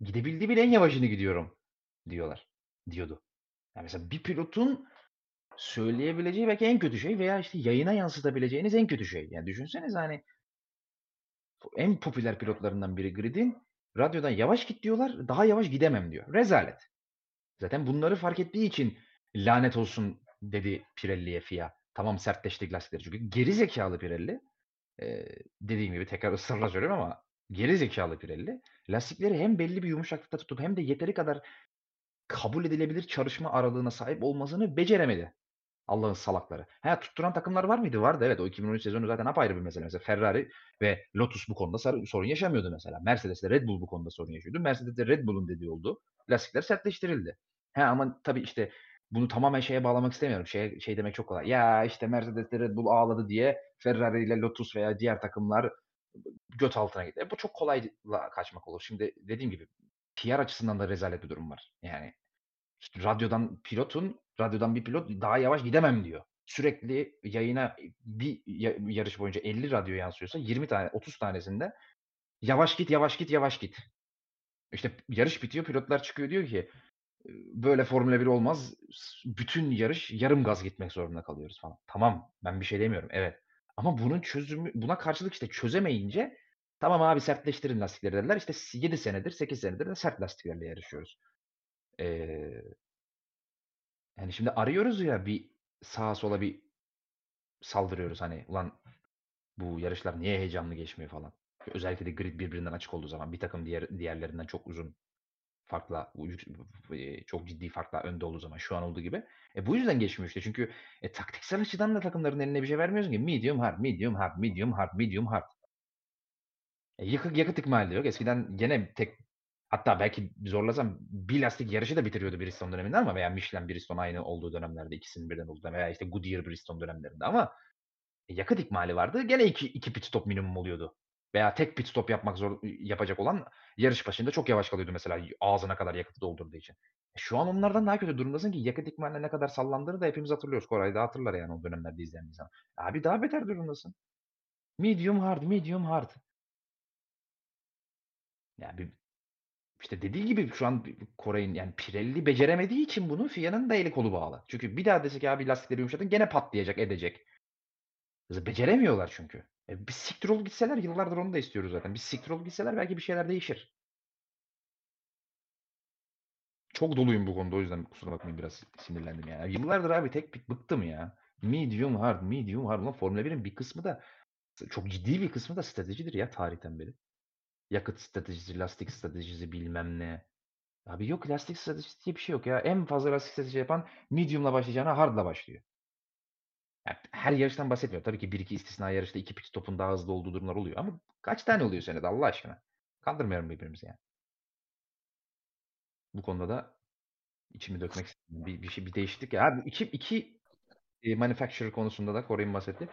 Gidebildiği bile en yavaşını gidiyorum diyorlar. Diyordu. Yani mesela bir pilotun söyleyebileceği belki en kötü şey veya işte yayına yansıtabileceğiniz en kötü şey. Yani düşünseniz hani en popüler pilotlarından biri Grid'in radyodan yavaş git diyorlar, daha yavaş gidemem diyor. Rezalet. Zaten bunları fark ettiği için lanet olsun dedi Pirelli'ye FIA. Tamam sertleştik lastikleri çünkü geri zekalı Pirelli. Ee, dediğim gibi tekrar ısrarla söylüyorum ama geri zekalı Pirelli. Lastikleri hem belli bir yumuşaklıkta tutup hem de yeteri kadar kabul edilebilir çalışma aralığına sahip olmasını beceremedi. Allah'ın salakları. Ha tutturan takımlar var mıydı? Vardı evet. O 2013 sezonu zaten apayrı bir mesele. Mesela Ferrari ve Lotus bu konuda sorun yaşamıyordu mesela. Mercedes ile Red Bull bu konuda sorun yaşıyordu. Mercedes de Red Bull'un dediği oldu. Lastikler sertleştirildi. Ha ama tabii işte bunu tamamen şeye bağlamak istemiyorum. Şey, şey demek çok kolay. Ya işte Mercedes Red Bull ağladı diye Ferrari ile Lotus veya diğer takımlar göt altına gitti. E, bu çok kolay kaçmak olur. Şimdi dediğim gibi PR açısından da rezalet bir durum var. Yani işte radyodan pilotun, radyodan bir pilot daha yavaş gidemem diyor. Sürekli yayına bir yarış boyunca 50 radyo yansıyorsa 20 tane, 30 tanesinde yavaş git, yavaş git, yavaş git. İşte yarış bitiyor, pilotlar çıkıyor diyor ki böyle Formula 1 olmaz. Bütün yarış yarım gaz gitmek zorunda kalıyoruz falan. Tamam, ben bir şey demiyorum. Evet. Ama bunun çözümü buna karşılık işte çözemeyince Tamam abi sertleştirin lastikleri dediler. İşte 7 senedir, 8 senedir de sert lastiklerle yarışıyoruz. Eee yani şimdi arıyoruz ya bir sağa sola bir saldırıyoruz hani ulan bu yarışlar niye heyecanlı geçmiyor falan. Özellikle de grid birbirinden açık olduğu zaman bir takım diğer diğerlerinden çok uzun farkla çok ciddi farkla önde olduğu zaman şu an olduğu gibi. E bu yüzden geçmiyor. Çünkü e, taktiksel açıdan da takımların eline bir şey vermiyorsun ki. Medium hard, medium hard, medium hard, medium hard. E, yakıt, yakıt ikmali yok. Eskiden gene tek hatta belki zorlasam bir lastik yarışı da bitiriyordu Bridgestone döneminde ama veya Michelin Bridgestone aynı olduğu dönemlerde ikisinin birden olduğu veya işte Goodyear Bridgestone dönemlerinde ama e, yakıt ikmali vardı. Gene iki, iki pit stop minimum oluyordu. Veya tek pit stop yapmak zor yapacak olan yarış başında çok yavaş kalıyordu mesela ağzına kadar yakıtı doldurduğu için. E, şu an onlardan daha kötü durumdasın ki yakıt ikmaline ne kadar sallandığını da hepimiz hatırlıyoruz. Koray da hatırlar yani o dönemlerde izleyen insan. Abi daha beter durumdasın. Medium hard, medium hard. Ya bir işte dediği gibi şu an Koray'ın yani Pirelli beceremediği için bunu FIA'nın da eli kolu bağlı. Çünkü bir daha desek abi lastikleri yumuşatın gene patlayacak edecek. Beceremiyorlar çünkü. E, bir siktir olup gitseler yıllardır onu da istiyoruz zaten. Bir siktir olup gitseler belki bir şeyler değişir. Çok doluyum bu konuda o yüzden kusura bakmayın biraz sinirlendim yani. Yıllardır abi tek pik bıktım ya. Medium hard, medium hard. Ulan Formula 1'in bir kısmı da çok ciddi bir kısmı da stratejidir ya tarihten beri. Yakıt stratejisi, lastik stratejisi bilmem ne. Abi yok lastik stratejisi diye bir şey yok ya. En fazla lastik strateji yapan medium'la başlayacağına hard'la başlıyor. Her yarıştan bahsetmiyorum. Tabii ki bir iki istisna yarışta iki pit stop'un daha hızlı olduğu durumlar oluyor ama kaç tane oluyor senede Allah aşkına? Kandırmayalım birbirimizi yani. Bu konuda da içimi dökmek istedim. Bir, bir şey bir değişiklik ya. Abi iki, iki e, manufacturer konusunda da Koray'ın bahsetti.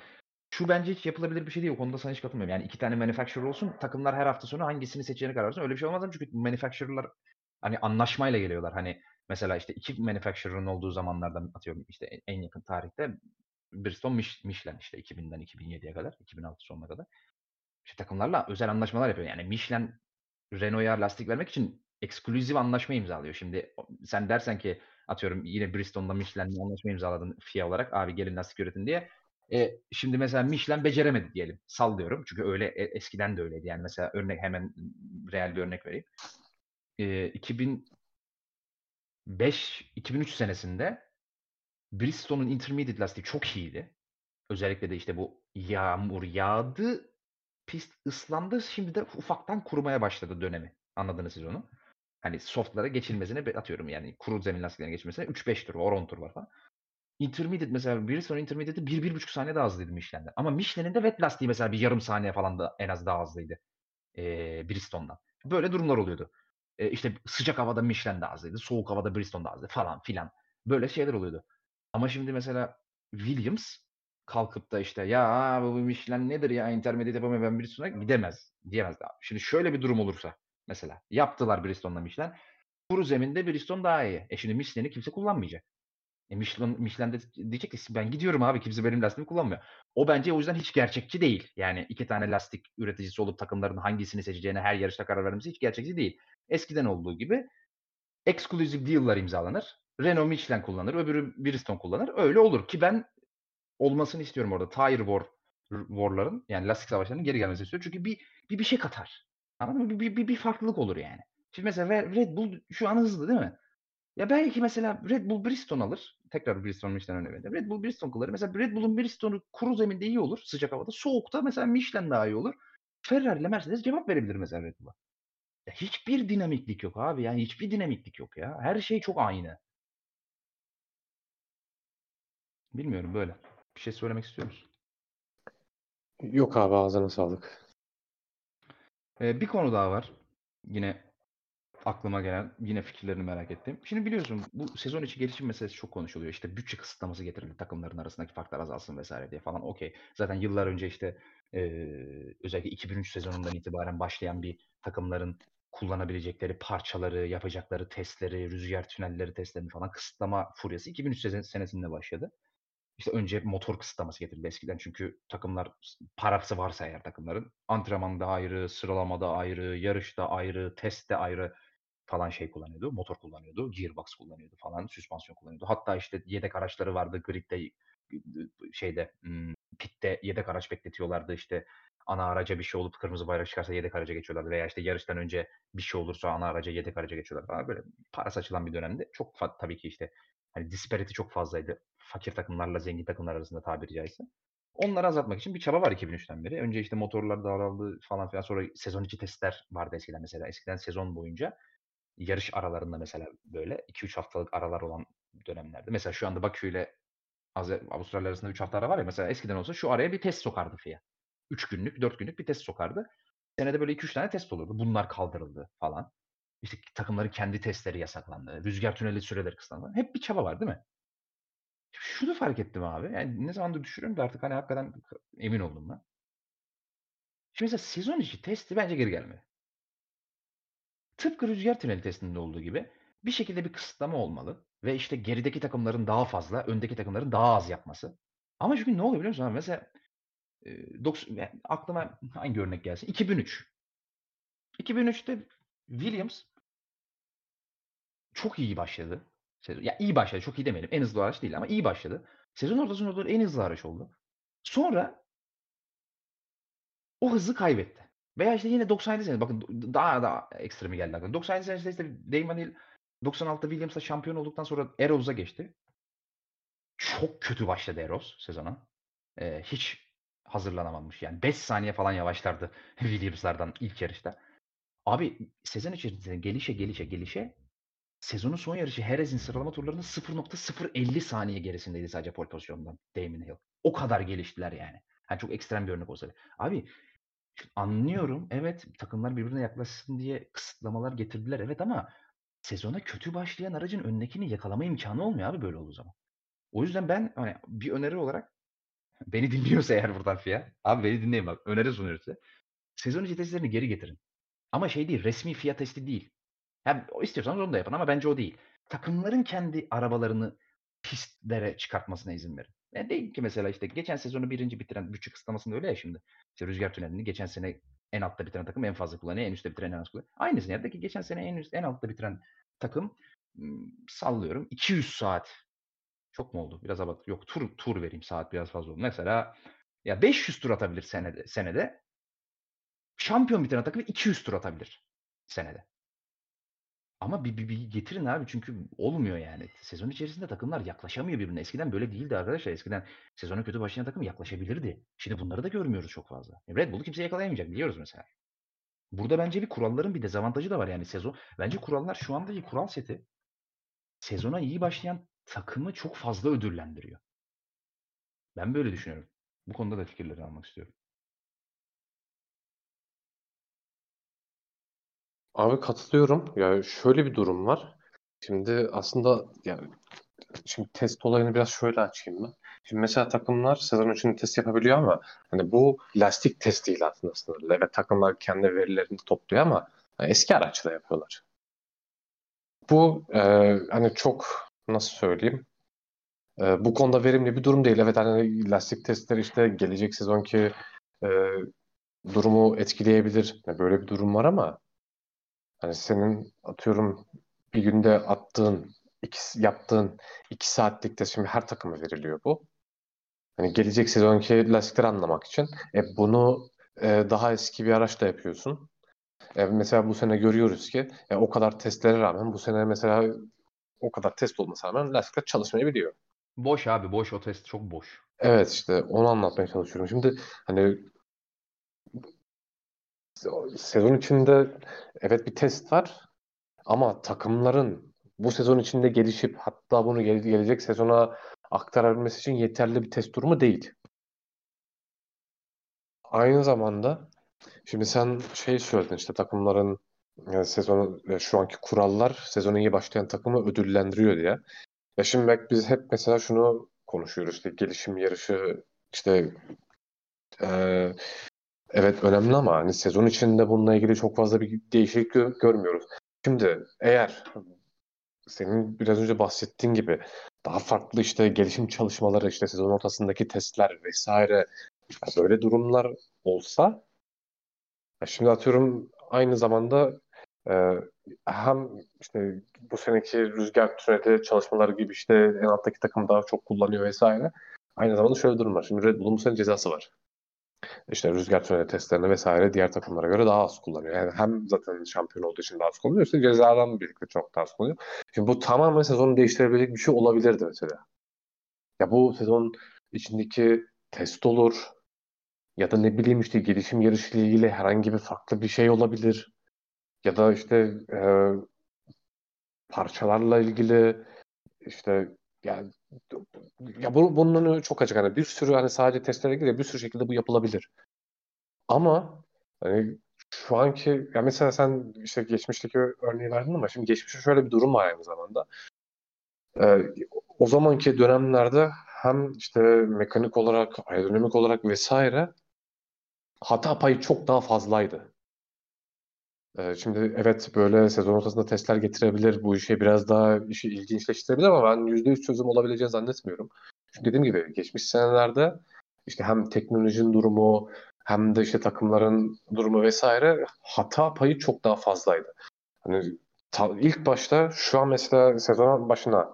Şu bence hiç yapılabilir bir şey değil. O konuda sana hiç katılmıyorum. Yani iki tane manufacturer olsun. Takımlar her hafta sonu hangisini seçeceğine karar. Öyle bir şey olmaz çünkü manufacturer'lar hani anlaşmayla geliyorlar. Hani mesela işte iki manufacturer'ın olduğu zamanlardan atıyorum işte en yakın tarihte Bridgestone Michelin işte 2000'den 2007'ye kadar, 2006 sonuna kadar. İşte takımlarla özel anlaşmalar yapıyor. Yani Michelin Renault'a lastik vermek için ekskluzif anlaşma imzalıyor. Şimdi sen dersen ki atıyorum yine Bridgestone'da Michelin'le anlaşma imzaladın FIA olarak abi gelin lastik üretin diye. E, şimdi mesela Michelin beceremedi diyelim. Sallıyorum. Çünkü öyle e, eskiden de öyleydi. Yani mesela örnek hemen real bir örnek vereyim. E, 2005 2003 senesinde Bridgestone'un intermediate lastiği çok iyiydi. Özellikle de işte bu yağmur yağdı, pist ıslandı, şimdi de ufaktan kurumaya başladı dönemi. Anladınız siz onu. Hani softlara geçilmesine atıyorum yani kuru zemin lastiklerine geçilmesine 3-5 tur var, 10 tur var falan. Intermediate mesela Bridgestone Intermediate'i 1-1,5 saniye daha hızlıydı Michelin'den. Ama Michelin'in de wet lastiği mesela bir yarım saniye falan da en az daha hızlıydı. Ee, Bridgestone'dan. Böyle durumlar oluyordu. Ee, işte sıcak havada Michelin daha hızlıydı, soğuk havada Bridgestone daha hızlıydı falan filan. Böyle şeyler oluyordu. Ama şimdi mesela Williams kalkıp da işte ya bu Michelin nedir ya intermediate yapamıyor ben Bridgestone'a gidemez. Diyemez abi. Şimdi şöyle bir durum olursa mesela yaptılar Bridgestone'la Michelin. Kuru zeminde Bridgestone daha iyi. E şimdi Michelin'i kimse kullanmayacak. E Michelin, Michelin de diyecek ki ben gidiyorum abi kimse benim lastiğimi kullanmıyor. O bence o yüzden hiç gerçekçi değil. Yani iki tane lastik üreticisi olup takımların hangisini seçeceğine her yarışta karar vermesi hiç gerçekçi değil. Eskiden olduğu gibi exclusive deal'lar imzalanır. Renault Michelin kullanır, öbürü Bridgestone kullanır. Öyle olur ki ben olmasını istiyorum orada. Tire War War'ların yani lastik savaşlarının geri gelmesini istiyorum. Çünkü bir bir, bir şey katar. Anladın mı? Bir, bir, bir, farklılık olur yani. Şimdi mesela Red Bull şu an hızlı değil mi? Ya belki mesela Red Bull Bridgestone alır. Tekrar Bridgestone Michelin örneği verelim. Red Bull Bridgestone kullanır. Mesela Red Bull'un Bridgestone'u kuru zeminde iyi olur. Sıcak havada. Soğukta mesela Michelin daha iyi olur. Ferrari ile Mercedes cevap verebilir mesela Red Bull'a. Ya hiçbir dinamiklik yok abi. Yani hiçbir dinamiklik yok ya. Her şey çok aynı. Bilmiyorum böyle. Bir şey söylemek istiyor musun? Yok abi ağzına sağlık. Ee, bir konu daha var. Yine aklıma gelen, yine fikirlerini merak ettim. Şimdi biliyorsun bu sezon içi gelişim meselesi çok konuşuluyor. İşte bütçe kısıtlaması getirildi takımların arasındaki farklar azalsın vesaire diye falan. Okey. Zaten yıllar önce işte e, özellikle 2003 sezonundan itibaren başlayan bir takımların kullanabilecekleri parçaları, yapacakları testleri, rüzgar tünelleri testlerini falan kısıtlama furyası 2003 senesinde başladı. İşte önce motor kısıtlaması getirildi eskiden çünkü takımlar parası varsa eğer takımların antrenmanda ayrı, sıralamada ayrı, yarışta ayrı, testte ayrı falan şey kullanıyordu. Motor kullanıyordu, gearbox kullanıyordu falan, süspansiyon kullanıyordu. Hatta işte yedek araçları vardı gridde şeyde pitte yedek araç bekletiyorlardı işte ana araca bir şey olup kırmızı bayrak çıkarsa yedek araca geçiyorlar veya işte yarıştan önce bir şey olursa ana araca yedek araca geçiyorlar falan böyle para saçılan bir dönemde çok tabii ki işte hani disparity çok fazlaydı. Fakir takımlarla zengin takımlar arasında tabiri caizse. Onları azaltmak için bir çaba var 2003'ten beri. Önce işte motorlar daraldı falan filan. Sonra sezon içi testler vardı eskiden mesela. Eskiden sezon boyunca yarış aralarında mesela böyle 2-3 haftalık aralar olan dönemlerde. Mesela şu anda Bakü ile Avustralya arasında 3 hafta ara var ya mesela eskiden olsa şu araya bir test sokardı FIA. 3 günlük, 4 günlük bir test sokardı. Senede böyle 2-3 tane test olurdu. Bunlar kaldırıldı falan. İşte takımların kendi testleri yasaklandı. Rüzgar tüneli süreleri kısıtlandı. Hep bir çaba var değil mi? Şunu fark ettim abi. Yani ne zamandır düşürüyorum da artık hani hakikaten emin oldum ben. Şimdi mesela sezon içi testi bence geri gelmeli. Tıpkı rüzgar tüneli testinde olduğu gibi bir şekilde bir kısıtlama olmalı. Ve işte gerideki takımların daha fazla, öndeki takımların daha az yapması. Ama çünkü ne oluyor biliyor musun? Mesela e, doks- yani aklıma hangi örnek gelsin? 2003. 2003'te Williams çok iyi başladı. Sezon. Ya iyi başladı. Çok iyi demeyelim. En hızlı araç değil ama iyi başladı. Sezon ortasında olduğu en hızlı araç oldu. Sonra o hızı kaybetti. Veya işte yine 97 sene bakın daha da ekstremi geldi aklıma. 97 senesinde işte Damon Hill 96'da Williams'la şampiyon olduktan sonra Eros'a geçti. Çok kötü başladı Eros sezona. Ee, hiç hazırlanamamış. Yani 5 saniye falan yavaşlardı Williams'lardan ilk yarışta. Abi sezon içerisinde gelişe gelişe gelişe sezonun son yarışı Herez'in sıralama turlarında 0.050 saniye gerisindeydi sadece pole pozisyonundan Damon Hill. O kadar geliştiler yani. Yani çok ekstrem bir örnek olsa. Abi anlıyorum. Evet takımlar birbirine yaklaşsın diye kısıtlamalar getirdiler. Evet ama sezona kötü başlayan aracın öndekini yakalama imkanı olmuyor abi böyle olduğu zaman. O yüzden ben hani bir öneri olarak beni dinliyorsa eğer buradan FIA. Abi beni dinleyin bak. Öneri sunuyoruz size. Sezon içi testlerini geri getirin. Ama şey değil. Resmi FIA testi değil. O istiyorsanız onu da yapın ama bence o değil. Takımların kendi arabalarını pistlere çıkartmasına izin verin. Yani değil ki mesela işte geçen sezonu birinci bitiren bütçe kısıtlamasında öyle ya şimdi. İşte rüzgar tünelini geçen sene en altta bitiren takım en fazla kullanıyor. En üstte bitiren en az kullanıyor. Aynısı nerede ki geçen sene en üst en altta bitiren takım ım, sallıyorum 200 saat. Çok mu oldu? Biraz abart. Yok tur tur vereyim saat biraz fazla oldu. Mesela ya 500 tur atabilir senede senede. Şampiyon bitiren takım 200 tur atabilir senede. Ama bir, bir, bir getirin abi çünkü olmuyor yani. Sezon içerisinde takımlar yaklaşamıyor birbirine. Eskiden böyle değildi arkadaşlar. Eskiden sezona kötü başlayan takım yaklaşabilirdi. Şimdi bunları da görmüyoruz çok fazla. Red Bull'u kimse yakalayamayacak biliyoruz mesela. Burada bence bir kuralların bir dezavantajı da var yani sezon. Bence kurallar şu andaki kural seti sezona iyi başlayan takımı çok fazla ödüllendiriyor. Ben böyle düşünüyorum. Bu konuda da fikirleri almak istiyorum. Abi katılıyorum. Ya şöyle bir durum var. Şimdi aslında yani şimdi test olayını biraz şöyle açayım ben. Şimdi mesela takımlar sezon içinde test yapabiliyor ama hani bu lastik test değil aslında sınırlı. Evet takımlar kendi verilerini topluyor ama hani eski araçla yapıyorlar. Bu e, hani çok nasıl söyleyeyim e, bu konuda verimli bir durum değil. Evet hani lastik testleri işte gelecek sezonki e, durumu etkileyebilir. Yani böyle bir durum var ama Hani senin atıyorum bir günde attığın, iki, yaptığın iki saatlikte şimdi her takıma veriliyor bu. Hani gelecek sezonki lastikleri anlamak için. E bunu e, daha eski bir araçla yapıyorsun. E, mesela bu sene görüyoruz ki e, o kadar testlere rağmen bu sene mesela o kadar test olmasına rağmen lastikler çalışmayabiliyor. Boş abi boş o test çok boş. Evet işte onu anlatmaya çalışıyorum. Şimdi hani sezon içinde evet bir test var ama takımların bu sezon içinde gelişip hatta bunu gele- gelecek sezona aktarabilmesi için yeterli bir test durumu değil. Aynı zamanda şimdi sen şey söyledin işte takımların e, sezonu e, şu anki kurallar sezonu iyi başlayan takımı ödüllendiriyor diye. Ya şimdi biz hep mesela şunu konuşuyoruz işte gelişim yarışı işte e, evet önemli ama hani sezon içinde bununla ilgili çok fazla bir değişiklik gö- görmüyoruz. Şimdi eğer senin biraz önce bahsettiğin gibi daha farklı işte gelişim çalışmaları işte sezon ortasındaki testler vesaire böyle durumlar olsa şimdi atıyorum aynı zamanda e, hem işte bu seneki rüzgar tüneli çalışmaları gibi işte en alttaki takım daha çok kullanıyor vesaire. Aynı zamanda şöyle durum var. Şimdi Red Bull'un bu sene cezası var. İşte rüzgar tüneli testlerini vesaire diğer takımlara göre daha az kullanıyor. Yani hem zaten şampiyon olduğu için daha az kullanıyor. İşte cezadan birlikte çok daha az kullanıyor. Şimdi bu tamamen sezonu değiştirebilecek bir şey olabilirdi mesela. Ya bu sezon içindeki test olur ya da ne bileyim işte gelişim yarışı ile ilgili herhangi bir farklı bir şey olabilir. Ya da işte e, parçalarla ilgili işte yani ya bu, bunun çok açık. Hani bir sürü hani sadece testlere ilgili bir sürü şekilde bu yapılabilir. Ama hani şu anki ya mesela sen işte geçmişteki örneği verdin ama şimdi geçmişte şöyle bir durum var aynı zamanda. Ee, o zamanki dönemlerde hem işte mekanik olarak, aerodinamik olarak vesaire hata payı çok daha fazlaydı. Ee, şimdi evet böyle sezon ortasında testler getirebilir. Bu işe biraz daha işi ilginçleştirebilir ama ben %100 çözüm olabileceğini zannetmiyorum. Çünkü dediğim gibi geçmiş senelerde işte hem teknolojinin durumu hem de işte takımların durumu vesaire hata payı çok daha fazlaydı. Hani ta, ilk başta şu an mesela sezon başına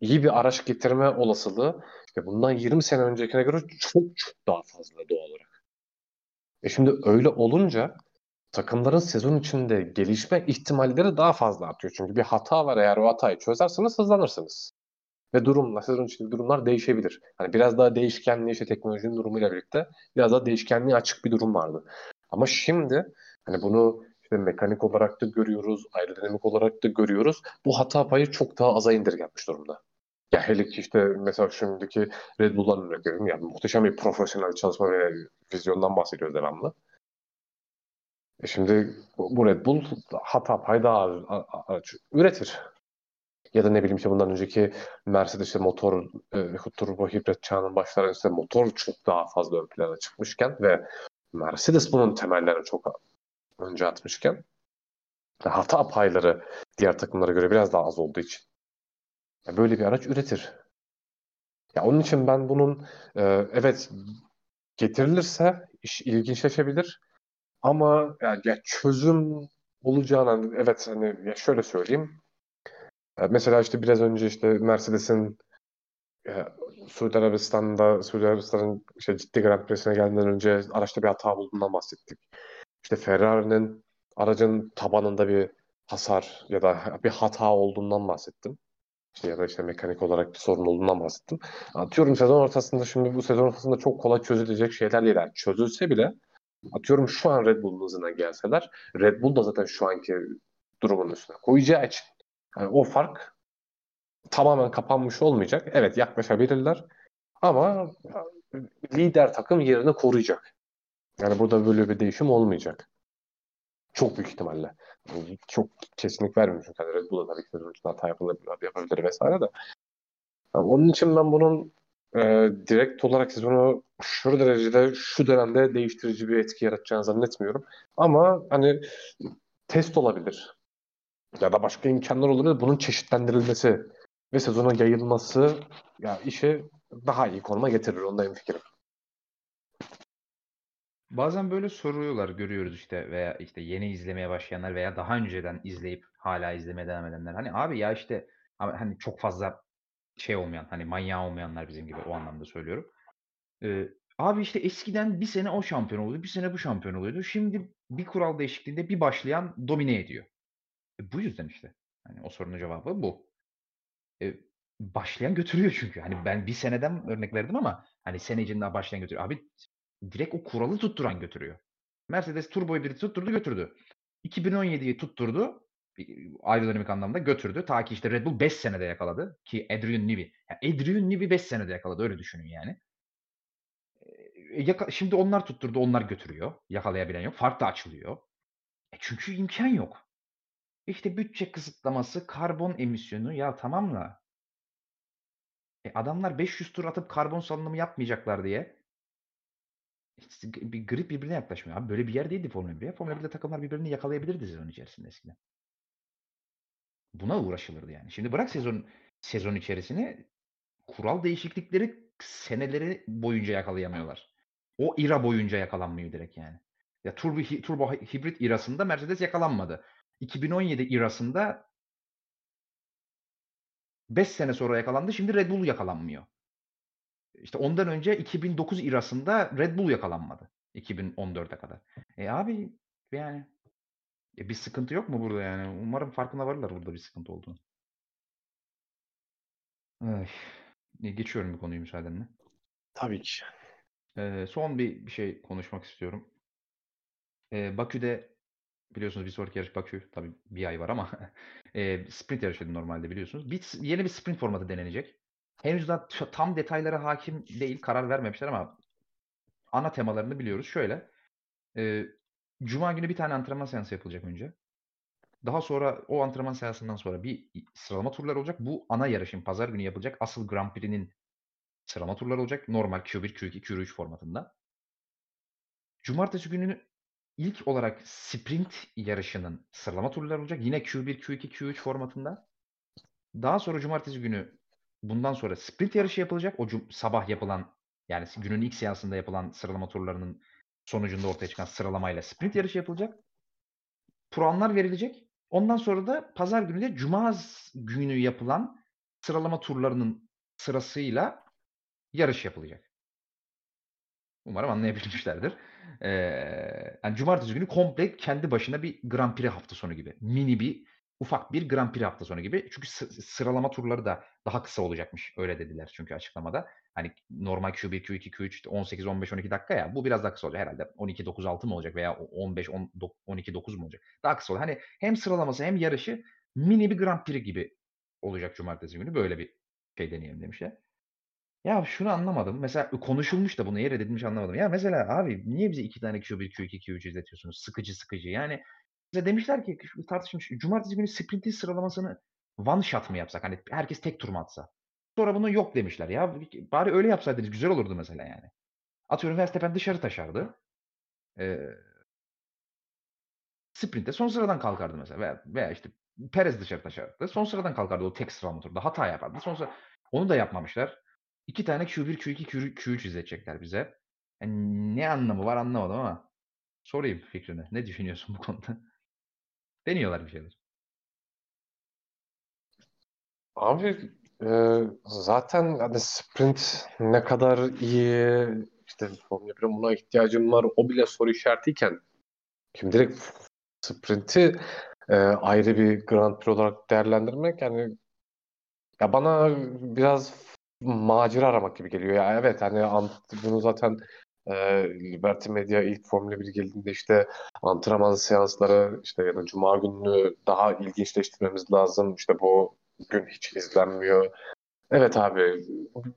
iyi bir araç getirme olasılığı işte bundan 20 sene öncekine göre çok çok daha fazla doğal olarak. E şimdi öyle olunca takımların sezon içinde gelişme ihtimalleri daha fazla artıyor. Çünkü bir hata var eğer o hatayı çözerseniz hızlanırsınız. Ve durumla, sezon içinde durumlar değişebilir. Hani biraz daha değişkenliği işte teknolojinin durumuyla birlikte biraz daha değişkenliği açık bir durum vardı. Ama şimdi hani bunu işte mekanik olarak da görüyoruz, aerodinamik olarak da görüyoruz. Bu hata payı çok daha aza indirgenmiş durumda. Ya hele ki işte mesela şimdiki Red Bull'dan örnek veriyorum. Yani muhteşem bir profesyonel çalışma ve vizyondan bahsediyoruz devamlı. E şimdi bu Red Bull hata payı daha az üretir. Ya da ne bileyim işte bundan önceki Mercedes işte motor e, turbo hibrit çağının başlarında işte motor çok daha fazla ön plana çıkmışken ve Mercedes bunun temellerini çok önce atmışken hata payları diğer takımlara göre biraz daha az olduğu için ya böyle bir araç üretir. Ya onun için ben bunun e, evet getirilirse iş ilginçleşebilir ama yani ya çözüm olacağını evet hani ya şöyle söyleyeyim Mesela işte biraz önce işte Mercedes'in Suudi Arabistan'da Suudi Arabistan'ın işte ciddi Grand Prix'sine gelmeden önce araçta bir hata bulduğundan bahsettik. İşte Ferrari'nin aracın tabanında bir hasar ya da bir hata olduğundan bahsettim. İşte ya da işte mekanik olarak bir sorun olduğundan bahsettim. Atıyorum sezon ortasında şimdi bu sezon ortasında çok kolay çözülecek şeyler değil. Yani çözülse bile atıyorum şu an Red Bull'un hızına gelseler Red Bull da zaten şu anki durumun üstüne koyacağı için yani o fark tamamen kapanmış olmayacak. Evet yaklaşabilirler ama lider takım yerini koruyacak. Yani burada böyle bir değişim olmayacak. Çok büyük ihtimalle. çok kesinlik vermiyorum çünkü hani Red Bull'a tabii ki hata yapılabilir, yapabilir vesaire de. Yani onun için ben bunun e, direkt olarak sezonu şu derecede şu dönemde değiştirici bir etki yaratacağını zannetmiyorum. Ama hani test olabilir ya da başka imkanlar olur. Bunun çeşitlendirilmesi ve sezona yayılması ya işi daha iyi konuma getirir. Onda fikrim. Bazen böyle soruyorlar görüyoruz işte veya işte yeni izlemeye başlayanlar veya daha önceden izleyip hala izlemeye devam edenler. Hani abi ya işte hani çok fazla şey olmayan hani manyağı olmayanlar bizim gibi o anlamda söylüyorum. Ee, abi işte eskiden bir sene o şampiyon oluyordu, bir sene bu şampiyon oluyordu. Şimdi bir kural değişikliğinde bir başlayan domine ediyor. E, bu yüzden işte. Hani o sorunun cevabı bu. E, başlayan götürüyor çünkü. Hani ben bir seneden örnek verdim ama hani sene içinde başlayan götürüyor. Abi direkt o kuralı tutturan götürüyor. Mercedes turboyu bir tutturdu götürdü. 2017'yi tutturdu aerodinamik anlamda götürdü. Ta ki işte Red Bull 5 senede yakaladı. Ki Adrian Newey. Yani Adrian Newey 5 senede yakaladı. Öyle düşünün yani. E, yaka- şimdi onlar tutturdu. Onlar götürüyor. Yakalayabilen yok. Fark da açılıyor. E çünkü imkan yok. İşte bütçe kısıtlaması, karbon emisyonu ya tamam da e adamlar 500 tur atıp karbon salınımı yapmayacaklar diye bir grip birbirine yaklaşmıyor. Abi böyle bir yer değildi Formula 1. Formula 1'de takımlar birbirini yakalayabilirdi sezon içerisinde eskiden. Buna uğraşılırdı yani. Şimdi bırak sezon sezon içerisine kural değişiklikleri seneleri boyunca yakalayamıyorlar. O ira boyunca yakalanmıyor direkt yani. Ya turbo, turbo hibrit irasında Mercedes yakalanmadı. 2017 irasında 5 sene sonra yakalandı. Şimdi Red Bull yakalanmıyor. İşte ondan önce 2009 irasında Red Bull yakalanmadı. 2014'e kadar. E abi yani e bir sıkıntı yok mu burada yani? Umarım farkına varırlar burada bir sıkıntı olduğunu. Ay. E, geçiyorum bu konuyu müsaadenle. Tabii ki. Ee, son bir, bir şey konuşmak istiyorum. Ee, Bakü'de biliyorsunuz bir sonraki yarış Bakü. Tabii bir ay var ama e, sprint yarışıydı normalde biliyorsunuz. Bir, yeni bir sprint formatı denenecek. Henüz daha tam detaylara hakim değil, karar vermemişler ama ana temalarını biliyoruz. Şöyle, e, Cuma günü bir tane antrenman seansı yapılacak önce. Daha sonra o antrenman seansından sonra bir sıralama turları olacak. Bu ana yarışın pazar günü yapılacak asıl Grand Prix'nin sıralama turları olacak. Normal Q1, Q2, Q3 formatında. Cumartesi günü ilk olarak sprint yarışının sıralama turları olacak. Yine Q1, Q2, Q3 formatında. Daha sonra cumartesi günü bundan sonra sprint yarışı yapılacak. O sabah yapılan yani günün ilk seansında yapılan sıralama turlarının sonucunda ortaya çıkan sıralamayla sprint yarışı yapılacak. Puanlar verilecek. Ondan sonra da pazar günü de cuma günü yapılan sıralama turlarının sırasıyla yarış yapılacak. Umarım anlayabilmişlerdir. Ee, yani cumartesi günü komple kendi başına bir Grand Prix hafta sonu gibi. Mini bir ufak bir Grand Prix hafta sonu gibi. Çünkü sıralama turları da daha kısa olacakmış. Öyle dediler çünkü açıklamada. Hani normal Q1, Q2, Q3 18, 15, 12 dakika ya. Bu biraz daha kısa olacak herhalde. 12, 9, 6 mı olacak veya 15, 10, 12, 9 mu olacak? Daha kısa olacak. Hani hem sıralaması hem yarışı mini bir Grand Prix gibi olacak cumartesi günü. Böyle bir şey deneyelim demişler. Ya şunu anlamadım. Mesela konuşulmuş da bunu yer edilmiş anlamadım. Ya mesela abi niye bize iki tane Q1, Q2, Q3 izletiyorsunuz? Sıkıcı sıkıcı. Yani bize demişler ki tartışmış. Cumartesi günü sprintin sıralamasını one shot mı yapsak? Hani herkes tek tur mu atsa? Sonra bunu yok demişler. Ya bari öyle yapsaydınız güzel olurdu mesela yani. Atıyorum Verstappen dışarı taşardı. Ee, sprinte son sıradan kalkardı mesela. Veya, veya işte Perez dışarı taşardı. Son sıradan kalkardı o tek sıralama turda. Hata yapardı. Son sıra... Onu da yapmamışlar. İki tane Q1, Q2, Q3, Q3 izletecekler bize. Yani ne anlamı var anlamadım ama sorayım fikrini. Ne düşünüyorsun bu konuda? Deniyorlar bir şeyler. Abi e, zaten hani sprint ne kadar iyi işte Formula 1'in buna ihtiyacım var o bile soru işaretiyken şimdi direkt sprinti e, ayrı bir Grand Prix olarak değerlendirmek yani ya bana biraz macera aramak gibi geliyor. Ya evet hani bunu zaten e, Liberty Media ilk Formula 1 geldiğinde işte antrenman seansları işte ya da Cuma gününü daha ilginçleştirmemiz lazım. İşte bu gün hiç izlenmiyor. Evet abi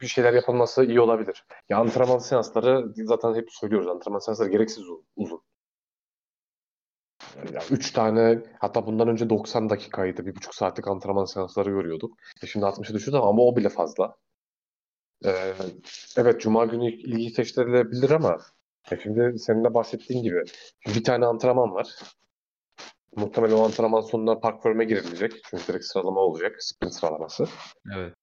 bir şeyler yapılması iyi olabilir. Ya antrenman seansları zaten hep söylüyoruz antrenman seansları gereksiz uzun. Ya üç tane hatta bundan önce 90 dakikaydı. Bir buçuk saatlik antrenman seansları görüyorduk. E şimdi 60'a düşürdü ama o bile fazla. Ee, evet Cuma günü ilgi seçtirilebilir ama e şimdi senin de bahsettiğin gibi bir tane antrenman var. Muhtemelen o antrenman sonunda park forma girilecek. Çünkü direkt sıralama olacak. Sprint sıralaması. Evet.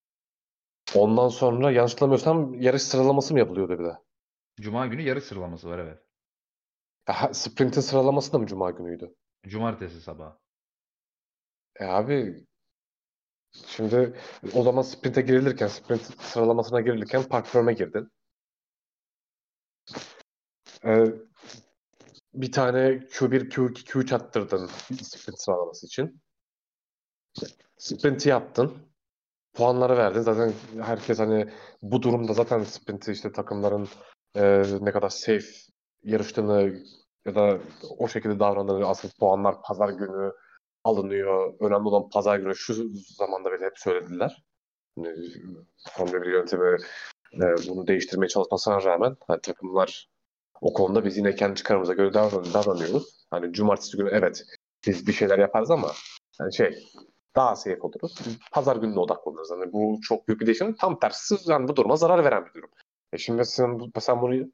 Ondan sonra yanlış hatırlamıyorsam yarış sıralaması mı yapılıyordu bir de? Cuma günü yarış sıralaması var evet. Ha, sprintin sıralaması da mı Cuma günüydü? Cumartesi sabahı. E abi Şimdi o zaman sprinte girilirken, sprint sıralamasına girilirken park firm'e girdin. Ee, bir tane Q1, Q2, Q3 attırdın sprint sıralaması için. Sprint'i yaptın. Puanları verdin. Zaten herkes hani bu durumda zaten sprinti işte takımların e, ne kadar safe yarıştığını ya da o şekilde davrandığını asıl puanlar pazar günü alınıyor. Önemli olan pazar günü şu zamanda bile hep söylediler. Hani, Formula 1 yönetimi e, bunu değiştirmeye çalışmasına rağmen hani, takımlar o konuda biz yine kendi çıkarımıza göre davranıyoruz. Hani cumartesi günü evet biz bir şeyler yaparız ama yani şey daha safe oluruz. Pazar gününe odaklanırız. Hani bu çok büyük bir değişim. Tam tersi yani bu duruma zarar veren bir durum. E şimdi sen, sen bunu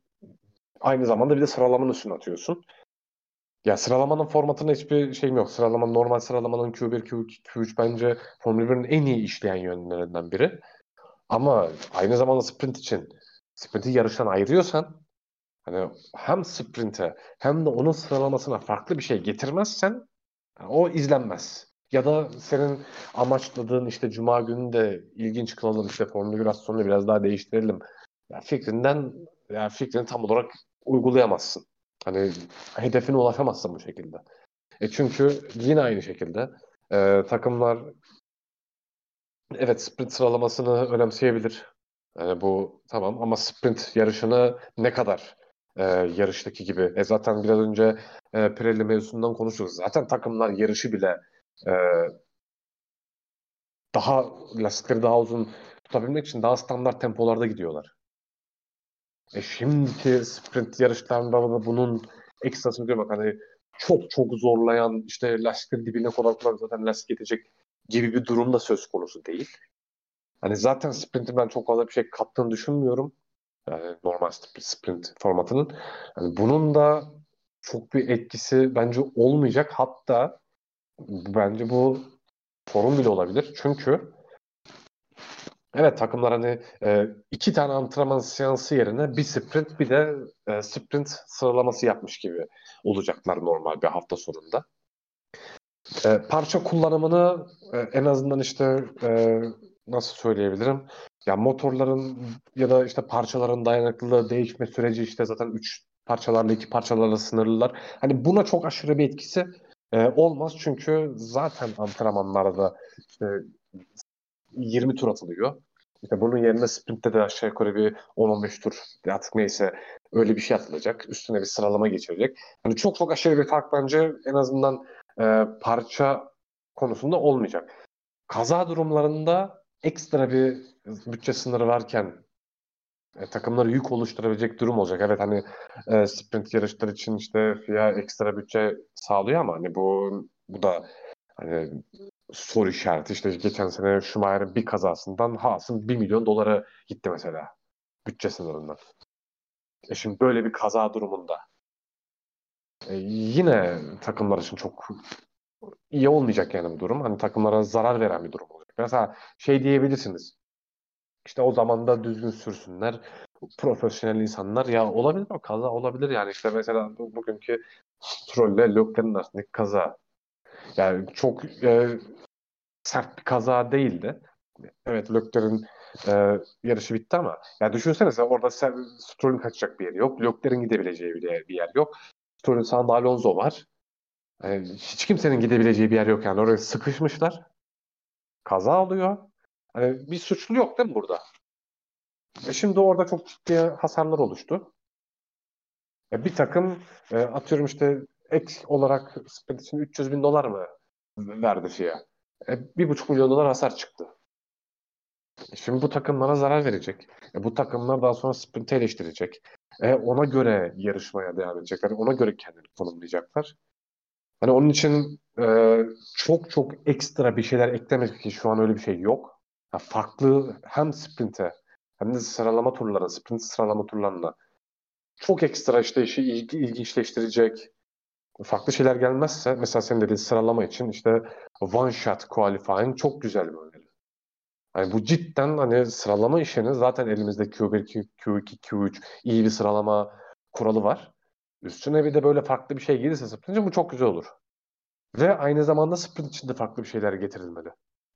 aynı zamanda bir de sıralamanın üstüne atıyorsun. Ya sıralamanın formatına hiçbir şeyim yok. Sıralama normal sıralamanın Q1, Q2, Q3 bence Formula 1'in en iyi işleyen yönlerinden biri. Ama aynı zamanda sprint için sprinti yarıştan ayırıyorsan hani hem sprinte hem de onun sıralamasına farklı bir şey getirmezsen o izlenmez. Ya da senin amaçladığın işte Cuma günü de ilginç kılalım işte formülasyonu biraz daha değiştirelim. Ya fikrinden ya fikrini tam olarak uygulayamazsın. Hani hedefine ulaşamazsın bu şekilde. E çünkü yine aynı şekilde e, takımlar evet sprint sıralamasını önemseyebilir. Yani bu tamam ama sprint yarışını ne kadar e, yarıştaki gibi. E zaten biraz önce e, Pirelli mevzusundan konuştuk. Zaten takımlar yarışı bile e, daha lastikleri daha uzun tutabilmek için daha standart tempolarda gidiyorlar. E şimdiki sprint yarışlarında da bunun ekstrasını görmek hani çok çok zorlayan işte lastiklerin dibine kadar zaten lastik yetecek gibi bir durum da söz konusu değil. Hani zaten sprintin ben çok fazla bir şey kattığını düşünmüyorum. Yani normal sprint formatının. Yani bunun da çok bir etkisi bence olmayacak. Hatta bence bu sorun bile olabilir. Çünkü evet takımlar hani e, iki tane antrenman seansı yerine bir sprint bir de e, sprint sıralaması yapmış gibi olacaklar normal bir hafta sonunda. E, parça kullanımını e, en azından işte e, nasıl söyleyebilirim? Ya motorların ya da işte parçaların dayanıklılığı değişme süreci işte zaten 3 parçalarla 2 parçalarla sınırlılar. Hani buna çok aşırı bir etkisi e, olmaz çünkü zaten antrenmanlarda işte 20 tur atılıyor. İşte bunun yerine sprintte de aşağı yukarı bir 10-15 tur artık neyse öyle bir şey atılacak. Üstüne bir sıralama geçirecek. Hani çok çok aşırı bir fark bence en azından e, parça konusunda olmayacak. Kaza durumlarında ekstra bir bütçe sınırı varken e, takımlara yük oluşturabilecek durum olacak. Evet hani e, sprint yarışlar için işte FIA ekstra bütçe sağlıyor ama hani bu bu da hani soru işareti. İşte geçen sene Schumacher'in bir kazasından Haas'ın 1 milyon dolara gitti mesela bütçe sınırından. E şimdi böyle bir kaza durumunda e, yine takımlar için çok iyi olmayacak yani bu durum. Hani takımlara zarar veren bir durum olacak. Mesela şey diyebilirsiniz. İşte o zaman da düzgün sürsünler. Profesyonel insanlar ya olabilir o kaza olabilir yani işte mesela bu, bugünkü Stroll ile Leclerc'in arasındaki kaza. Yani çok e, sert bir kaza değildi. Evet Leclerc'in e, yarışı bitti ama yani düşünsenize orada Stroll'ün kaçacak bir yeri yok. Leclerc'in gidebileceği bir yer, bir yer yok. Stroll'ün sağında Alonso var. Yani hiç kimsenin gidebileceği bir yer yok yani. Oraya sıkışmışlar. Kaza oluyor. Hani bir suçlu yok değil mi burada? E şimdi orada çok ciddi hasarlar oluştu. E bir takım e, atıyorum işte ek olarak sprint için 300 bin dolar mı verdi FIA? E, bir buçuk milyon dolar hasar çıktı. E şimdi bu takımlara zarar verecek. E, bu takımlar daha sonra sprinti eleştirecek. E, ona göre yarışmaya devam edecekler. Ona göre kendini konumlayacaklar. Hani onun için e, çok çok ekstra bir şeyler eklemek ki şu an öyle bir şey yok. Ya farklı hem sprinte hem de sıralama turlarına, sprint sıralama turlarına çok ekstra işte işi ilgi, ilginçleştirecek farklı şeyler gelmezse mesela senin dediğin sıralama için işte one shot qualifying çok güzel böyle. Yani bu cidden hani sıralama işini zaten elimizde Q1, Q2, Q3 iyi bir sıralama kuralı var. Üstüne bir de böyle farklı bir şey gelirse sprint bu çok güzel olur. Ve aynı zamanda sprint için de farklı bir şeyler getirilmeli.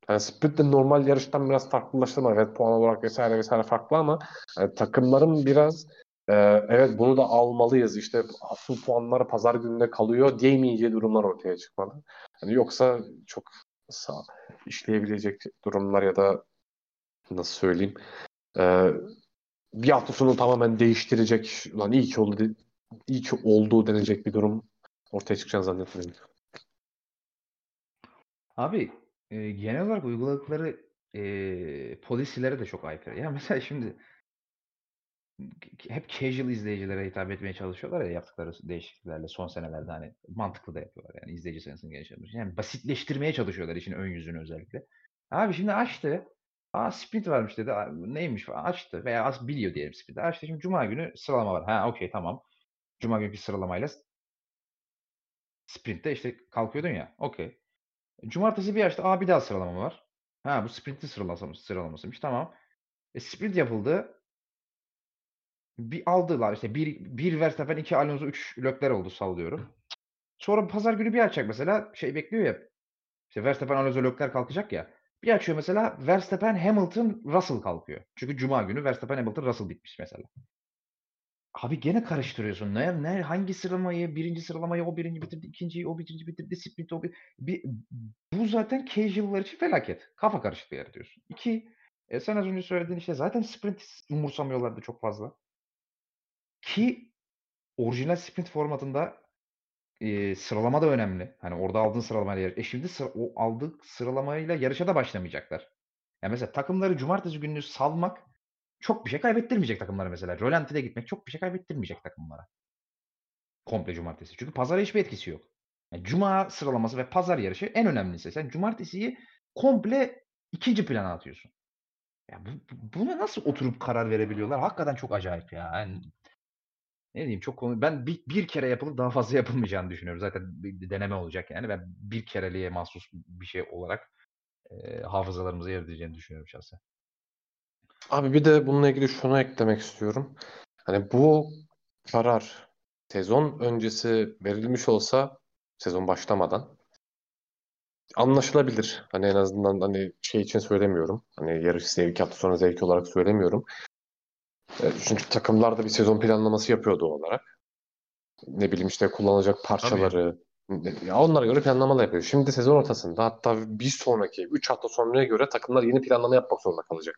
Yani sprint de normal yarıştan biraz farklılaştırma. Evet puan olarak vesaire vesaire farklı ama yani takımların biraz e, evet bunu da almalıyız. İşte asıl puanlar pazar gününe kalıyor diyemeyeceği durumlar ortaya çıkmalı. Yani yoksa çok sağ işleyebilecek durumlar ya da nasıl söyleyeyim e, bir hafta sonu tamamen değiştirecek lan iyi ki oldu iyi ki olduğu denecek bir durum ortaya çıkacağını zannetmiyorum. Abi e, genel olarak uyguladıkları e, polisilere de çok aykırı. Ya mesela şimdi hep casual izleyicilere hitap etmeye çalışıyorlar ya yaptıkları değişikliklerle son senelerde hani mantıklı da yapıyorlar yani izleyici sayısını genişletmek Yani basitleştirmeye çalışıyorlar işin ön yüzünü özellikle. Abi şimdi açtı. Aa sprint varmış dedi. Neymiş falan açtı veya az biliyor diyelim sprint. Açtı şimdi cuma günü sıralama var. Ha okey tamam. Cuma günkü sıralamayla sprintte işte kalkıyordun ya. Okey. Cumartesi bir açtı. Aa bir daha sıralama var. Ha bu sprintin sıralaması, sıralamasıymış. Tamam. E, sprint yapıldı. Bir aldılar işte bir, bir Verstappen, iki Alonso, üç Lökler oldu sallıyorum. Sonra pazar günü bir açacak mesela şey bekliyor ya. İşte Verstappen, Alonso, Lökler kalkacak ya. Bir açıyor mesela Verstappen, Hamilton, Russell kalkıyor. Çünkü cuma günü Verstappen, Hamilton, Russell bitmiş mesela. Abi gene karıştırıyorsun. Ne, ne hangi sıralamayı, birinci sıralamayı o birinci bitirdi, ikinciyi o birinci bitirdi, sprint o bir, bir bu zaten casual'lar için felaket. Kafa karışıklığı yaratıyorsun. İki, e, sen az önce söylediğin işte zaten sprint umursamıyorlardı çok fazla. Ki orijinal sprint formatında e, sıralama da önemli. Hani orada aldığın sıralamayla yarış. E şimdi sıra, o aldık sıralamayla yarışa da başlamayacaklar. Yani mesela takımları cumartesi gününü salmak çok bir şey kaybettirmeyecek takımlara mesela. Rölanti'de gitmek çok bir şey kaybettirmeyecek takımlara. Komple cumartesi. Çünkü pazara hiçbir etkisi yok. Yani cuma sıralaması ve pazar yarışı en önemlisi. Sen cumartesiyi komple ikinci plana atıyorsun. Ya bu- buna nasıl oturup karar verebiliyorlar? Hakikaten çok acayip ya. Yani ne diyeyim çok konu ben bir, bir kere yapılıp daha fazla yapılmayacağını düşünüyorum. Zaten bir deneme olacak yani. Ben bir kereliğe mahsus bir şey olarak e, hafızalarımıza yer edeceğini düşünüyorum şahsen. Abi bir de bununla ilgili şunu eklemek istiyorum. Hani bu karar sezon öncesi verilmiş olsa sezon başlamadan anlaşılabilir. Hani en azından hani şey için söylemiyorum. Hani yarış zevki hafta sonu zevki olarak söylemiyorum. E, Çünkü takımlar da bir sezon planlaması yapıyor doğal olarak. Ne bileyim işte kullanılacak parçaları ya onlara göre planlamalar yapıyor. Şimdi sezon ortasında hatta bir sonraki 3 hafta sonraya göre takımlar yeni planlama yapmak zorunda kalacak.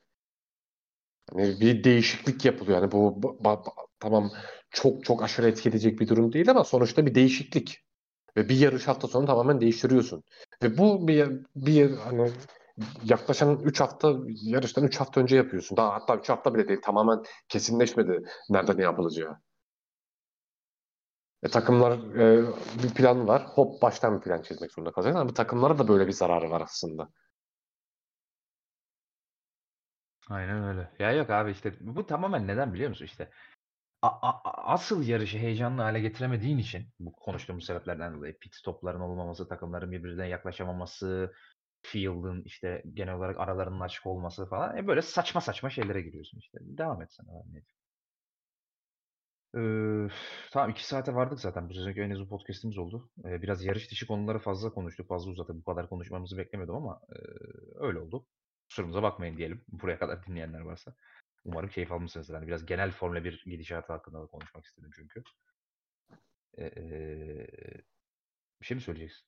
Yani bir değişiklik yapılıyor. Yani bu ba- ba- tamam çok çok aşırı etki edecek bir durum değil ama sonuçta bir değişiklik. Ve bir yarış hafta sonu tamamen değiştiriyorsun. Ve bu bir, bir hani yaklaşan 3 hafta yarıştan 3 hafta önce yapıyorsun. Daha hatta 3 hafta bile değil. Tamamen kesinleşmedi nerede ne yapılacağı. E, takımlar e, bir plan var. Hop baştan bir plan çizmek zorunda kalacak. Ama takımlara da böyle bir zararı var aslında. Aynen öyle. Ya yok abi işte bu tamamen neden biliyor musun işte? A- a- asıl yarışı heyecanlı hale getiremediğin için bu konuştuğumuz sebeplerden dolayı pit stopların olmaması, takımların birbirine yaklaşamaması, field'ın işte genel olarak aralarının açık olması falan. E böyle saçma saçma şeylere giriyorsun işte. Devam et sen. Ee, tamam iki saate vardık zaten. Bu sezonki en uzun podcast'imiz oldu. Ee, biraz yarış dışı konuları fazla konuştuk. Fazla uzadı. Bu kadar konuşmamızı beklemiyordum ama e, öyle oldu. Kusurumuza bakmayın diyelim. Buraya kadar dinleyenler varsa. Umarım keyif almışsınızdır. Hani biraz genel Formula 1 gidişatı hakkında da konuşmak istedim çünkü. Ee, bir şey mi söyleyeceksin?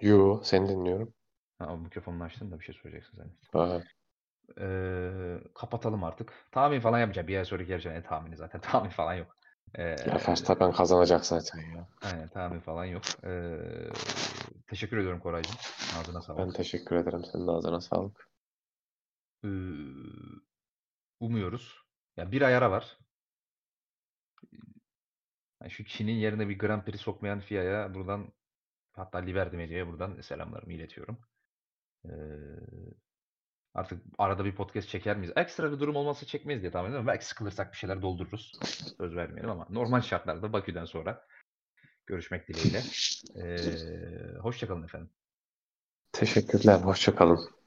Yo, seni dinliyorum. Ha, mikrofonunu açtın da bir şey söyleyeceksin sen. Aha. Ee, kapatalım artık. Tahmin falan yapacağım. Bir ay sonraki yarışın en tahmini zaten. Tahmin falan yok. Ee, Ya Verstappen kazanacak zaten ya. aynen tahmin falan yok. Ee, teşekkür ediyorum Koraycığım. Ağzına sağlık. Ben teşekkür ederim. Senin ağzına sağlık. Ee, umuyoruz. Ya bir ay ara var. Yani şu Çin'in yerine bir Grand Prix sokmayan FIA'ya buradan hatta Liberty Media'ya buradan selamlarımı iletiyorum. Ee, artık arada bir podcast çeker miyiz? Ekstra bir durum olmazsa çekmeyiz diye tahmin ediyorum. Belki sıkılırsak bir şeyler doldururuz. Söz vermeyelim ama normal şartlarda Bakü'den sonra görüşmek dileğiyle. Ee, hoşçakalın efendim. Teşekkürler. Hoşça kalın.